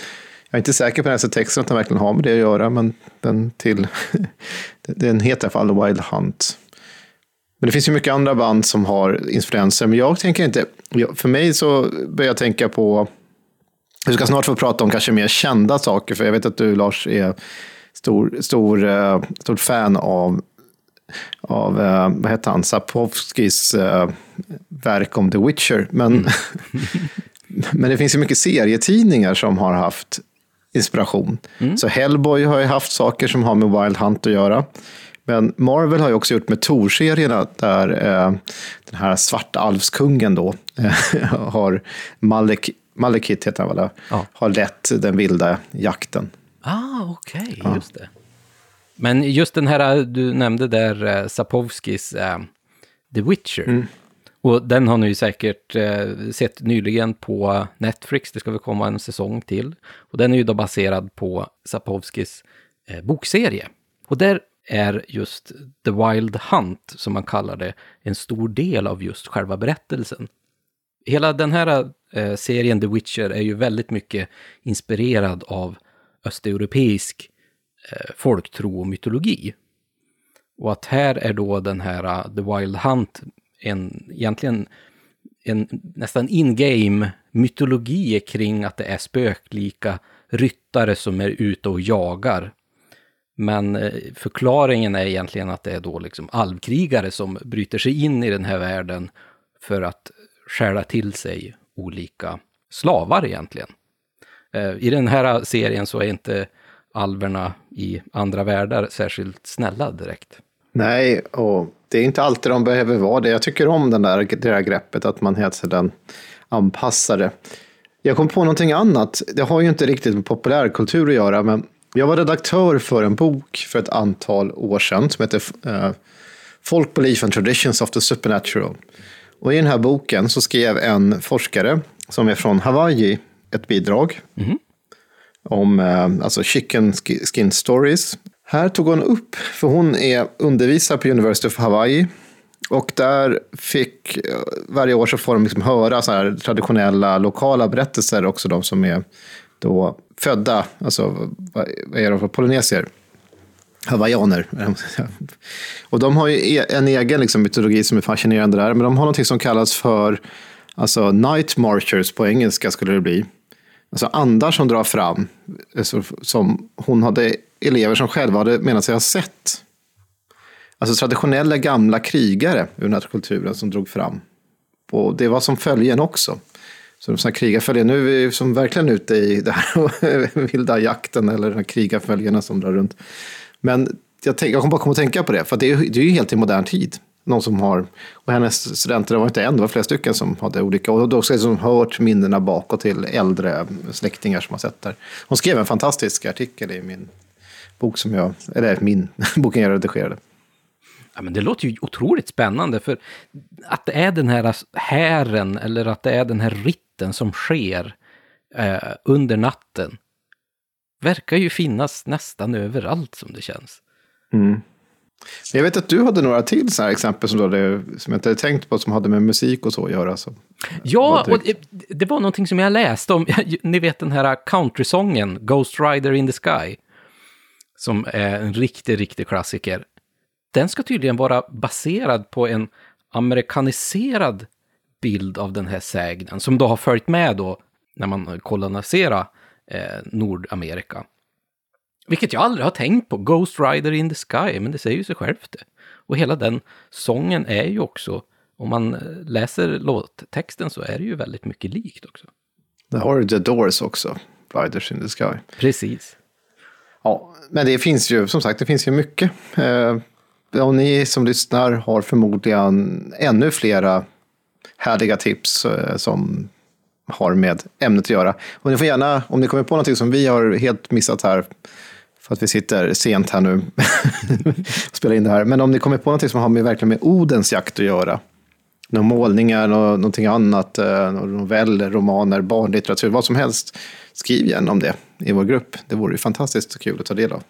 Jag är inte säker på den här texten att den verkligen har med det att göra, men den till... den heter i alla fall Wild Hunt. Men det finns ju mycket andra band som har influenser, men jag tänker inte... För mig så börjar jag tänka på... Vi ska snart få prata om kanske mer kända saker, för jag vet att du Lars är stor, stor, uh, stort fan av av, uh, vad heter han, Sapkowskis uh, verk om The Witcher. Men, mm. men det finns ju mycket serietidningar som har haft inspiration. Mm. Så Hellboy har ju haft saker som har med Wild Hunt att göra. Men Marvel har ju också gjort med Tor-serierna där eh, den här svarta alvskungen då eh, har Malek, Malekith heter han väl, ja. har lett den vilda jakten. Ah, okej, okay, ja. just det. Men just den här du nämnde där, eh, Sapowskis eh, The Witcher. Mm. Och den har ni säkert eh, sett nyligen på Netflix, det ska väl komma en säsong till. Och den är ju då baserad på Sapowskis eh, bokserie. Och där är just The Wild Hunt, som man kallar det, en stor del av just själva berättelsen. Hela den här eh, serien The Witcher är ju väldigt mycket inspirerad av östeuropeisk eh, folktro och mytologi. Och att här är då den här uh, The Wild Hunt en, egentligen en nästan in-game mytologi kring att det är spöklika ryttare som är ute och jagar. Men eh, förklaringen är egentligen att det är då liksom alvkrigare som bryter sig in i den här världen för att stjäla till sig olika slavar egentligen. Eh, I den här serien så är inte alverna i andra världar särskilt snälla direkt. Nej, och det är inte alltid de behöver vara det. Jag tycker om den där, det där greppet att man helt den anpassar det. Jag kom på någonting annat. Det har ju inte riktigt med populärkultur att göra, men jag var redaktör för en bok för ett antal år sedan som heter uh, Folk Belief and Traditions of the Supernatural. Och i den här boken så skrev en forskare som är från Hawaii ett bidrag. Mm om uh, alltså chicken skin stories. Här tog hon upp, för hon är undervisare på University of Hawaii. Och där fick, eh, varje år så får de liksom höra så här traditionella lokala berättelser, också de som är då födda, alltså vad är de för polynesier? Hawaiianer. Och de har ju e- en egen liksom, mytologi som är fascinerande där, men de har något som kallas för alltså, night marchers på engelska skulle det bli. Alltså andar som drar fram, alltså, som hon hade elever som själva hade menat sig ha sett. Alltså traditionella gamla krigare ur den här kulturen som drog fram. Och det var som följen också. Så de här krigarföljen, nu är vi som verkligen ute i den här vilda jakten eller de här krigarföljerna som drar runt. Men jag, tänk, jag kommer bara komma att tänka på det, för det är, det är ju helt i modern tid. Någon som har, och hennes studenter, det var inte en, det var flera stycken som hade olika, och då också som hört minnena bakåt till äldre släktingar som har sett där. Hon skrev en fantastisk artikel i min bok som jag, eller min, boken jag redigerade. Ja, men det låter ju otroligt spännande, för att det är den här hären, eller att det är den här ritten som sker eh, under natten, verkar ju finnas nästan överallt som det känns. Mm. Jag vet att du hade några till sådana exempel som, du hade, som jag inte hade tänkt på, som hade med musik och så att göra. Så. Ja, och det, det var någonting som jag läste om, ni vet den här countrysången, Ghost Rider in the Sky, som är en riktig, riktig klassiker. Den ska tydligen vara baserad på en amerikaniserad bild av den här sägnen, som då har följt med då när man koloniserar eh, Nordamerika. Vilket jag aldrig har tänkt på, Ghost Rider in the Sky, men det säger ju sig självt det. Och hela den sången är ju också, om man läser låttexten så är det ju väldigt mycket likt också. Där har du The Doors också, Riders in the Sky. Precis. Ja, men det finns ju, som sagt, det finns ju mycket. Eh, och ni som lyssnar har förmodligen ännu flera härliga tips eh, som har med ämnet att göra. Och ni får gärna, om ni kommer på någonting som vi har helt missat här, för att vi sitter sent här nu och spelar in det här. Men om ni kommer på någonting som har med, verkligen med Odens jakt att göra, några målningar, någonting annat, eh, noveller, romaner, barnlitteratur, vad som helst, skriv gärna om det i vår grupp. Det vore ju fantastiskt kul att ta del av.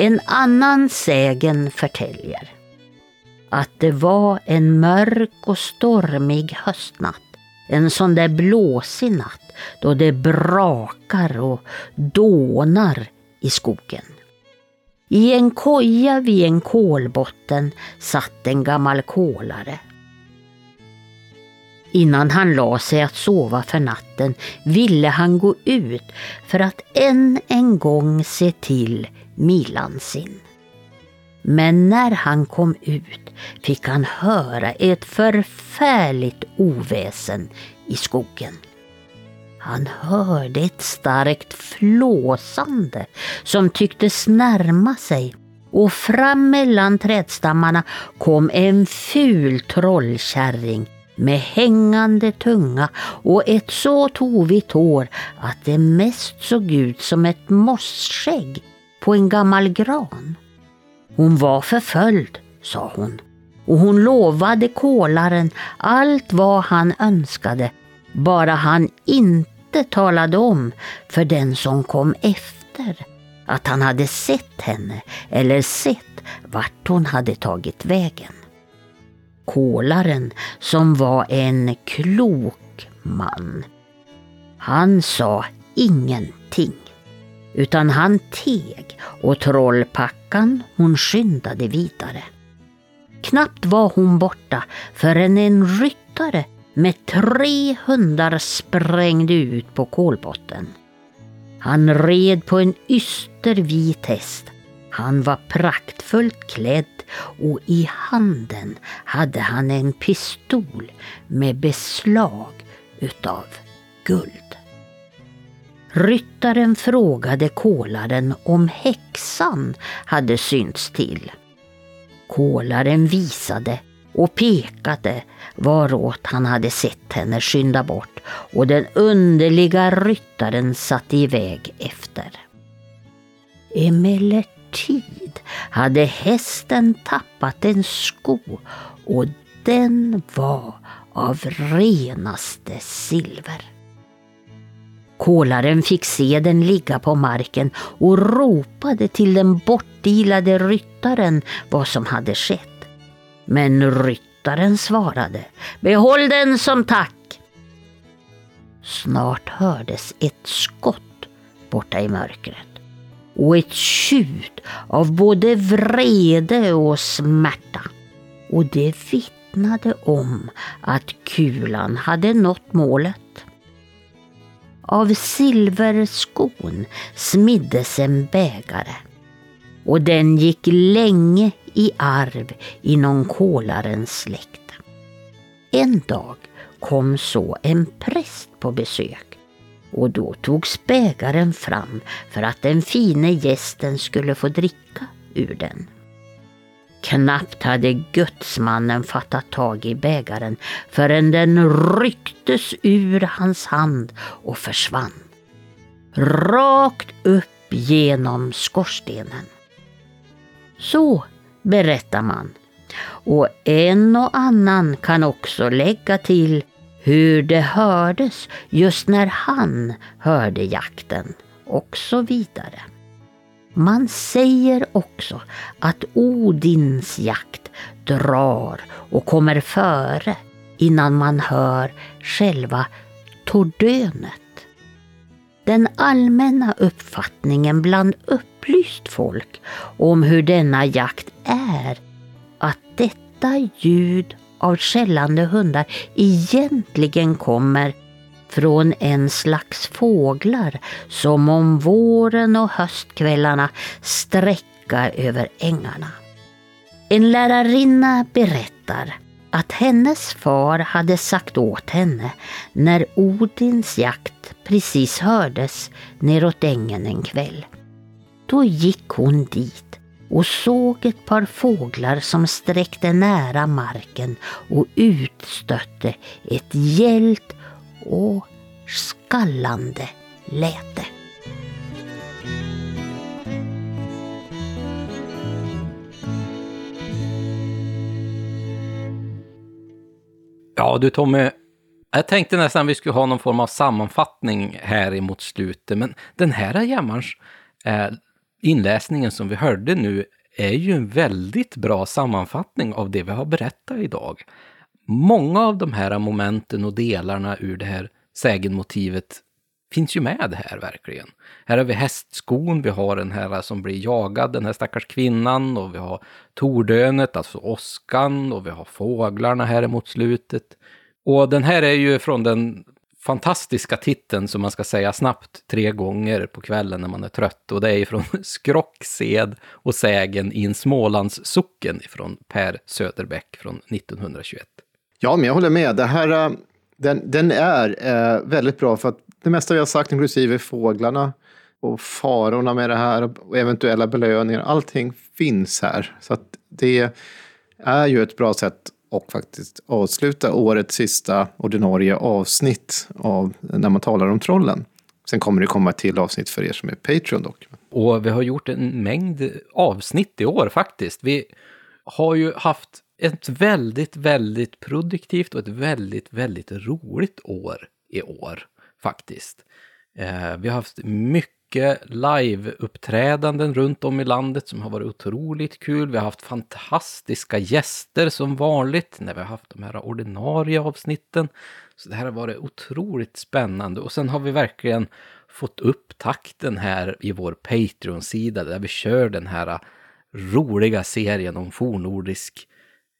En annan sägen förtäljer att det var en mörk och stormig höstnatt. En sån där blåsig natt då det brakar och dånar i skogen. I en koja vid en kolbotten satt en gammal kolare. Innan han la sig att sova för natten ville han gå ut för att än en gång se till milan sin. Men när han kom ut fick han höra ett förfärligt oväsen i skogen. Han hörde ett starkt flåsande som tycktes närma sig och fram mellan trädstammarna kom en ful trollkärring med hängande tunga och ett så tovigt hår att det mest såg ut som ett mossskägg på en gammal gran. Hon var förföljd, sa hon, och hon lovade kolaren allt vad han önskade, bara han inte talade om för den som kom efter att han hade sett henne eller sett vart hon hade tagit vägen. Kolaren, som var en klok man, han sa ingenting utan han teg och trollpackan hon skyndade vidare. Knappt var hon borta förrän en ryttare med tre hundar sprängde ut på kolbotten. Han red på en ystervit häst. Han var praktfullt klädd och i handen hade han en pistol med beslag utav guld. Ryttaren frågade kolaren om häxan hade synts till. Kolaren visade och pekade varåt han hade sett henne skynda bort och den underliga ryttaren satte iväg efter. Emellertid hade hästen tappat en sko och den var av renaste silver. Kolaren fick se den ligga på marken och ropade till den bortilade ryttaren vad som hade skett. Men ryttaren svarade Behåll den som tack! Snart hördes ett skott borta i mörkret och ett tjut av både vrede och smärta. Och det vittnade om att kulan hade nått målet. Av silverskon smiddes en bägare och den gick länge i arv inom kolarens släkt. En dag kom så en präst på besök och då togs bägaren fram för att den fine gästen skulle få dricka ur den. Knappt hade gudsmannen fattat tag i bägaren förrän den rycktes ur hans hand och försvann. Rakt upp genom skorstenen. Så berättar man. Och en och annan kan också lägga till hur det hördes just när han hörde jakten och så vidare. Man säger också att Odins jakt drar och kommer före innan man hör själva tordönet. Den allmänna uppfattningen bland upplyst folk om hur denna jakt är att detta ljud av skällande hundar egentligen kommer från en slags fåglar som om våren och höstkvällarna sträcka över ängarna. En lärarinna berättar att hennes far hade sagt åt henne när Odins jakt precis hördes neråt ängen en kväll. Då gick hon dit och såg ett par fåglar som sträckte nära marken och utstötte ett gällt och skallande läte. Ja du Tommy, jag tänkte nästan vi skulle ha någon form av sammanfattning här emot slutet, men den här jämmars eh, inläsningen som vi hörde nu är ju en väldigt bra sammanfattning av det vi har berättat idag. Många av de här momenten och delarna ur det här sägenmotivet finns ju med här verkligen. Här har vi hästskon, vi har den här som blir jagad, den här stackars kvinnan, och vi har tordönet, alltså åskan, och vi har fåglarna här emot slutet. Och den här är ju från den fantastiska titeln som man ska säga snabbt tre gånger på kvällen när man är trött. Och det är från Skrocksed och sägen i en Smålandssocken från Per Söderbäck från 1921. Ja, men jag håller med. Det här, eh, den, den är eh, väldigt bra för att det mesta vi har sagt, inklusive fåglarna och farorna med det här och eventuella belöningar, allting finns här. Så att det är ju ett bra sätt och faktiskt avsluta årets sista ordinarie avsnitt av när man talar om trollen. Sen kommer det komma ett till avsnitt för er som är Patreon dock. Och vi har gjort en mängd avsnitt i år faktiskt. Vi har ju haft ett väldigt, väldigt produktivt och ett väldigt, väldigt roligt år i år faktiskt. Eh, vi har haft mycket mycket live-uppträdanden runt om i landet som har varit otroligt kul. Vi har haft fantastiska gäster som vanligt när vi har haft de här ordinarie avsnitten. Så det här har varit otroligt spännande och sen har vi verkligen fått upp takten här i vår Patreon-sida där vi kör den här roliga serien om fornnordisk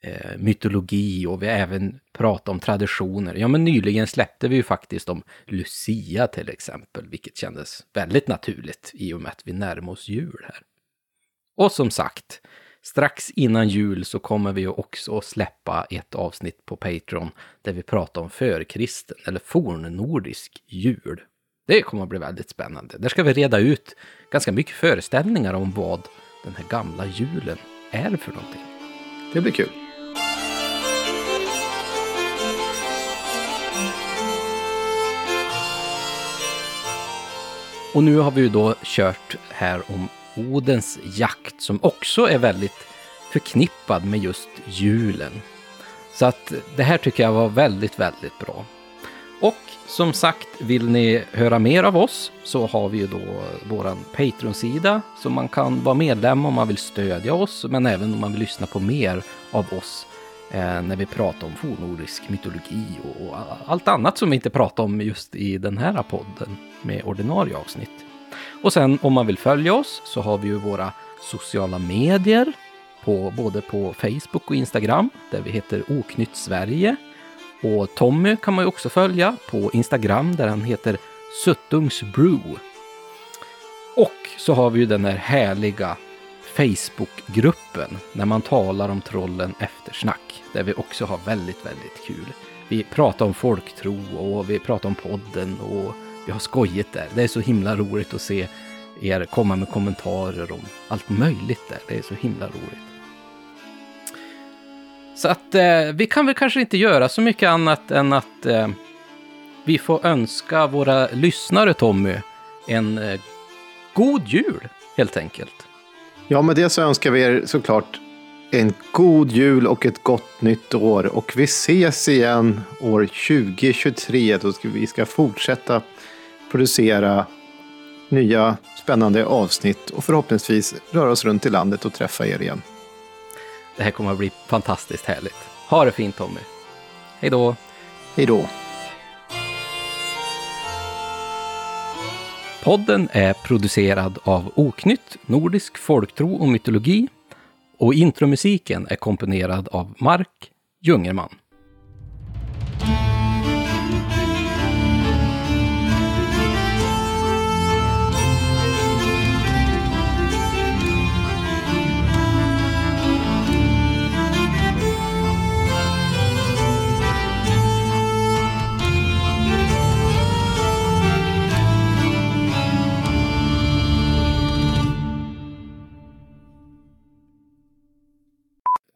eh, mytologi och vi har även pratat om traditioner. Ja, men nyligen släppte vi ju faktiskt om Lucia till exempel, vilket kändes väldigt naturligt i och med att vi närmar oss jul här. Och som sagt, strax innan jul så kommer vi också att släppa ett avsnitt på Patreon där vi pratar om förkristen eller fornnordisk jul. Det kommer att bli väldigt spännande. Där ska vi reda ut ganska mycket föreställningar om vad den här gamla julen är för någonting. Det blir kul. Och nu har vi ju då kört här om Odens jakt som också är väldigt förknippad med just julen. Så att det här tycker jag var väldigt, väldigt bra. Och som sagt, vill ni höra mer av oss så har vi ju då våran Patreon-sida som man kan vara medlem om man vill stödja oss, men även om man vill lyssna på mer av oss Eh, när vi pratar om fornnordisk mytologi och, allt annat som vi inte pratar om just i den här podden med ordinarie avsnitt. Och sen om man vill följa oss så har vi ju våra sociala medier på, både på Facebook och Instagram där vi heter Oknytt Sverige. Och Tommy kan man ju också följa på Instagram där han heter Suttungsbrew. Och så har vi ju den här härliga Facebookgruppen när man talar om trollen eftersnack. Där vi också har väldigt, väldigt kul. Vi pratar om folktro och vi pratar om podden och vi har skojigt där. Det är så himla roligt att se er komma med kommentarer om allt möjligt där. Det är så himla roligt. Så att eh, vi kan väl kanske inte göra så mycket annat än att eh, vi får önska våra lyssnare, Tommy, en eh, god jul, helt enkelt. Ja, med det så önskar vi er såklart en god jul och ett gott nytt år. Och vi ses igen år 2023 då vi ska fortsätta producera nya spännande avsnitt och förhoppningsvis röra oss runt i landet och träffa er igen. Det här kommer att bli fantastiskt härligt. Ha det fint Tommy. Hej då! Hej då! Podden är producerad av Oknytt, Nordisk folktro och mytologi och intromusiken är komponerad av Mark Jungerman.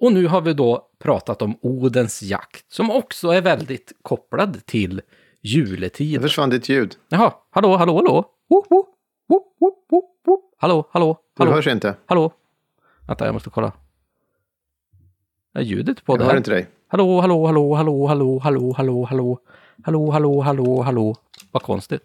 Och nu har vi då pratat om Odens jakt, som också är väldigt kopplad till juletid. Det försvann ditt ljud. Jaha, hallå, hallå, hallå? Wo, wo, wo, wo, wo, wo. Hallå, hallå, Du hallå, hörs inte. hallå? Vänta, jag måste kolla. Är ljudet på Jag det hör här? inte dig. Hallå, hallå, hallå, hallå, hallå, hallå, hallå, hallå, hallå, hallå, hallå, hallå. Vad konstigt.